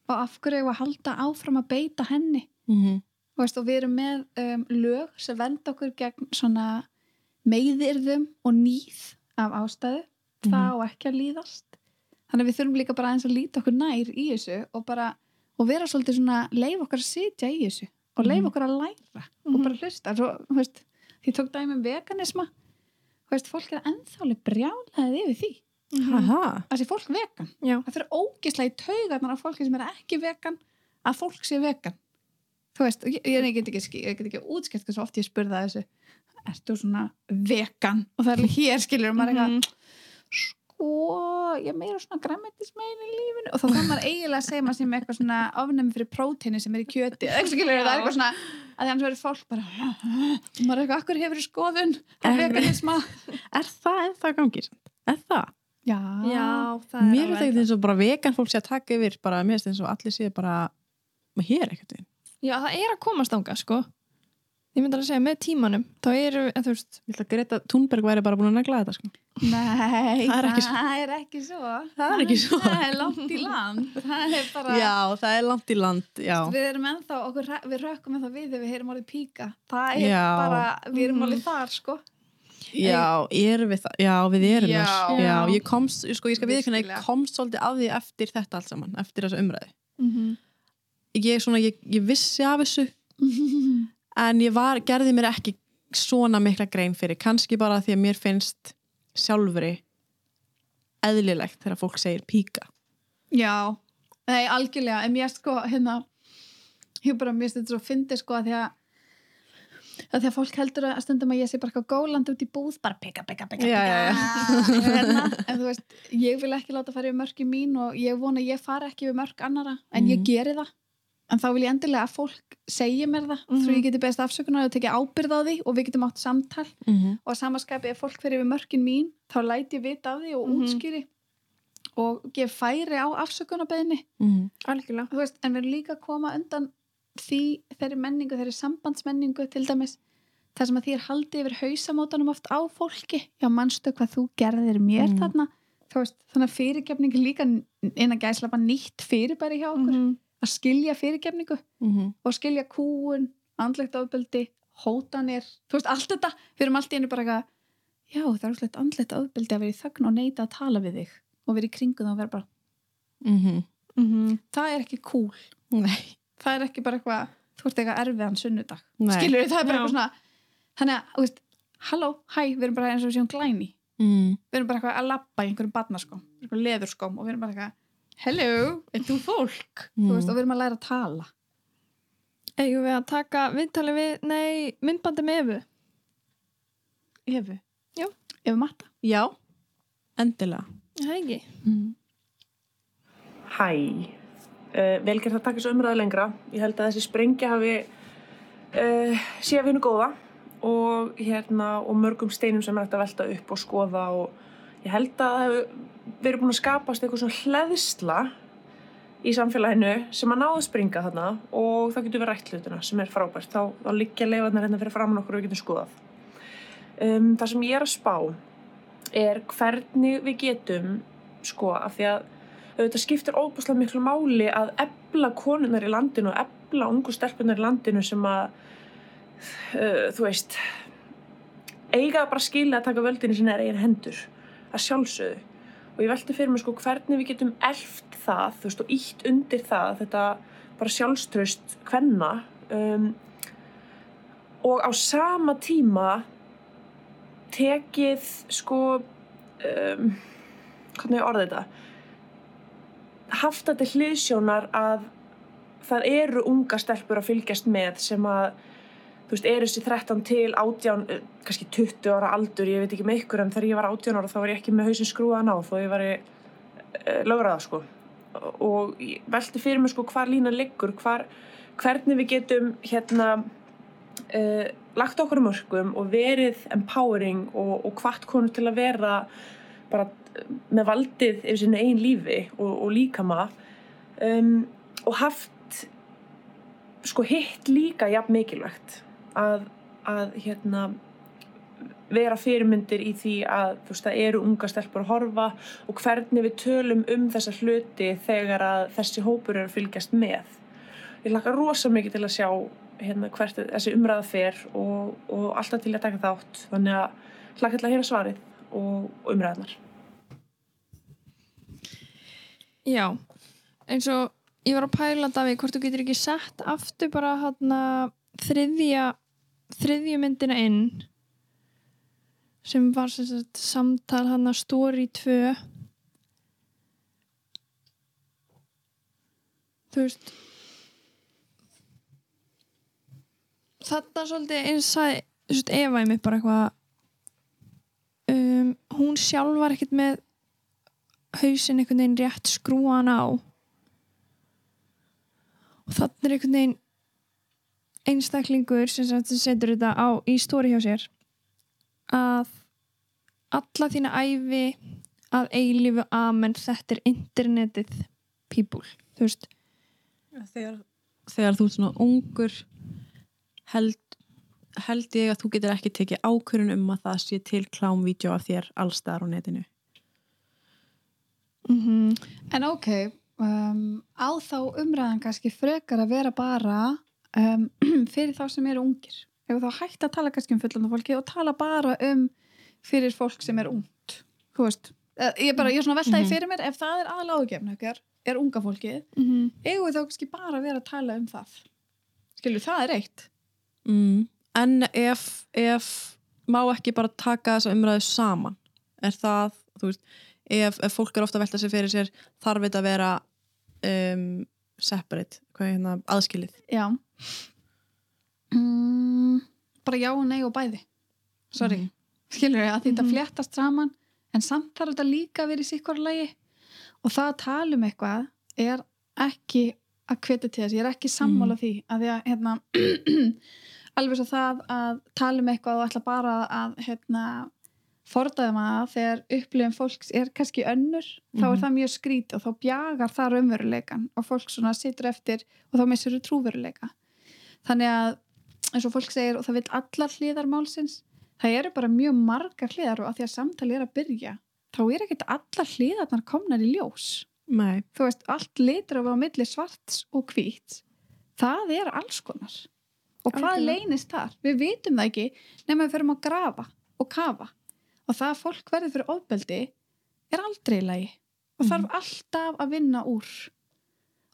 og af hverju að halda áfram að beita henni? Mm Þú veist, og við erum með um, lög sem venda okkur gegn svona meiðirðum og nýð af ástæðu, það á ekki að líðast. Þannig að við þurfum líka bara aðeins að líta okkur nær í þessu og bara og vera svolítið svona, leif okkar að sitja í þessu og leif Mhm. okkur að læra og bara hlusta, svo, þú veist því tók dæmi um veganisma. Þú veist, fólk er ennþálega brjálaðið yfir því Að sé fólk vegan. Já, það fyrir ógislega í taugarnar af fólki sem er ekki vegan að fólk sé vegan. Þú veist, ég, ég, get ekki, ekki útskipt hversu oft ég spurða þessu ertu svona vegan? Og það er alveg hér skilur og maður er eitthvað sko, ég meira svona græmmetismein í lífinu. Og þá þannig maður eiginlega að segja maður sem eitthvað svona ofnæmi fyrir próteini sem er í kjöti eitthvað skilur, það er eitthvað svona að annars verður fólk bara maður er eitthvað, akkur hefur skoðun veganisma? Er það ennþá í gangi? samt? Er það? Já, já, það Mér er finnst ekkert eins og bara vegan fólk sé að taka yfir bara, mér finnst eins og allir sé bara hér ekkert já, það er að komast ánga, sko ég myndi að segja, með tímanum þá eru, en þú veist, Ég ætla að Greta Thunberg væri bara búin að negla þetta sko. Nei, Það er ekki svo. það er ekki svo. Það er ekki svo. Það er langt í land. Það er bara, Já, það er langt í land, já. við erum ennþá, okkur, við rökkum ennþá við þegar við heyrum orðið píka. Það er Já. bara, við erum Mhm. alveg þar, sko. Já, erum við það? Já, við erum Já. þar. Já, ég komst, sko, ég skal viðkynna, ég komst svolítið af því eftir þetta allt saman, eftir þessu umræði. mm Ég, svona, ég, ég vissi af þessu, en ég var, gerði mér ekki svona mikla grein fyrir, kannski bara því að mér finnst sjálfuri eðlilegt þegar fólk segir píka. Já, nei, algjörlega. En mér sko, hérna, ég bara, finnst þetta svo fyndi, sko, að því að að því að fólk heldur að stundum að ég sé bara eitthvað gólandi út í búð, bara pika, pika, pika, Já, já, pika hérna. en þú veist, ég vil ekki láta fara yfir mörki mín og ég vona ég fara ekki yfir mörk annara, en ég Mhm. geri það en þá vil ég endilega að fólk segi mér það, Mhm. svo ég geti beðist afsökunar og tekið ábyrð á því og við getum átt samtal Mm -hmm. og að samaskapi ef fólk fyrir yfir mörkin mín, þá læti ég vita af því og Mhm. útskýri og gef færi á afsökunarbeðinni algjörlega þú veist, en við erum líka að koma undan því þeirri menningu, þeirri sambandsmenningu til dæmis, það sem að því er haldið yfir hausamótanum oft á fólki já, manstu hvað þú gerðir mér Mm. þarna veist, þannig að fyrirgefning er líka innan gæslapa nýtt fyrirbæri hjá okkur Mhm. að skilja fyrirgefningu Mm og skilja kúun, andlegt ofbeldi hótanir, þú veist, allt þetta við erum allt í einu bara eitthvað já, það er slett andlegt ofbeldi að vera í þögn og neita að tala við þig og vera í kringum það og vera bara, -hmm. Það er ekki cool Nei. Það er ekki bara eitthvað þú ert eitthvað erfiðan sunnudag Nei. skilur það er bara Já. eitthvað svona þannig að, þú veist, halló, hæ við erum bara eins og við séum glæni Mm. við erum bara eitthvað að labba í einhverjum barnaskóm einhverjum leðurskóm og við erum bara eitthvað hello, er þú fólk Mm. þú veist, og við erum að læra að tala eigum við að taka viðtali við, nei, myndbandi með Evu Efu. ef matta Já, endilega. það er ekki Hæ, uh, vel gert að taka þessu umræðu lengra. Ég held að þessi sprengja hafi uh, sé að vinna góða og, hérna, og mörgum steinum sem er hægt að velta upp og skoða og ég held að það hefur verið búin að skapast eitthvað svona hleðsla í samfélaginu sem að náðu springa þarna og það getur verið rætt hlutina sem er frábært þá, þá liggja leifarnar hérna fyrir framann okkur og við getum skoðað um, það sem ég er að spá er hvernig við getum sko af því að auðvitað skiptir óbúslega miklu máli að ebla konunar í landinu og ebla ungu stelpunar í landinu sem að uh, þú veist eiga bara skilja að taka völdinu sinna er eigin hendur að sjálfsögðu. Og ég velti fyrir mig sko hvernig við getum elft það þú veist og ítt undir það þetta bara sjálfströst hvenna um, og á sama tíma tekið sko um, hvernig ég orði þetta haft þetta hliðsjónar að það eru unga stelpur að fylgjast með sem að þú veist, eru þessi 13 til 18, eh, kannski 20 ára aldur, ég veit ekki með ykkur en þegar ég var 18 ára þá var ég ekki með hausin skrúðan á þó ég var uh, lögraða sko. Og velti fyrir mig sko hvar lína liggur, hvar, hvernig við getum hérna uh, lagt okkur um örkum og verið empowering og, og hvart konur til að vera bara með valdið yfir sinni einn lífi og, og líkama. Um, og haft sko hitt líka jafn mikilvægt að, að hérna vera fyrirmyndir í því að þú veist það eru unga stelpur að horfa og hvernig við tölum um þessa hluti þegar að þessi hópur eru að fylgjast með. Ég laka rosa mikið til að sjá hérna hvert þessi umræða fer og, og alltaf til að taka þátt. Þannig að laka til að heyra svarið og, umræðanar Já, eins og ég var að pæla Davíð hvort þú getur ekki sett aftur bara hann þriðja þriðju myndina inn sem var sem sagt, samtal hann að stóri 2 þú veist þarna svolítið eins að Eva í mig bara eitthvað um, hún sjálf var ekkert með hausin einhvern veginn rétt skrúan á. Og þannig er einhvern veginn einstaklingur sem setur þetta á í stóri hjá sér að alla þína æfi að eilífu amen þetta er internetið people. Þú veist. Þegar, þegar þú ert svona ungur held, held ég að þú getur ekki tekið ákvörun um að það sé til klámvídeó af þér allstaðar á netinu mm -hmm. En ok, um, á þá umræðan kannski frekar að vera bara um, fyrir þá sem eru ungir. Ef þá hægt að tala kannski um fullanda fólki og tala bara um fyrir fólk sem er ungt. Þú veist, eh, ég er bara, ég er svona veltaði Mhm. fyrir mér, ef það er aðal ágefn okkar, er unga fólkið, Mm -hmm. eigum við þá kannski bara að vera að tala um það. Skilju, það er eitt. mm. En ef, ef má ekki bara taka þessa umræðu saman er það, þú veist ef, ef fólk er ofta að velta sig fyrir sér þarf þetta að vera um, separate, hvað er hérna aðskilið Já. Mm, bara já og nei og bæði. Sorry. Mhm. skilur ég að þetta Mhm. fléttast saman en samt þarf þetta líka að vera í sikkur lagi og það að tala um eitthvað er ekki að hveta til þess, ég er ekki sammála því að því að hérna alveg svo það að tala um eitthvað og ætla bara að hérna fordaðum að þegar upplifum fólks er kannski önnur, þá er Mhm. það mjög skrít og þá bjagar það raunveruleikan og fólk svona situr eftir og þá missur þú trúveruleika þannig að eins og fólk segir og það vil allar hliðar málsins það eru bara mjög margar hliðar og að því að samtali er að byrja þá er ekkert allar hliðarnar komnar í ljós Nei. þú veist, allt litur á milli svarts og hvít það er alls konar og hvað Algjörlega. leynist þar? Við vitum það ekki nema við ferum að grafa og kafa. Og það að fólk verður fyrir ofbeldi er aldrei í lagi. Og þarf alltaf að vinna úr.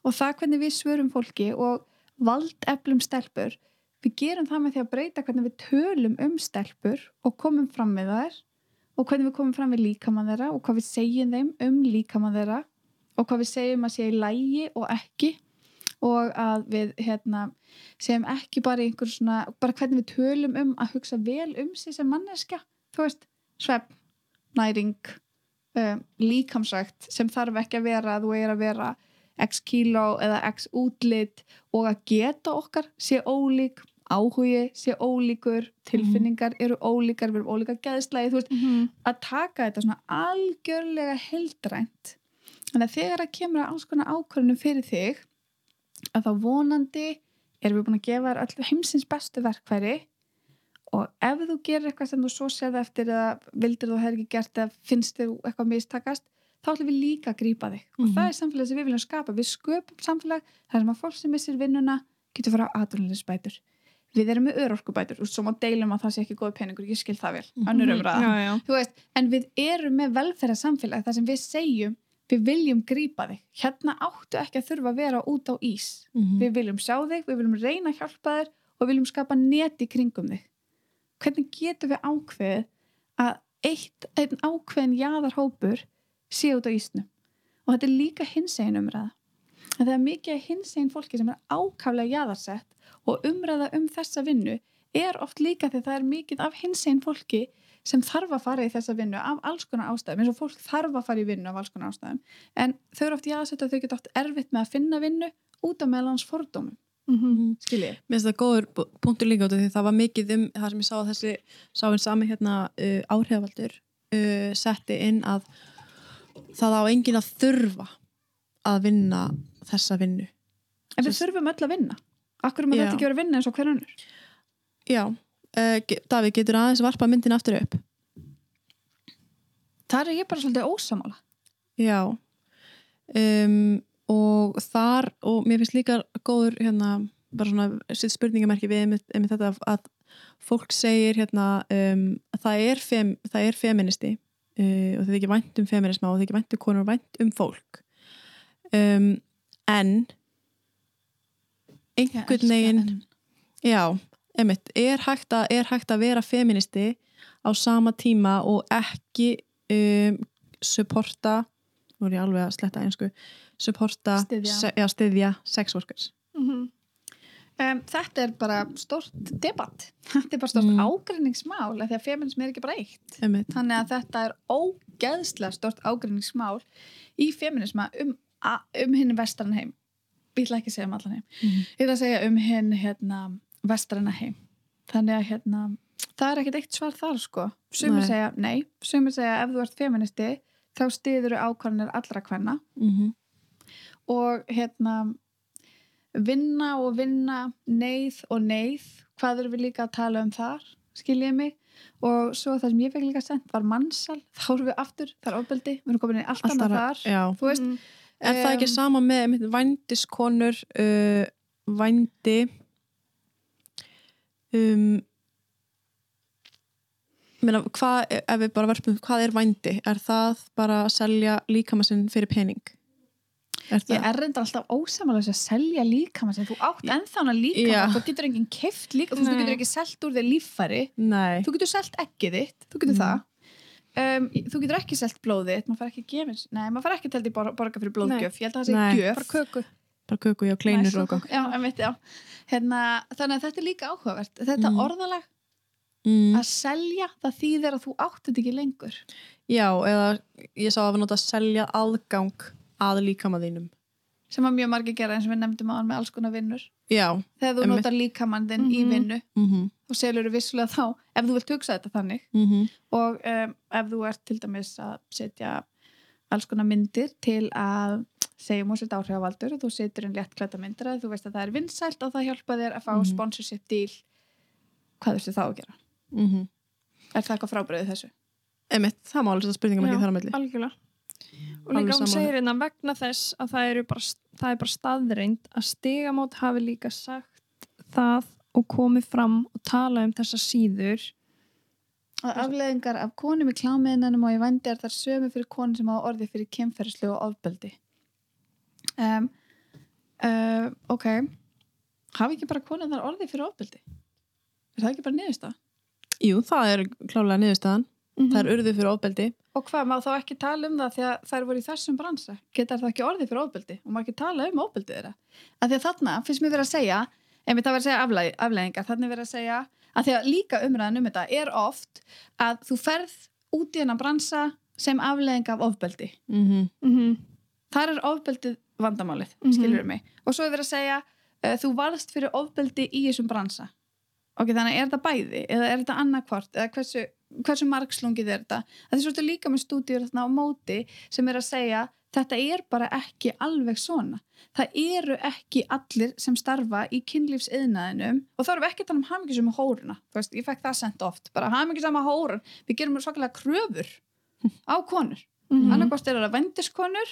Og það hvernig við svörum fólki og valdeflum stelpur við gerum það með því að breyta hvernig við tölum um stelpur og komum fram með þær og hvernig við komum fram við líkamann þeirra og hvað við segjum þeim um líkamann þeirra og hvað við segjum að sé í lægi og ekki og að við hérna, segjum ekki bara einhver svona, bara hvernig við tölum um að hugsa vel um sig sem manneska þú veist, svepp, næring um, líkamsrækt sem þarf ekki að vera að þú er að vera x kíló eða x útlit og að geta okkar sé ólík áhugi sé ólíkur, tilfinningar eru ólíkar, við erum ólíka geðslægi þú veist, að taka þetta svona algjörlega heldrænt Þannig að þegar það kemur að alls konar ákvörðunum fyrir þig að þá vonandi erum við búin að gefa þér öll heimsins bestu verkfæri og ef þú gerir eitthvað sem þú svo sérði eftir eða vildir þú hefði ekki gert eða finnst þér eitthvað mistakast þá ætlum við líka að grípa þig. Og Mhm. það er samfélag sem við viljum skapa. Við sköpum samfélag þar sem að fólk sem missir vinnuna getur fara á aðrunleysbætur við erum með örorkubætur og svo má deilum að það sé ekki góð peningur, ég skil það vel. Önnur umræða. Já, já. Veist, en við erum með velferðarsamfélag þar sem við segjum við viljum grípa þig. Hérna áttu ekki að þurfa að vera út á ís. Mhm. við viljum sjá þig, við viljum reyna að hjálpa þér og við viljum skapa neti kringum þig. Hvernig getum við ákveðið að eitt, einn ákveðin jaðarhópur sé út á ísnum? Og þetta er líka hinsegin umræða. En það er mikið hinsegin fólki sem er ákaflega jaðarsett og umræða um þessa vinnu er oft líka þegar það er mikið af hinsegin fólki sem þarf að fara í þessa vinnu af alls konar ástæðum, eins og fólk þarf að fara í vinnu af alls konar ástæðum, en þau eru oft jaðarsett og þau geta oft erfitt með að finna vinnu út af meðlans fordómum, Mhm. skiljið Mér finnst það góður punktur líka út af því það var mikið um það sem ég sá að þessi sá einn sami hérna uh, áhrifavaldur uh, setti inn að það á enginn að þurfa að vinna þessa vinnu. en við Svo- þurfum öll að vinna. Akkur maður þetta ekki verið að vinna eins og hver önnur? Já, uh, Davíð, getur aðeins varpa myndin aftur upp? það er ég bara svolítið ósamála Já. Um, og þar og mér finnst líka góður hérna bara svona sitt spurningamerki við einmitt, einmitt þetta að fólk segir hérna um, að það er, fem, það er feministi uh, og er ekki vænt um feminisma og er ekki vænt um konur og vænt um fólk. Um, en einhvern veginn Já, einmitt, er hægt, að, er hægt að vera feministi á sama tíma og ekki um, supporta, nú er ég alveg að sletta einsku, supporta, Styðja. se, já, styðja sex workers. Mhm. Um, þetta er bara stórt debatt þetta er bara stórt Mm. ágreiningsmál af því að feminism er ekki bara eitt Einmitt. þannig að þetta er ógeðslega stórt ágreiningsmál í feminisma um, um hinn vestran heim ég ætla ekki að segja um allan heim Mhm. ég ætla að segja um hinn hérna, vestrana heim. Þannig að hérna, það er ekkert eitt svar þar sko. Sumir segja nei, sumir segja ef þú ert feministi þá stiður þú ákvarðanir allra kvenna. Mm -hmm. og hérna vinna og vinna neyð og neyð hvað erum við líka að tala um þar skiljið mig? Og svo það sem ég fekk líka sendt var mannsal, þá erum við aftur það er ofbeldi, við erum komin í allt annað þar veist, Mhm. Er það ekki Um, sama með einmitt, vændiskonur, uh, vændi, um, meina, hvað, ef við bara verðum, hvað er vændi? Er það bara að selja líkamassinn fyrir pening? Er ég er reynda alltaf ósamalega að selja líkama sem þú átt ennþá hana líkama Já. þú getur enginn keft líka, þú, Nei. getur ekki selt úr þér líffæri Nei. þú getur selt ekki þitt, þú getur Mm. það um, þú getur ekki selt blóðið maður fær ekki gefins, nei, maður fær ekki í bor borga fyrir blóðgjöf, ég held að það sé Nei. gjöf bara köku já, kleinur Nice. og gong. já, einmitt. Hérna, þannig að þetta er líka áhugavert þetta Mm. orðalag Mm. að selja það þýðir að þú átt þetta ekki lengur Já, eða ég sá að við nota að selja aðgang að líkama þínum. sem að mjög margir gera eins og við nefndum á hann með alls konar vinnur Já. þegar þú Einmitt. notar líkamann þinn í Mhm. vinnu Mm -hmm. þá selur þú vissulega þá ef þú vilt hugsa þetta þannig Mm og um, ef þú ert til dæmis að setja alls konar myndir til að segjum og setja áhrifavaldur og þú setur inn léttklæta myndir að þú veist að það er vinsælt og það hjálpa þér að fá Mhm. sponsorship deal hvað þurftu þá að gera? -hmm. Er það eitthvað frábriðið þessu? Emitt, það má alveg setja spurningum ekki þar á milli. algjörlega og líka hún segir hérna vegna þess að það, eru bara, það er bara staðreind að stigamót hafi líka sagt það og komið fram og tala um þessa síður að afleðingar af konum í klámiðinanum og í vændi er þar sömu fyrir konum sem hafa orðið fyrir kemferðslu og ofbeldi. Um, uh, ok. Hafi ekki bara konum þar orðið fyrir ofbeldi? Er það ekki bara niðurst Jú, það er klálega niðurstaðan. Mhm. Það er urðu fyrir ofbeldi. og hvað, má þá ekki tala um það því að þær voru í þessum bransa? Getur það ekki orðið fyrir ofbeldi? Og má ekki tala um ofbeldi þeirra? Að því að þarna finnst mér verið að segja einmitt það verið að segja afleð, afleðingar þannig verið að segja að því að líka umræðan um þetta er oft að þú ferð út í hennan bransa sem afleðing af ofbeldi Mm -hmm. Mhm. þar er ofbeldið vandamálið, Mhm. skilur mig og svo er verið að segja, uh, þú varðst fyrir ofbeldi í þessum bransa ok, þannig er þetta bæði eða er þetta annarkvort eða hversu, hversu margslungið er þetta? Að því svo ertu líka með stúdíur þarna á móti sem er að segja þetta er bara ekki alveg svona. Það eru ekki allir sem starfa í kynlífsiðnaðinum. Og þá erum við ekki að tala um hamingisum hóruna. Þú veist, ég fekk það sent oft, bara hamingisama hórun. Við gerum svakalega kröfur á konur. Mm -hmm. annarkost eru það vendiskonur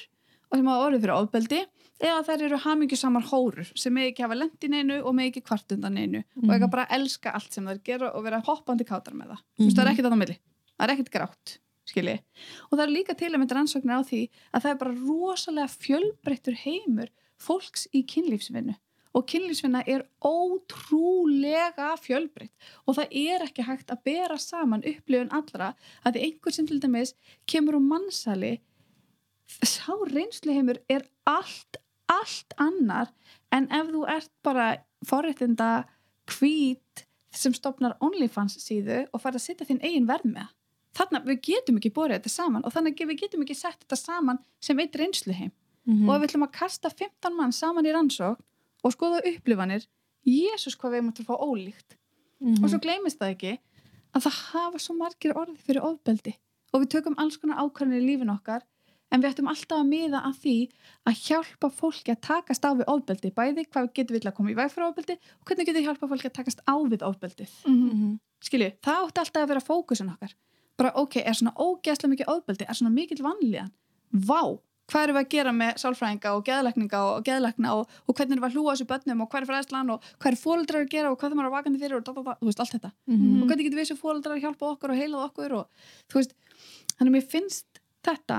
og sem hafa orðið fyrir ofbeldi eða þær eru hamingjusamar hórur sem með ekki hafa lendin einu og með ekki kvartundan einu og ekki bara elska allt sem þær gera og vera hoppandi kátar með það. Mm -hmm. það er ekkert á milli, það er ekkert grátt skilji, og það er líka til að mynda rannsóknir á því að það er bara rosalega fjölbreyttur heimur fólks í kynlífsvinnu. Og kynlífsvinna er ótrúlega fjölbreytt. Og það er ekki hægt að bera saman upplifun allra að því einhver sem til dæmis kemur úr mannsali sá reynsluheimur er allt, allt annar en ef þú ert bara forréttinda hvít sem stopnar OnlyFans síðu og fara að setja þinn eigin verð með þannig að við getum ekki borðið þetta saman og þannig að við getum ekki sett þetta saman sem eitt reynsluheim mm -hmm. og ef við ætlum að kasta 15 mann saman í rannsók og skoða upplifanir Jésús hvað við möttum að fá ólíkt mm -hmm. og svo gleymist það ekki að það hafa svo margir orði fyrir ofbeldi og við tökum alls konar ákvarðinir í lífin okkar en við ættum alltaf að miða að því að hjálpa fólki að takast á við ofbeldi. Bæði hvað getur við til að koma í veg fyrir ofbeldi og hvernig getur við hjálpa fólki að takast á við ofbeldið. Mm -hmm. skilju, það átti alltaf að vera fókusin okkar. Bara ok, er svona ógeðslega mikið ofbeldi? Er svona mikill vanlíðan? Vá, hvað eru við að gera með sálfræðinga og geðlækninga og geðlækna og, og hvernig eru við að hlúa þessu börnum og hvað er fræðslan og hvað er fólaldrar að gera og hvað er maður að vakandi fyrir og da, da, da, þú veist allt þetta. Mm -hmm. og hvernig getur við þessu fólaldrar að hjálpa okkur og heilað okkur og þú veist þannig að mér finnst þetta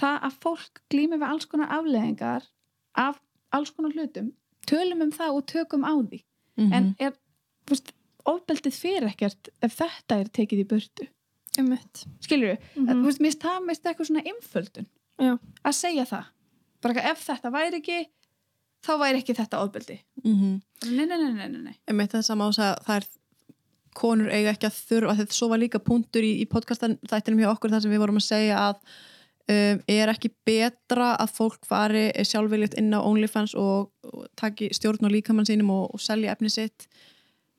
það að fólk glými við alls konar afleðingar af alls konar hlutum tölum um það og tökum á því mm -hmm. en er veist, ofbeldið fyrir ekkert ef þetta er tekið í burtu um skilur við, mm -hmm. mér mest eitthvað svona einföldun Já. að segja það bara ef þetta væri ekki þá væri ekki þetta ofbeldi mm -hmm. nei, nei, nei, nei, nei. Meit það sama ás að það er konur eiga ekki að þurfa þetta svo var líka punktur í, í podcastan þættinum hjá okkur þar sem við vorum að segja að um, er ekki betra að fólk fari sjálfveilitt inn á OnlyFans og, og taki stjórn á líkamann sínum og, og selja efni sitt?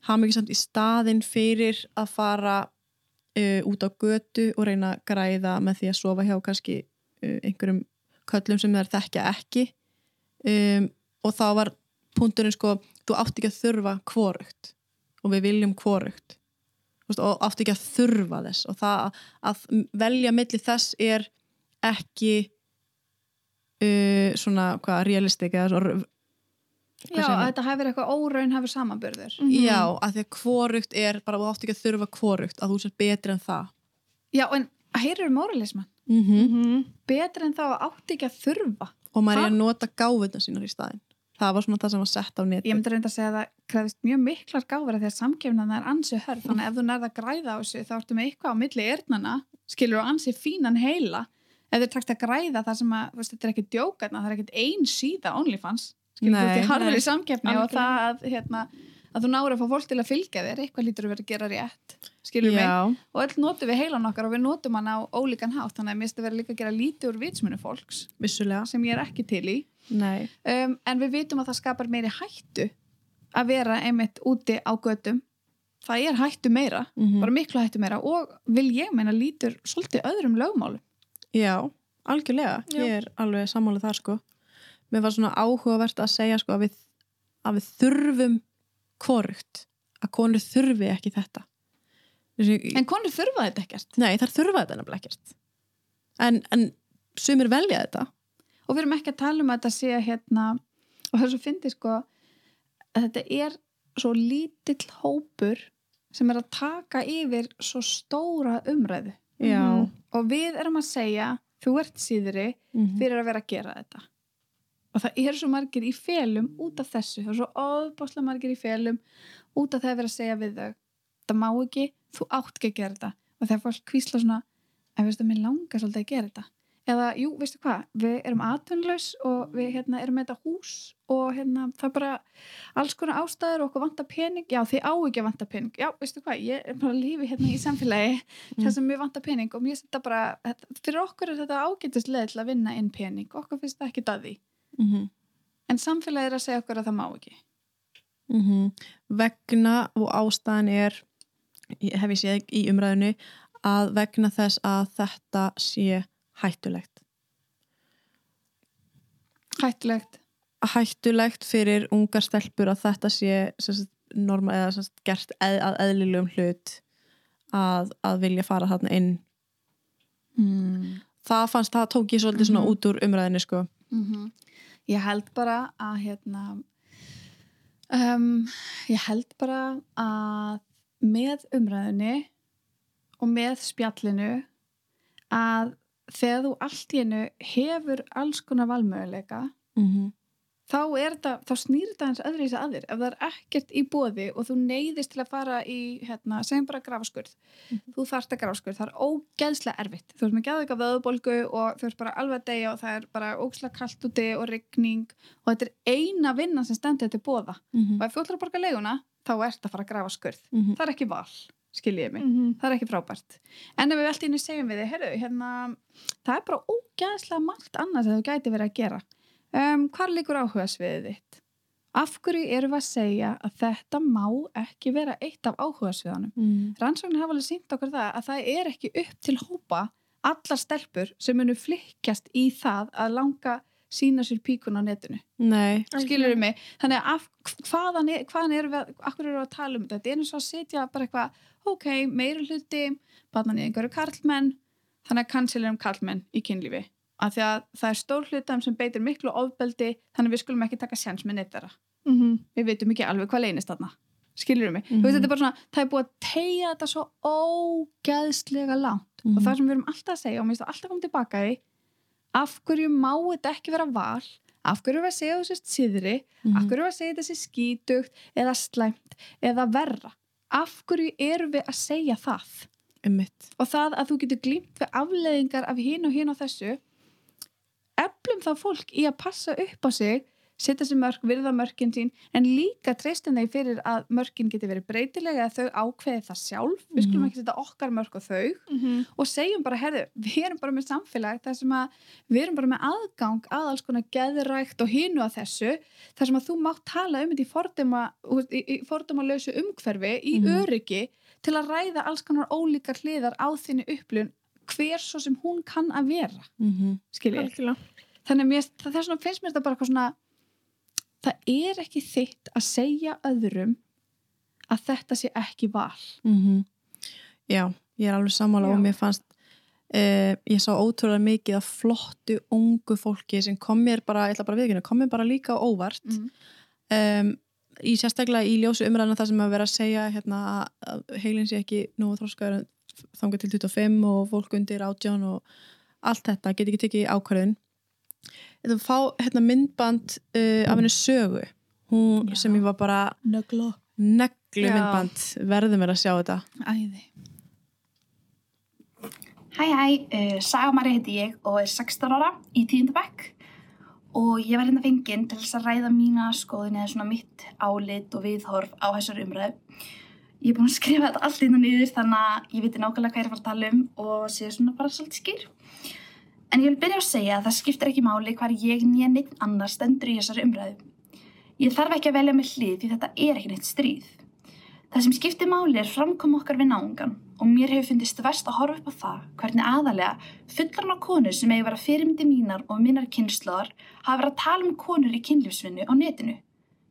Hafa mikið samt í staðin fyrir að fara uh, út á götu og reyna að græða með því að sofa hjá kannski Uh, einhverjum köllum sem þær þekkja ekki? Um, og þá var punkturinn sko, þú átt ekki að þurfa kvorugt og við viljum kvorugt og átt ekki að þurfa þess og það að velja millir þess er ekki uh, svona hvað, realistik eða svona Já, að þetta hefur eitthvað óraun hefur samanbörður mm -hmm. Já, að því að kvorugt er bara, þú átt ekki að þurfa kvorugt að þú sér betri en það. Já, en heyrir um moralisman mm -hmm. betur en þá átti ekki að þurfa. Og maður er að nota gáfuna sínar í staðin það var svona það sem var sett á neti ég myndi reynda að segja að það krefist mjög miklar gáfur því að samkefnan er ansi hörð. Þannig að ef þú nærða að græða á þessu þá ertu með eitthvað á milli erðnana skilur og ansi fínan heila ef þið takst að græða það sem að veist, þetta er ekki djókarna, það er ekkit ein síða OnlyFans skilur þú því harður í samkefni og það að hérna að þú náður að fá fólk til að fylgja þér eitthvað lítur að vera að gera rétt skilur mig, og öll notum við heilan okkar og við notum hann á ólíkan hátt þannig að mér finnst að vera líka að gera lítið úr vitsmunu fólks Vissulega. sem ég er ekki til í. Um, en við vitum að það skapar meiri hættu að vera einmitt úti á gödum það er hættu meira, mm -hmm. bara miklu hættu meira og vil ég meina lítur svolítið öðrum lögmálu Já, algjörlega, Já. ég er alveg sammálið þar sko mér var svona áhugavert að segja sko að við, að við þurfum korugt að konur þurfi ekki þetta En konur þurfa þetta ekkert? Nei, þar þurfa þetta nefnilega ekkert en, en sumir velja þetta og við erum ekki að tala um að þetta sé hérna og það er svo fyndið sko að þetta er svo lítill hópur sem er að taka yfir svo stóra umræðu Já. Og við erum að segja þú ert síðri mm -hmm. fyrir að vera að gera þetta. Og það er svo margir í felum út af þessu það er svo óbáslega margir í felum út af það að vera að segja við þau. Það má ekki, þú átt ekki að gera þetta. Og þegar fólk kvísla svona veistu, mér langar svolítið að gera þetta eða, jú, veistu hvað, við erum atvinnlaus og við hérna, erum með þetta hús og hérna, það er bara alls konar ástæður og okkur vantar pening. Já, þið á ekki að vantar pening, já, veistu hvað? Ég er bara lífi hérna í samfélagi mm. þar sem við vantar pening og mér setja bara fyrir okkur er þetta ágættislega til að vinna inn pening, okkur finnst það ekki daði. Mm -hmm. en samfélagið er að segja okkur að það má ekki. Mm -hmm. vegna og ástæðan er hef ég séð í umræðinu að vegna þess að þetta sé hættulegt Hættulegt. hættulegt fyrir ungar stelpur að þetta sé sagt, norma, eða sagt, gert eð, að eðlilegum hlut að, að vilja fara þarna inn Mm. það fannst, það tók ég svolítið svona Mhm. út úr umræðinu sko Mm Ég held bara að hérna um, ég held bara að með umræðinni og með spjallinu að þegar þú allt í hennu hefur alls konar valmöguleika mm -hmm. þá er þetta, þá snýr þetta hans öðru í sig aðir ef það er ekkert í bóði og þú neyðist til að fara í, hérna, segjum bara grafaskurð þú þarft að grafaskurð, það er ógeðslega erfitt. Þú ert með eitthvað vöðubolgu og þú ert bara alveg að deyja og það er bara ógeðslega kallt úti og rigning og þetta er eina vinnan sem stendur þetta bóða Mm og ef þú ætlar að borga leiguna, þá ert að fara að grafaskurð -hmm. það er ekki val, skiljiði mig. Mhm. það er ekki frábært. En ef við allt í einu segjum við þið, heyrðu, hérna það er bara ógæðslega margt annað sem þú gæti verið að gera. Um, hvar líkur áhuga sviðið þitt? Af hverju erum við að segja að þetta má ekki vera eitt af áhuga sviðanum mm. rannsóknir hafa alveg sínt okkur það að það er ekki upp til hópa allar stelpur sem munu flikkjast í það að langa sína sér píkun á netinu. Nei, skilur við mig, þannig að af, hvaðan, er, hvaðan erum við, akkur við að tala um þetta? Þetta er eins og að setja bara eitthvað ok, meiri hluti, barnan í einhverju karlmenn, þannig að kansilerum karlmenn í kynlífi, af því að það er stór hlutam sem beitir miklu ofbeldi þannig að við skulum ekki taka sjans með neitt þeirra. Mhm. við veitum ekki alveg hvað leynist þarna. Skilur við mig, Mhm. þú veist þetta er bara svona það er búið að tegja þetta svo ógeðslega langt. Mhm. og það sem við erum alltaf að segja og mér finnst það alltaf komið tilbaka í af hverju má þetta ekki vera val af hverju við að segja þú sést síðri Mhm. af hverju erum við að segja sé skítugt eða slæmt eða verra af hverju erum við að segja það Einmitt. og það að þú getur glýmt við afleðingar af hinn og hinn og þessu eflum þá fólk í að passa upp á sig setja sér mörk, virða mörkin sín en líka treystum þeir fyrir að mörkin geti verið breytilega eða þau ákveði það sjálf við skulum Mhm. ekki setja okkar mörk á þau Mhm. og segjum bara, herðu, við erum bara með samfélag þar sem að við erum bara með aðgang að alls konar geðrækt og hinu að þessu, þar sem að þú mátt tala um þetta í forduma, í, í forduma lausu umhverfi, í Mhm. öryggi til að ræða alls konar ólíkar hliðar á þinni upplun hver svo sem hún kann að vera Mm -hmm. skiljið, Algjörlega. þannig að mér, það, vegna finnst mér þetta bara eitthvað svona það er ekki þitt að segja öðrum að þetta sé ekki val Mhm. Já, ég er alveg sammála Já. og mér fannst uh, ég sá ótrúlega mikið af flottu ungu fólki sem kom mér bara, ég ætla bara að viðkynna, kom mér bara líka óvart Mhm. um, í sérstaklega í ljósu umræðina það sem að vera að segja hérna, að heilin sé ekki nú þróskaður þangað til 25 og fólk undir 18 og allt þetta, get ekki tekið ákvarðun þetta fá hérna, myndband uh, af henni sögu. Hún sem ég var bara neglu myndband. Verðum við að sjá þetta. Æði. Hæ hæ, uh, Saga Mari heiti ég og er 16 ára í tíundabæk og ég var hérna fenginn til þess að ræða mína skoðun eða svona mitt álit og viðhorf á þessar umræðu. Ég er búin að skrifa þetta allt innan yfir þannig að ég viti nákvæmlega hvað ég er að fara að tala um og sé svona bara svolítið skýr. En ég vil byrja að segja að það skiptir ekki máli hvar ég nýja neitt annar stendur í þessari umræðu. Ég þarf ekki að velja með hlið því þetta er ekki neitt stríð. Það sem skiptir máli er framkom okkar við náungan og mér hefur fundist verst að horfa upp á það hvernig aðalega fullarna konur sem eigi vera fyrirmyndi mínar og minnar kynnslóðar hafa verið að tala um konur í kynlífsvinnu á netinu.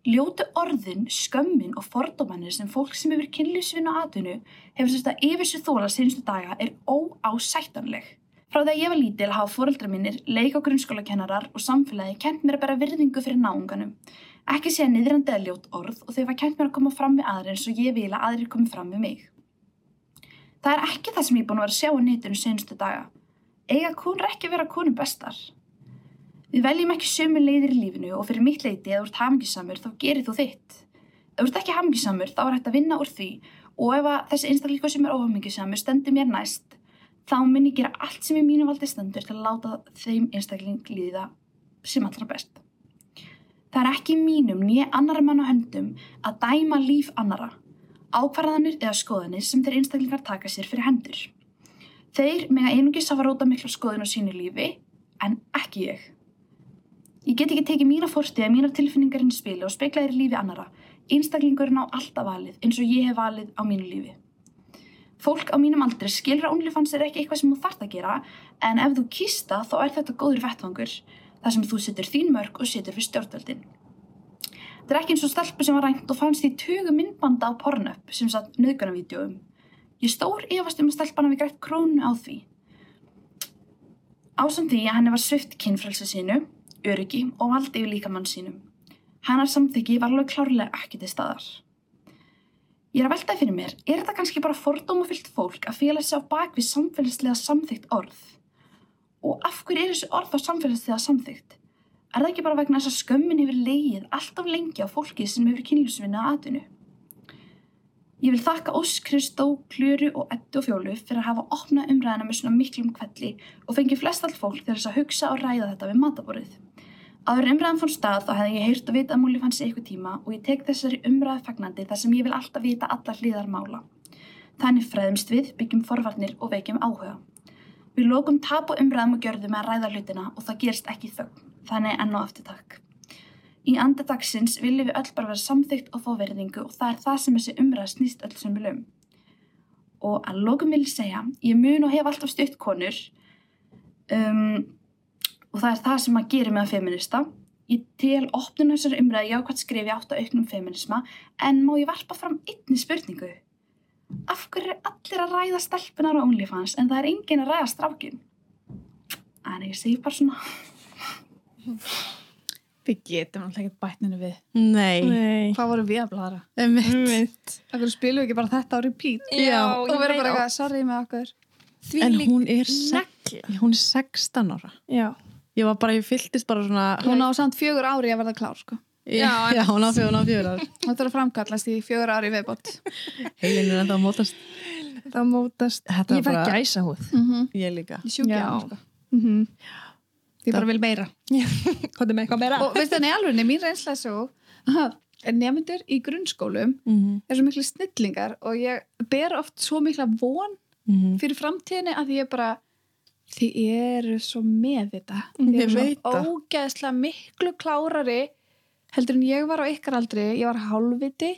Ljótu orðin, skömmin og fordómanir sem fólk sem hefur kynlífsvinnu á atvinnu hefur sérst að yfir sér þóla sínstu daga er óásættanleg. Frá að ég var lítil hafa fóreldra mínir, leik- og grunnskólakennarar og samfélagi kent mér að bera virðingu fyrir náunganum. Ekki sé að niðrandi að ljót orð og þau var kent mér að koma fram við aðri eins og ég vil að aðrir komi fram við mig. Það er ekki það sem ég er búin að vera að sjá á netinu senstu daga. Eiga konur ekki vera konum bestar. Við veljum ekki sömu leiðir í lífinu og fyrir mitt leiti ef þú ert hamingisamur þá gerir þú þitt. Ef þú ert ekki hamingisamur þá er hægt að vinna úr því og ef þessi einstakleikur sem er óhamingisamur stendur mér næst þá mun ég gera allt sem í mínu valdi stendur til að láta þeim einstakling líða sem allra best. Það er ekki mínum nýja annara mann á höndum að dæma líf annara ákvarðanir eða skoðanir sem þeir einstaklingar taka sér fyrir hendur. Þeir mega einungis hafa róta mikla skoðun á sínu lífi, en ekki ég. Ég get ekki tekið mína fórstið að mínar tilfinningar inn í spili og í lífi annara. Einstaklingurinn á alltaf valið eins og ég hef valið á mínu lífi. Fólk á mínum aldri skilur að OnlyFans er ekki eitthvað sem þú þarft að gera en ef þú kýsta þá er þetta góður vettvangur þar sem þú setur þín mörg og setur fyrir stjórnvöldin. Þetta er ekki eins og stelpu sem var rænt og fannst í tugu myndbanda á Pornhub sem satt nöðganavídeóum. Ég stór efast um að stelpan hafi grætt krónu á því. Ásamt því að henni var svift kynfrelsi sínu, öryggi og valdi yfir líkamann sínum. Hennar samþyggi var alveg klárlega ekki til staðar. Ég er að veltaði fyrir mér, er þetta kannski bara fordómafyllt fólk að fela sig á bakvið samfélagslega samþygt orð? Og af hverju er þessi orð á samfélagslega samþygt? Er það ekki bara vegna þess að skömmin hefur leið alltaf lengi á fólki sem hefur kynlífsvinna að atvinnu? Ég vil þakka Ósk, Kristó, Klöru og Eddu og Fjólu fyrir að hafa opnað umræðina með svona miklum kvelli og fengið flest allt fólk til þess að hugsa og ræða þetta við mataborðið. Áður umræðan fór stað þá hefði ég heyrt og vita að múli fann sig eitthvað tíma og ég tek þessari umræðu fagnandi þar sem ég vil alltaf vita allar hlýðar mála. Þannig fræðumst við, byggjum forvarnir og veikjum áhuga. Við lókum tap og umræðum og gjörðum að ræða hlutina og það gerist ekki þögn. Þannig enn og aftur takk. Í anda dagsins viljum við öll bara vera samþygt og fá verðingu og það er það sem þessi umræð snýst öll sem við lögum. Og að lókum vil ég segja, ég mun og hef alltaf stutt konur um, og það er það sem að gera mig að feminista. Ég tel opnum þessari umræði jákvæmt skrifi átt að auknum feminisma en má ég varpa fram einni spurningu. Af hverju er allir að ræða stelpunar á OnlyFans en það er engin að ræða strákin? En ég segi bara svona... Við getum alltaf ekki bætninu við. Nei, Nei. Hvað vorum við að? Einmitt. Einmitt. Akkur spilum við ekki bara þetta á repeat? Já, Og verðum bara eitthvað, sorry með okkur. Því En hún er, negla. hún er 16 ára Já. Ég var bara, ég fylltist bara svona Hún á samt fjögur ári að verða klár, sko. Já, já hún á fjögur, hún á fjögur ára Þetta er að framkallast í fjögur ári viðbót. Heilin er enda að mótast Það mótast. Þetta Ég var fæ bara- gæsa húð. Mm -hmm. Ég líka Ég sjúkja á, sko. Mm Ég bara vil meira. Er? Og veist það, alveg, mín reynsla er svo nefndur í grunnskólum mm -hmm. er svo miklu snillingar og ég ber oft svo mikla von fyrir framtíðinni að því ég bara þið eru svo með þetta. Þið eru svo ógeðslega miklu klárari heldur en ég var á ykkar aldri. Ég var hálfviti.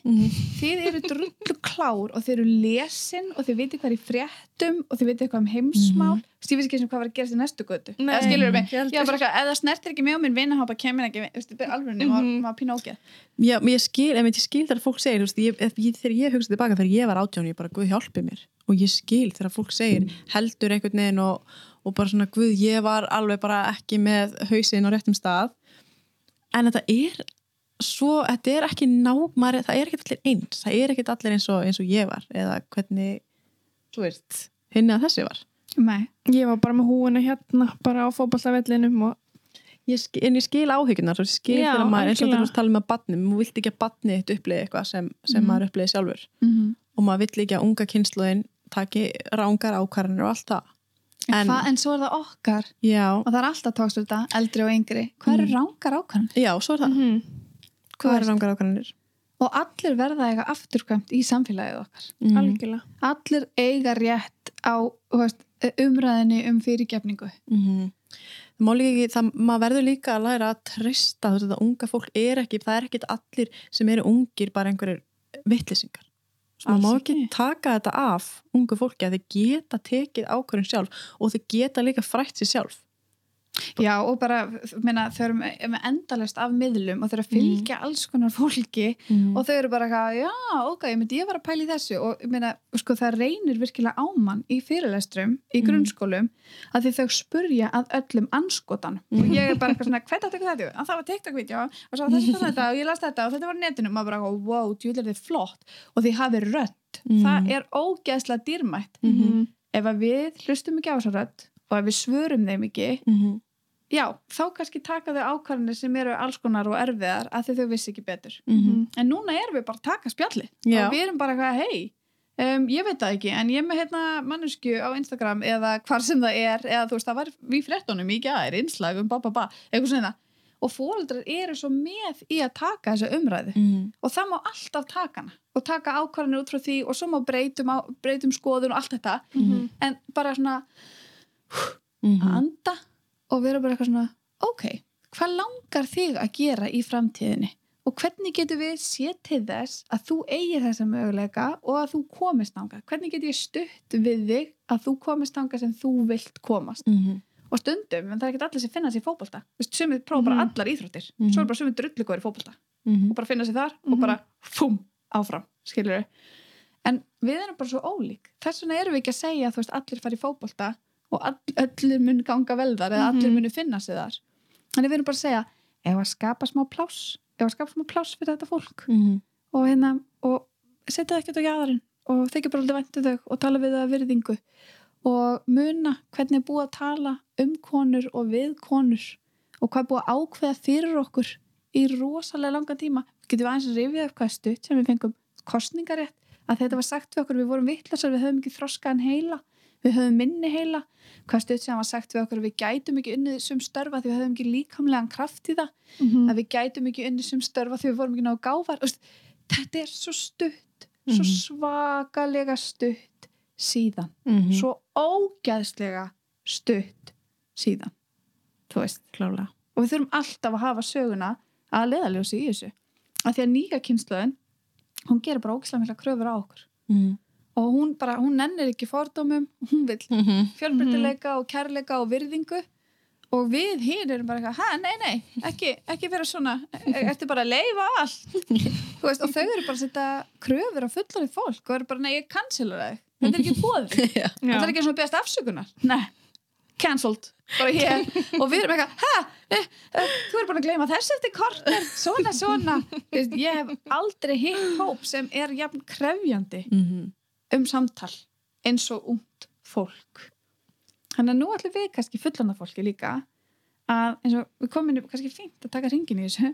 Þið eru drullu klár og þið eru lesin og þið veitir hvað er í fréttum og þið veitir eitthvað um heimsmál. Mm ég veist ekki sem hvað var að gerast í næstu götu. Nei, eða skilur mig, ég var bara eitthvað, það snertir ekki mig og minn vinahópa kemur ekki, þú veist, alveg nema Mhm. maður pínu ógeð. Já, ég skil, ef ég skil þegar fólk segir þú veist, þegar ég hugsa tilbaka þegar ég var átján ég bara, Guð hjálpi mér. Og ég skil þegar fólk segir, heldur einhvern veginn og, og bara svona, Guð, ég var alveg bara ekki með hausinn á réttum stað en þetta er svo, þetta er ekki ná maður, það er ekki allir eins, það er ekki allir eins og, eins og ég var, eða hvernig þú veist, hinn að þessi var Nei. Ég var bara með húinu hérna, bara á fótballavellinum og ég skil, en ég skil áhyggjurnar og ég skil Já, þegar maður, eins og þú tala með badni, maður vilt ekki að badni eitt upplið eitthvað sem, sem Mhm. maður upplið sjálfur Mm -hmm. og maður vill ekki að unga kynsluðin taki rángar ákvarðanir og allt það En, En- hva, en svo er það okkar já, og það er alltaf tókst þetta, eldri og yngri hvað eru Mm. rángar ákvæmd? já, svo er það Mhm. hvað er rángar ákvarðanir Og allir verða eiga afturkvæmt í samfélagið okkar mm. algjörlega. allir eiga rétt á veist, umræðinni um fyrirgefningu mm það má líka ekki, það, maður verður líka að læra að veist, þetta unga fólk er ekki, það er ekki allir sem eru ungir bara einhverjir vittlisingar Svo maður má ekki taka þetta af ungu fólki að þið geta tekið ákvörðin sjálf og þið geta líka frætt sér sjálf Já og bara, meina, þau eru með, endalist af miðlum og þau eru að fylgja alls konar fólki mm. og þau eru bara eitthvað, já, ok, ég myndi ég var að pæla í þessu og meina, sko, það reynir virkilega ámann í fyrirlestrum í Mhm. grunnskólum að því þau spurja að öllum anskotan og Mhm. ég er bara eitthvað svona, hvað þetta eitthvað þetta? Að það var TikTok-vídeó og svo þetta og þetta og ég las þetta og þetta var netinu og maður bara, wow, djúlega þetta er flott og því hafi rödd, Mhm. það er ógeðslega dýrmætt Mhm. ef að við hlustum ekki á þessa rödd og ef við svörum þeim ekki Mm já, þá kannski taka þau ákvarðanir sem eru alls konar og erfiðar að því þau vissi ekki betur -hmm. en núna erum við bara að taka spjalli Já. og við erum bara eitthvað, hei um, ég veit það ekki, en ég er með hérna mannesku á Instagram eða hvar sem það er eða þú veist, það var við fréttunum í gær innslag um ba ba ba, eitthvað svona og fóreldrar eru svo með í að taka þessa umræðu Mm. og það má alltaf taka hana og taka ákvarðanir út frá því og svo má breytum, á, breytum skoðun og allt þetta Mhm. en bara svona Mhm. að anda og vera bara eitthvað svona ok, hvað langar þig að gera í framtíðinni og hvernig getur við séð til þess að þú eigir þessa möguleika og að þú komist þangað hvernig getur ég stutt við þig að þú komist þangað sem þú vilt komast Mhm. og stundum, en það er ekki allir sem finna sér í veist, sumið prófa bara Mhm. allar íþróttir Mhm. svo er bara sumið drulligóður í fótbolta Mhm. og bara finna sér þar og Mhm. bara fum, áfram, skilur en við erum bara svo ólík þess vegna erum við ekki að segja að allir fara í fótbolta og all, allir mun ganga vel þar eða allir Mhm. munu finna sér þar þannig við erum bara að segja ef að skapa smá pláss ef að skapa smá pláss fyrir þetta fólk Mhm. og hérna, og setja það ekkert á jæðarinn og þykja bara alltaf væntu þau og tala við það virðingu og muna hvernig er búið að tala um konur og við konur og hvað er búið að ákveða fyrir okkur í rosalega langa tíma getum við aðeins að rifja upp hvað stutt sem við fengum kostningarétt að þetta var sagt við okkur við vorum vittlasar, við höfum ekki þroskaðan heila við höfum minni heila hvað stutt sem var sagt við okkur að við gætum ekki unnið sem störfa því við höfum ekki líkamlegan kraft í það Mhm. að við gætum ekki unnið sem störfa því við vorum ekki náðu gáfar þetta er svo stutt svo Mhm. svakalega stutt síðan Mhm. svo ógæðslega stutt síðan þú veist Klálega. og við þurfum alltaf að hafa söguna að leðaljósi í þessu af því að nýja kynnslöðin hún gerir bara ógislega mikla kröfur á okkur Mhm. Og hún bara, hún nennir ekki fordómum hún vil Mhm. fjölbreytileika og kærleika og virðingu. Og við hinn erum bara hæ, nei, nei, ekki, ekki vera svona, e- ertu bara að leifa allt? Veist, og þau eru bara að setja kröfur á fullarið fólk og eru bara, nei, ég cancela þig. Þetta er ekki Já. þetta er ekki svona beðast afsökunar. Nei, cancelled. Bara hér, og við erum eitthvað eh, eh, þú er búin að gleyma þess eftir korter, svona, svona. Ég hef aldrei hitt hóp sem er jafn krefjandi. Mhm. Um samtal eins og ungt fólk. Þannig að nú ætlum við kannski fullanda fólki líka að eins og við komum kannski fínt að taka ringin í þessu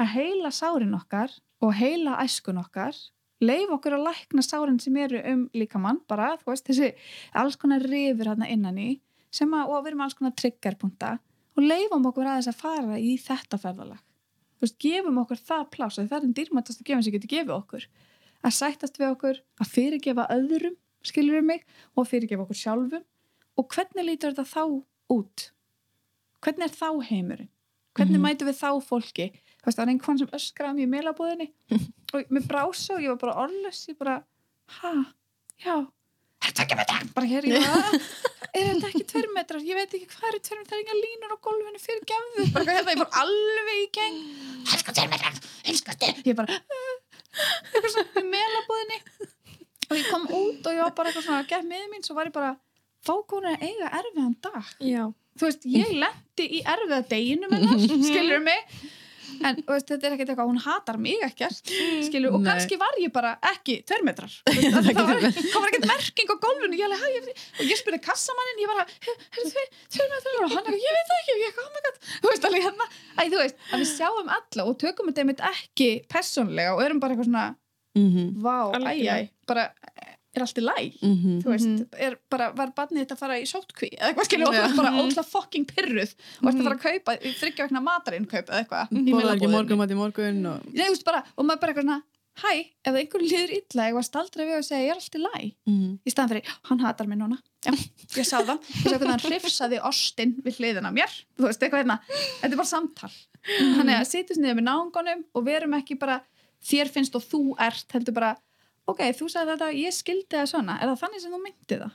að heila sárin okkar og heila æskun okkar leif okkur að lækna sárin sem eru um líkamann bara, þú veist, þessi alls konar rifur hérna innan í sem að, og við erum alls konar triggerpunta og leifum okkur aðeins að fara í þetta ferðalag. Þú veist, gefum okkur það pláss það er einn dýrmættast að gefa sem getur gefið okkur að sættast við okkur, að fyrirgefa öðrum, skilur við mig, og fyrirgefa okkur sjálfum og hvernig lítur þetta þá út? Hvernig er þá heimurinn? Hvernig Mhm. mætum við þá fólki? Það var einhvern sem öskraði mér í meilabúðinni og mér brása og ég var bara orðlös, ég bara, ha, já, þetta ekki metrar? Bara hér, ég bara, er þetta ekki tveir metrar? Ég veit ekki hvað eru tveir metrar, það er enga línur á gólfinu fyrir gefðu. Bara hérna, ég fór alveg í geng. Helska tveir metrar, helska tveir. Ég bara, eitthvað svona í meilabúðinni og ég kom út og ég var bara eitthvað svona að gef með mín svo var ég bara fákónur að eiga erfiðan dag. Já. þú veist, ég lendi í erfiða deginu með það, skilur mig en veist, þetta er ekkert eitthvað, hún hatar mig ekkert, skilur, og Nei. kannski var ég bara ekki tveir metrar. Þú veist, það, það var, kom ekkert merking á gólfinu. Ég alveg, ég, og ég spurði kassamannin ég bara, er tveir, tveir metrar? Og hann, ég veit það ekki, ég, oh my god. Þú veist, alveg hérna, æ, þú veist, að við sjáum alla og tökum þetta einmitt ekki persónlega og erum bara eitthvað svona Mhm. vá, æj, æj, bara er allt í læg Mhm. þú veist, er bara, var barnið þetta að fara í sótkví eða eitthvað skilur og þú veist bara ósla fucking pyrruð og ert að fara að kaupa í þryggja vegna matarinn kaupa eða eitthvað í Borðar ekki morgun mat í morgun og... Nei, þú veist bara, og maður bara eitthvað svona hæ, ef einhverju líður illa ég var staldra við að segja ég er allt í læg Mhm. í staðan fyrir, hann hatar mig núna. Já, ég sá það, ég sá hvernig hann hrifsaði ostin við hliðina á mér. Þú veist, eitthvað hérna, þetta er bara samtal. Þannig að sitjum niður með náungunum og verum ekki bara þér finnst og þú ert, heldur bara ok, þú sagði þetta, ég skildi það svona. Er það þannig sem þú myndi það?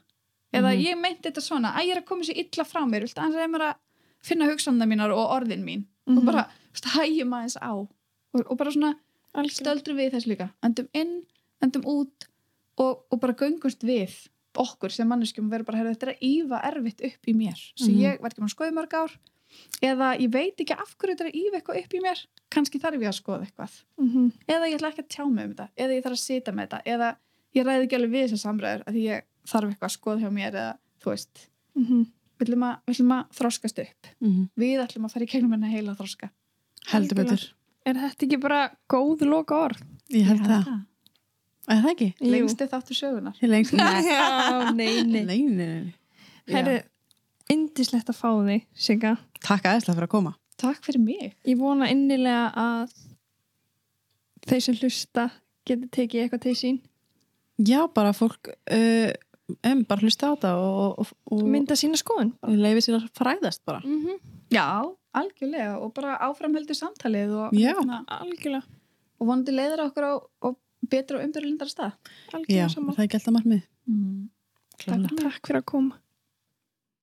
Eða Mhm. ég meinti þetta svona, að ég er að koma sér illa frá mér. Viltu að mér að finna hugsanna mínar og orðin mín? Og bara hægjum aðeins á. Og, og bara svona stöldrum við þess líka. Endum inn, endum út og, og bara göngust við okkur sem manneskjum verður bara heyrðu, þetta er að ífa erfitt upp í mér. Sem Mhm. ég var ekki með að skoða í mörg ár eða ég veit ekki af hverju þetta er að ífa eitthvað upp í mér kannski þarf ég að skoða eitthvað Mhm. eða ég ætla ekki að tjá mig um þetta eða ég þarf að sita með þetta eða ég ræði ekki alveg við þessar samræður að ég þarf eitthvað að skoða hjá mér eða þú veist ætlum að, við ætlum að þroskast upp Mhm. við ætlum að fara í gegnum henni heila þroska Heldur betur. Er þetta ekki bara góð loka orð? Ég held það. Er það ekki? lengstu þáttu sögunar Ég lengst. Nei, nei, nei. Herri, indislegt að fá þig, Sigga. Takk aðeinslega fyrir að koma. takk fyrir mig Ég vona innilega að þeir sem hlusta geti tekið eitthvað til sín. Já, bara fólk uh, um, bara hlusta á þetta og, og, og Mynda sína skoðun. leifi sér að fræðast bara. Mm -hmm. já, algjörlega og bara áframheldur samtalið og, Já. hérna, algjörlega, og vonandi leiðir okkur á og betra og umbyrlindar stað Já, algjörlega er saman það er ekki alltaf margmið mm. Klálega. takk fyrir að koma